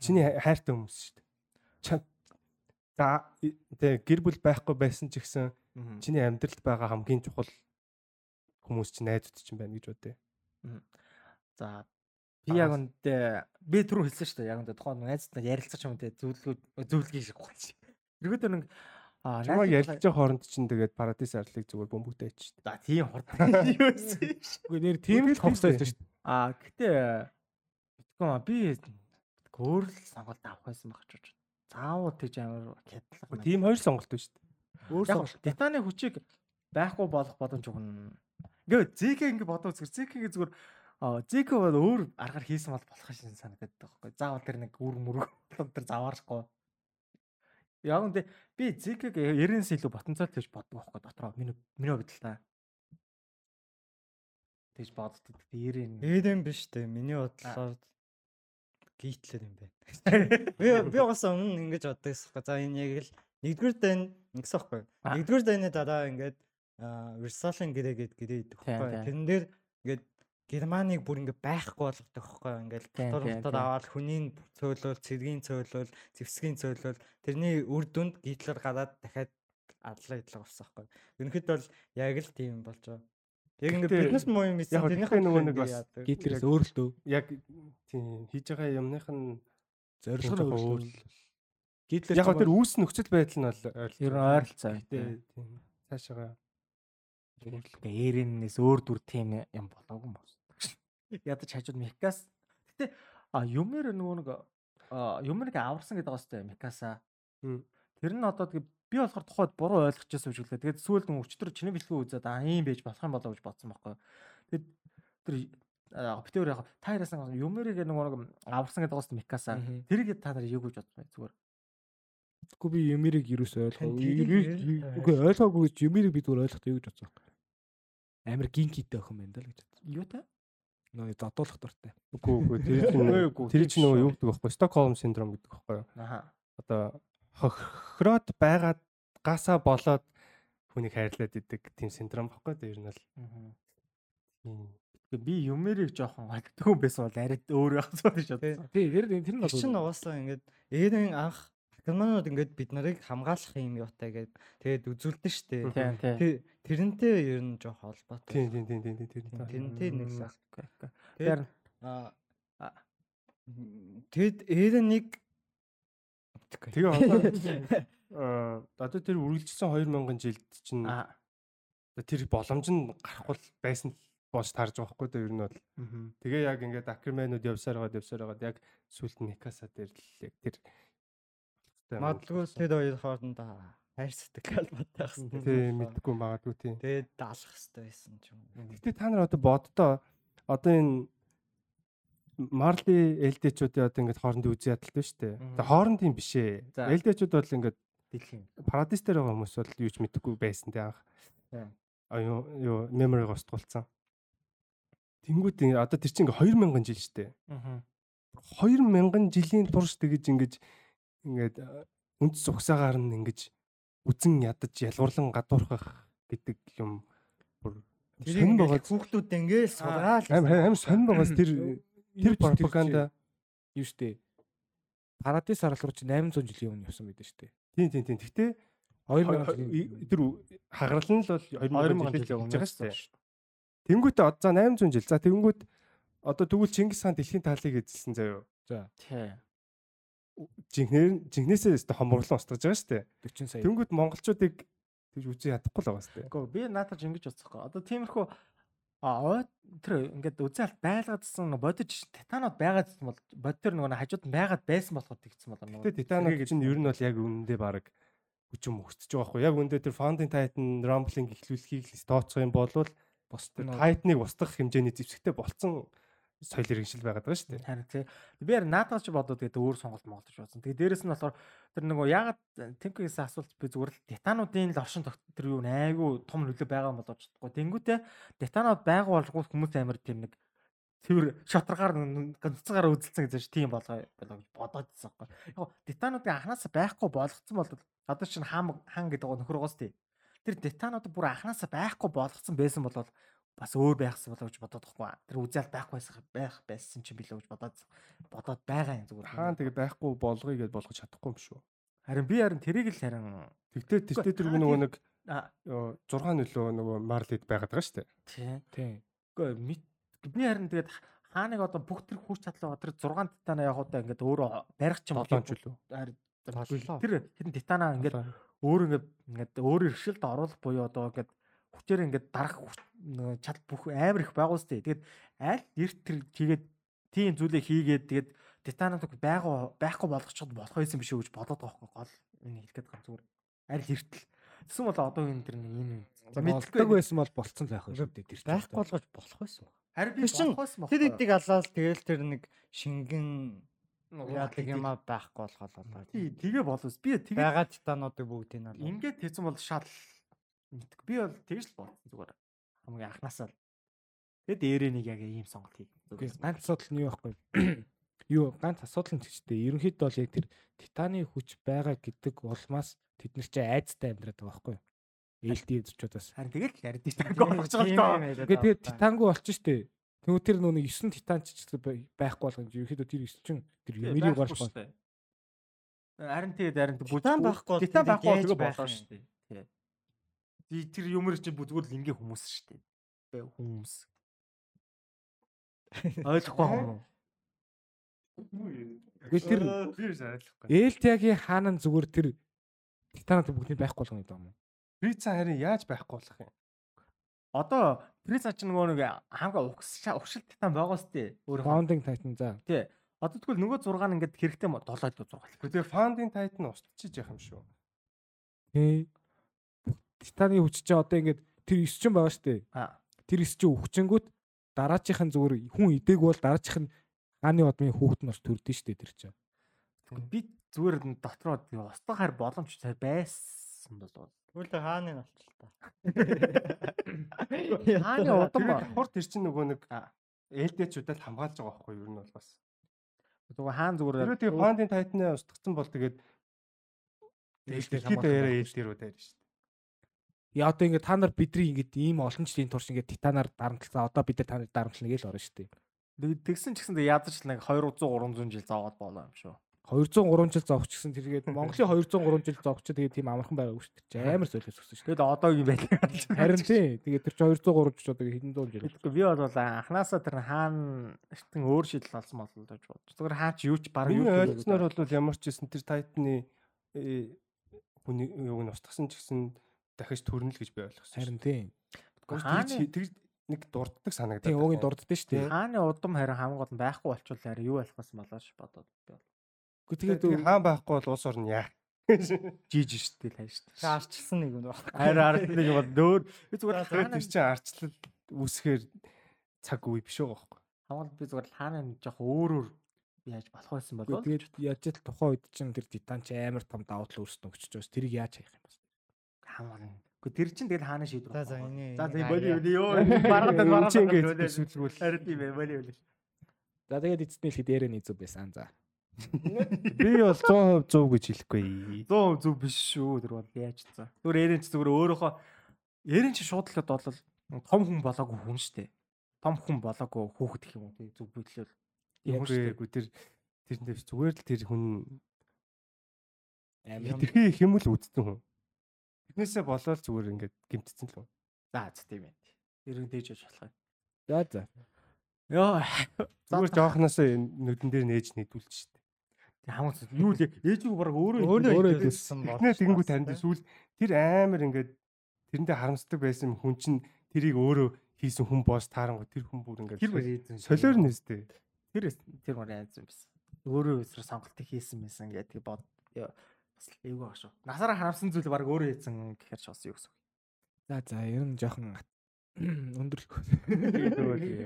Чиний хай- хайртай хүмүүс шүү дээ. За тий гэр бүл байхгүй байсан ч гэсэн чиний амьдралд байгаа хамгийн чухал хүмүүс чинь найзууд чинь байна гэж бодъё. За би яг үндэ би түрүү хэлсэн шүү дээ. Яг үндэ тухайн найзтай ярилцаж юм те зөвлөгөө зөвлөгийг шиг болчих. Тэргүүдээ нэг аа Чамайг найз- ярилцж хооронд чинь тэгээд парадис арлыг зүгээр бөмбөгтэй ич. За тийм ш. [LAUGHS] Үгүй нэр тийм л хогсоо байсан шүү дээ. Аа гэтээ маа би өөр л сонголт авах байсан баг ч гэж. Заавал тэгж амар хядлага. Тийм хоёр сонголт байна шүү дээ. Өөр сонголт. Титаны хүчийг байхгүй болох боломж өгнө. Ингээ Зик ингээ бодоо зүгээр Зик ингээ зүгээр аа Зик бол өөр аргаар хийсэн бол болох шин санагдаад байгаа байхгүй. Заавал тэр нэг үр мөрөг [LAUGHS] болон тэр заваарахгүй. Яг үндэ би Зикийг яренс илүү потенциал гэж боддог байхгүй дотроо. Миний миний хувьд л та. Тэгж боддог. Ярен. Эрэм биш үү? Миний бодлоор гийтлэр юм байна. Би би бас өмнө ингэж боддог юм. За энэ яг л нэгдүгээр дайн ингэсэн байхгүй. Нэгдүгээр дайны дараа ингээд Версалийн гэрээ гэд гэрээ идэх байхгүй. Тэрэн дээр ингээд Германыг бүр ингээ байхгүй болгодог байхгүй. Ингээл дотор дотор аваад хүний цөөлөл, цэргийн цөөлөл, зэвсгийн цөөлөл тэрний үр дүнд гитлэр гараад дахиад адлаа идлэг болсон байхгүй. Ерөнхийд бол яг л тийм болж байгаа. Яг ингээ бизнес муу юм ийсэн гэхдээ нөгөө нэг бас Гитлерээс өөр л дөө. Яг тийм хийж байгаа юмных нь Зорилго нь өөр л. Гитлер Яг тэр үүс нөхцөл байдал нь бол Ер нь ойролцоо. Тий, тийм. Цаашаа Ингээ Эренээс өөр дүр тийм юм болоогүй юм байна. Ядаж хажууд Микас. Гэтэ юмэр нөгөө нэг а юмэрийг аварсан гэдэг байгаа сте Микаса. Тэр нь одоо тэгээ би болохоор тухайд буруу ойлгож байсан юм шиг лээ. Тэгээд сүүлд нь өчтөр чиний бэлтгэл үзээд аа ийм байж болох юм болоо гэж бодсон байхгүй. Тэгээд тэр битээр яг та яасан юмэрийг нөгөө нэг аварсан гэдэг сте Микаса. Тэрийг та нар юу гэж бодсон бэ зүгээр. Тэгэхгүй би Юмирыг юус Тань ойлгоо. тэрийг Үгүй ойлгоогүй гэж Юмирыг би зүгээр ойлгох юу гэж бодсон. Амир гинкитэй охин байна даа л гэж бодсон. Юу те? Нөгөө зодуулах дуртай. үгүй үгүй тэр чинь тэр тийм чинь нөгөө шүү. юу гэдэг байхгүй Стокholm синдром гэдэг байхгүй юу? Аха. Одоо хохироод байгаад гасаа болоод хүнийг хайрлаад идэг тийм синдром байхгүй юу? Ер нь бол Мгм. тийм. Би юмэрийг жоохон олдгүй байсан бол арай өөр байх зүйл гэж Тий. бодсон. Тий, тэр тэр нь Тэр чинь бол угаасаа ингээд Эрен анх Покемонууд ингээд бид нарыг хамгаалах юм юутай гээд тэгээд үзүүлдэн штэ. Тэрнтэй ер нь жоох холбоотой. Тийм тийм тийм тийм тийм. Тэрнтэй. Тэгээд Тэгэхээр аа А. Тэгэд Эрен нэг Тэгээ одоо [LAUGHS] одоо тэр үргэлжлсэн 2000 жилд чинь а тэр боломж нь гарахгүй байсан болж таарж байгаа хгүй дээ ер нь бол. Тэгээ яг ингээд акерменууд явсаар байгаа явсаар байгаа яг сүлд нь Микаса дээр л яг тэр магадгүй тэр хоёр хоорондоо хайр сэтгэл холбоотой байх хэрэгтэй. тийм мэдгүй магадгүй тийм. Тэгээд даалгах хэрэгтэй байсан ч юм уу. Гэтэ та нар одоо боддоо одоо энэ Марли элдэчүүдийн одоо ингээд хоорондын үзий ядалтай шүү дээ. Тэгээ хоорондын биш ээ. Элдэчүүд бол ингээд Дэлхийн. парадис дээр байгаа хүмүүс бол юу ч мэдэхгүй байсан тий анх. Тийм. А юу юу memory гостгуулсан. Тэнгүүд ингээ одоо тэр чинь ингээ 2000 жил шүү дээ. Мгм. 2000 жилийн турш тэгэж ингэж ингээд э, үндэс угсаагаар нь ингэж үзен ядаж ялгуурлан гадуурхах гэдэг юм бүр сонь байгаа. хүүхдүүд ингээд сургаал. Амар сонь байгаас тэр тэр пропаганда юу штэ. Парадис арал руу чи 800 жилийн өмнө явсан байдаг штэ. тийм тийм тийм. Гэхдээ 2000 хо- жилийн тэр хагарал нь л бол 2000 2000 жил жил өмнө гэж байгаа шүү. Тэнгүүтээ одоо за 800 жил. За тэнгүүт одоо тэгвэл Чингис хаан дэлхийн таалыг эзэлсэн заяо. За Тий. Жинхнэр жинхнээсээ өстө хомруулан устгаж байгаа шүү дээ. 40 сая. Тэнгүүт монголчуудыг тэгж үзий ядахгүй л байгаа шүү дээ. Гэхдээ би наатаж ингэж бодсохгүй. Одоо тиймэрхүү а ой тэр ингээд үзэлт байлгадсан бодож титанод байгаад гэсэн бол бод тэр нөгөө хажууд нь байгаад байсан болоход тэгсэн бол нөгөө Гэтэ Титанод чинь ер нь бол яг үнэндээ баг хүчм өгсөж байгаа байхгүй. Яг үндэ тэр Founding Titan Rumbling эхлүүлэхийг л тооцох юм бол бос тэр тэр Titan-ыг устгах хэмжээний зэвсэгтэй болцсон соёл иргэншил байгаад байгаа шүү дээ. харин тий. Би яар наадаж бодоод тэгээд өөр сонголт монголж бодсон. Тэгээд дээрэс нь болохоор тэр нөгөө ягаад Тинкгээс асуулт би зүгээр л титануудын л оршин тэр юу айгүй том нөлөө байгаа юм бол бодчихгүй. Тэнгүүтээ титанууд байгуу болгох хүмүүс амар тийм нэг тэр шоторгаар ганццаагаар үзэлцэн гэж тийм болгоо гэж бодоод байсан байхгүй. Яг гоо титануудын анханасаа байхгүй болгоцсон бол одоо чинь хам хан гэдэг нөхөр угаас тий. Тэр титанууд бүр анханасаа байхгүй болгоцсон байсан бол бас өөр байхсан болоо гэж бодоод байхгүй. Тэр үзэл байхгүйсэн байх байсан чинь билүү гэж бодоод бодоод байгаа юм зүгээр. Хаан тэгээ байхгүй болгоё гэж болгож чадахгүй юм шүү. Харин би харин тэрийг л харин Тэгтээ тэртээ тэр нөгөө нэг а 6 нөлөө нөгөө Marlid байгаад байгаа шүү дээ. тий. тийм. Үгүй мэд би харин тэгээд хааныг одоо бүх тэр хүч чадлаа тэр 6 титана яг одоо ингээд өөрөө барих ч юм 7 ч үлээ. Тэр хэдэн титана ингээд өөр ингээд ингээд өөр иршилд оруулах буюу одоо ингээд хүчээр ингээд дарах хүч- нөгөө чад бүх амар их байгуулс тээ. Тэгээд аль эрт тэр тэгээд тийм зүйлээ хийгээд тэгээд титанууд байгуу байхгүй болгочиход болох байсан биш үү гэж бодоод байгаа байхгүй гол энэ хэлэх гээд байгаа зүгээр. Аль эртэл. Тэгсэн бол одоо энэ тэр нэг энэ мэддэг байсан бол болцсон л байх шүү дээ тэр. Байхгүй болгож болох байсан баг. Харин би Тэр чин болох байсан Тэр эдийг алаад тэгэл тэр нэг шингэн яадаг юм а байхгүй болгоод болоо. Тий, тэгээ болов. Би тэгээ Бага титануудыг бүгдийг нь ингээд хийсэн бол шал мэдгүй. Би бол тэгж л бодсон зүгээр. Хамгийн анханасаа л. Тэгээд дээрээ нэг яг ийм сонголт хий. Ганц асуудал нь юу байхгүй. [CLEARS THROAT] Юу ганц асуудал нь гэжтэй. Ерөнхийдөө бол яг тэр титаны хүч байгаа гэдэг улмаас тэд нар чи айцтай амьдраад байгаа байхгүй. ээлтэй зочудаас. Харин тэгээд л ярид титангүй болгож байгаа л доо. Ингээд тэгээд титангүй болчих штэ. Тэгвэл тэр нөө 9 титан ч байхгүй болгоо юм. Ерөнхийдөө тэр 9 чинь тэр болж шүү дээ. Харин тэгээд харин Титан байхгүй бол титан тэгээд байхгүй тэгээ байх болоо юм? шүү дээ. Тий. Тий, Тэр юмэр чинь бүдгүүр л ингээ хүмүүс шүү дээ. Бэ хүмүүс. Ойлгохгүй юм уу? Тэгээд тэр ойлгохгүй. Элтягийн хаанан зүгээр тэр титанууд бүгдийг байхгүй болгоно гэдэг юм уу? Рица харин яаж байхгүй болох юм? Одоо Приза ч нөгөө нэг хамгийн угсаа уршил титан байгаас тээ. Өөр Founding Titan за. тий. Одоо тэгвэл нөгөө 6 нь ингээд хэрэгтэй 7 л 6. Тэгээ Founding Titan устчиж яах юм шүү. Тий. Титаны хүч чи одоо ингээд тэр 9 чинь байгаа штэ. Аа. Тэр 9 чинь өвчнгүүт дараачихын зүгээр хүн идэг бол дараачих нь хааны одмын хүүхэд нь бас төрдөн штэ тэр чинь. Би зүгээр дотроо устгах хар боломж байсан болов. Үлээ хааны нь болчих л та. Хааны удам давхар тэр чинь нөгөө нэг Аа. ээлдэчүүдэд хамгаалж байгаа байхгүй юу? Ер нь бол бас. зүгээр хаан Тэр зүгээр тэгээ Founding Titan-ы устгацсан бол тэгээд Ээлдээ дэлхийд дээрээ ээлдэрүү дээр шүү дээ. Яа одоо ингээд та нар бидний ингээд ийм олон жилийн турш ингээд титанаар дарамтлаа. Одоо бид нар та нарыг дарамтлна гэж орно штэ. тэгсэн ч гэсэн яадаг ч нэг 200 300 жил зовоод болоо юм шүү. 200 3 жил зовч гэсэн тэргээд Монголын 200 3 жил зовч тэгээд тийм амархан байгаа шүү дээ. Амар солиос өссөн шүү Тэгэл одоо юу байх вэ? дээ. Харин тий. Тэгээд тэр чи 200 3 жил одоо хэдэн зуун жил. Тэгэхгүй би бол анханасаа тэр хаана эртэн өөр шийдэл олсон болов гэж бодож. Зүгээр хаа ч юу ч баг юу Миний ч ойлгосноор бол ямар ч гэсэн тэр Titan-ы э, хүний юуг нь устгасан ч гэсэн дахиж төрнө л гэж би ойлгосон. Харин тий. хааны тэр нэг дурддаг санагдаад. Тий уугийн дурддаг шүү дээ. хааны удам харин хамгийн гол нь байхгүй болчвол харин юу болох юм болоош бодоод би бол Гэхдээ Тэгээд хаан байхгүй бол улс орн яа. [LAUGHS] жиж штэ л хайш штэ. Тэ арчилсан нэг юм байна. Харин ард нэг бол дөөр би зүгээр хаана тэр чинь арчлал үүсгэхээр цаг үе биш байгаа байхгүй. хамгаал би зүгээр хаана жоох өөр өөр яаж болох байсан болов Тэгээд яаж л тухайн үед чинь тэр титан ч амар том давуу тал өөрсдөө өгч чаас тэрийг яаж хаях юм бэ? Хамгаал. Гэхдээ тэр чинь тэгэл хаана шийдвэр. За за энэ За за боли боли ёо баргад Чи ингээд бисүүлгүүл. харин тийм ээ боли боли. За тэгээд эцэстний хэлэхэд дээрээ зүг байсан. За. Би бол 100% 100 гэж хэлэхгүй. 100 зүг биш шүү тэр бол яаж цаа. Зүгээр ярин ч зүгээр өөрөөхөө ярин ч шууд л бол том хүн болоогүй хүн штэ. Том хүн болоогүй хүүхэд гэх юм уу тий зүг бүтлэл. Тийм Үгүй тэр тэрнээ зүгээр л тэр хүн тэрхий хэмэл үдцэн хүн. Тэрнээсээ болоод зүгээр ингээд гимтцэн л хүн. За за тийм ээ. Ерөн дээж яж болох юм. За за. Йоо. Зүгээр жоохноосоо нүдэн дээр нээж нийтүүлж штэ. Тэг хамгаалсан. Юу л ээжиг баг өөрөө Өөрөө өөрөө хэлсэн бол. Тэрнээ тэгэнгүү танд сүүл тэр амар ингээд тэрэндээ харамсдаг байсан хүн чинь тэрийг өөрөө хийсэн хүн боос таарангу тэр хүн бүр ингээд тэр эзэн. солиор нэстэй. Тэр тэр мөр айзан байсан. Өөрөө өсрө сонголтыг хийсэн байсан гэдэг бод бас эйгөө баг шүү. Насаараа харамсан зүйл баг өөрөө хийсэн гэхээр ч бас юу гэсэн. За за ер нь жоохон өндөрлөхгүй.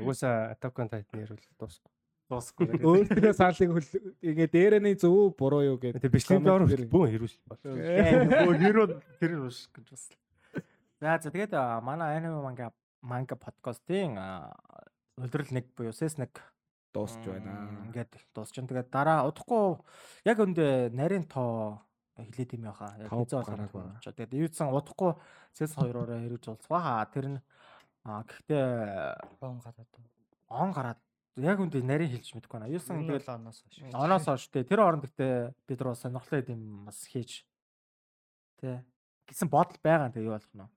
Угаасаа Attack on Titan ярил дуусах. Дуусахгүй. Өөртөө саалыг хөл ингээ дээрэний зөв буруу юу гэдэг. Тэгээ бичлэгийн доор бүүн хэрүүл бол. Өө нэрөө тэр үш гэж бас. За за тэгээд манай anime manga manga подкастын өдрөл нэг буюу сэс нэг дуусч байна. Ингээд дуусч. Тэгээд дараа удахгүй яг өндөө нарийн тоо хилээд юм яхаа. Яг гараад байна. байна. Тэгээд юудсан удахгүй сэс хоёроор хэрүүж уулзгаа. Тэр нь гэхдээ Бом гараад. он гараад яг үндэ нарийн хэлж мэдгүй байна. Юусан бол оноос хойш. оноос хойш тэ тэр оронд гэхдээ бид нар бас сонирхолтой юм бас хийж тэ гэсэн бодол байгаа тэгээ юу болох нь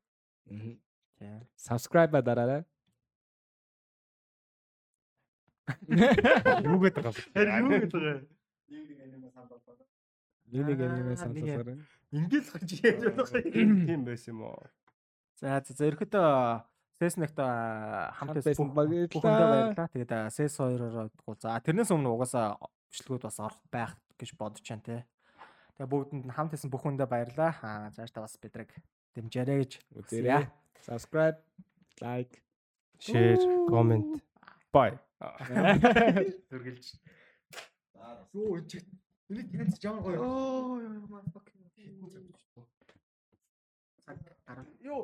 Мгм. тий Subscribe дараарай. Юу гэдэг [LAUGHS] байгаа бэ? байгаа Нэг нэг Аа, аниме нэг сонсоосоор. ингээл гарч яаж болох юм Тийм байсан юм уу? за за за ерөөдөө Сэснэгт хамт байсан бүхэндээ баярлалаа. Тэгээд Сэс хоёроор удахгүй. За тэрнээс өмнө угаасаа бичлэгүүд бас орох байх гэж бодож байна те. Тэгээ бүгдэнд нь хамт байсан бүхэндээ баярлалаа. Аа зааш та бас бидрэг дэмжээрэй гэж Үзээрэй. Subscribe, like. Share, comment. Bye. Зүргэлж. Юу энэ Энийг таньж жаа гоё. Оо маа fucking. Цаг гараа. Юу?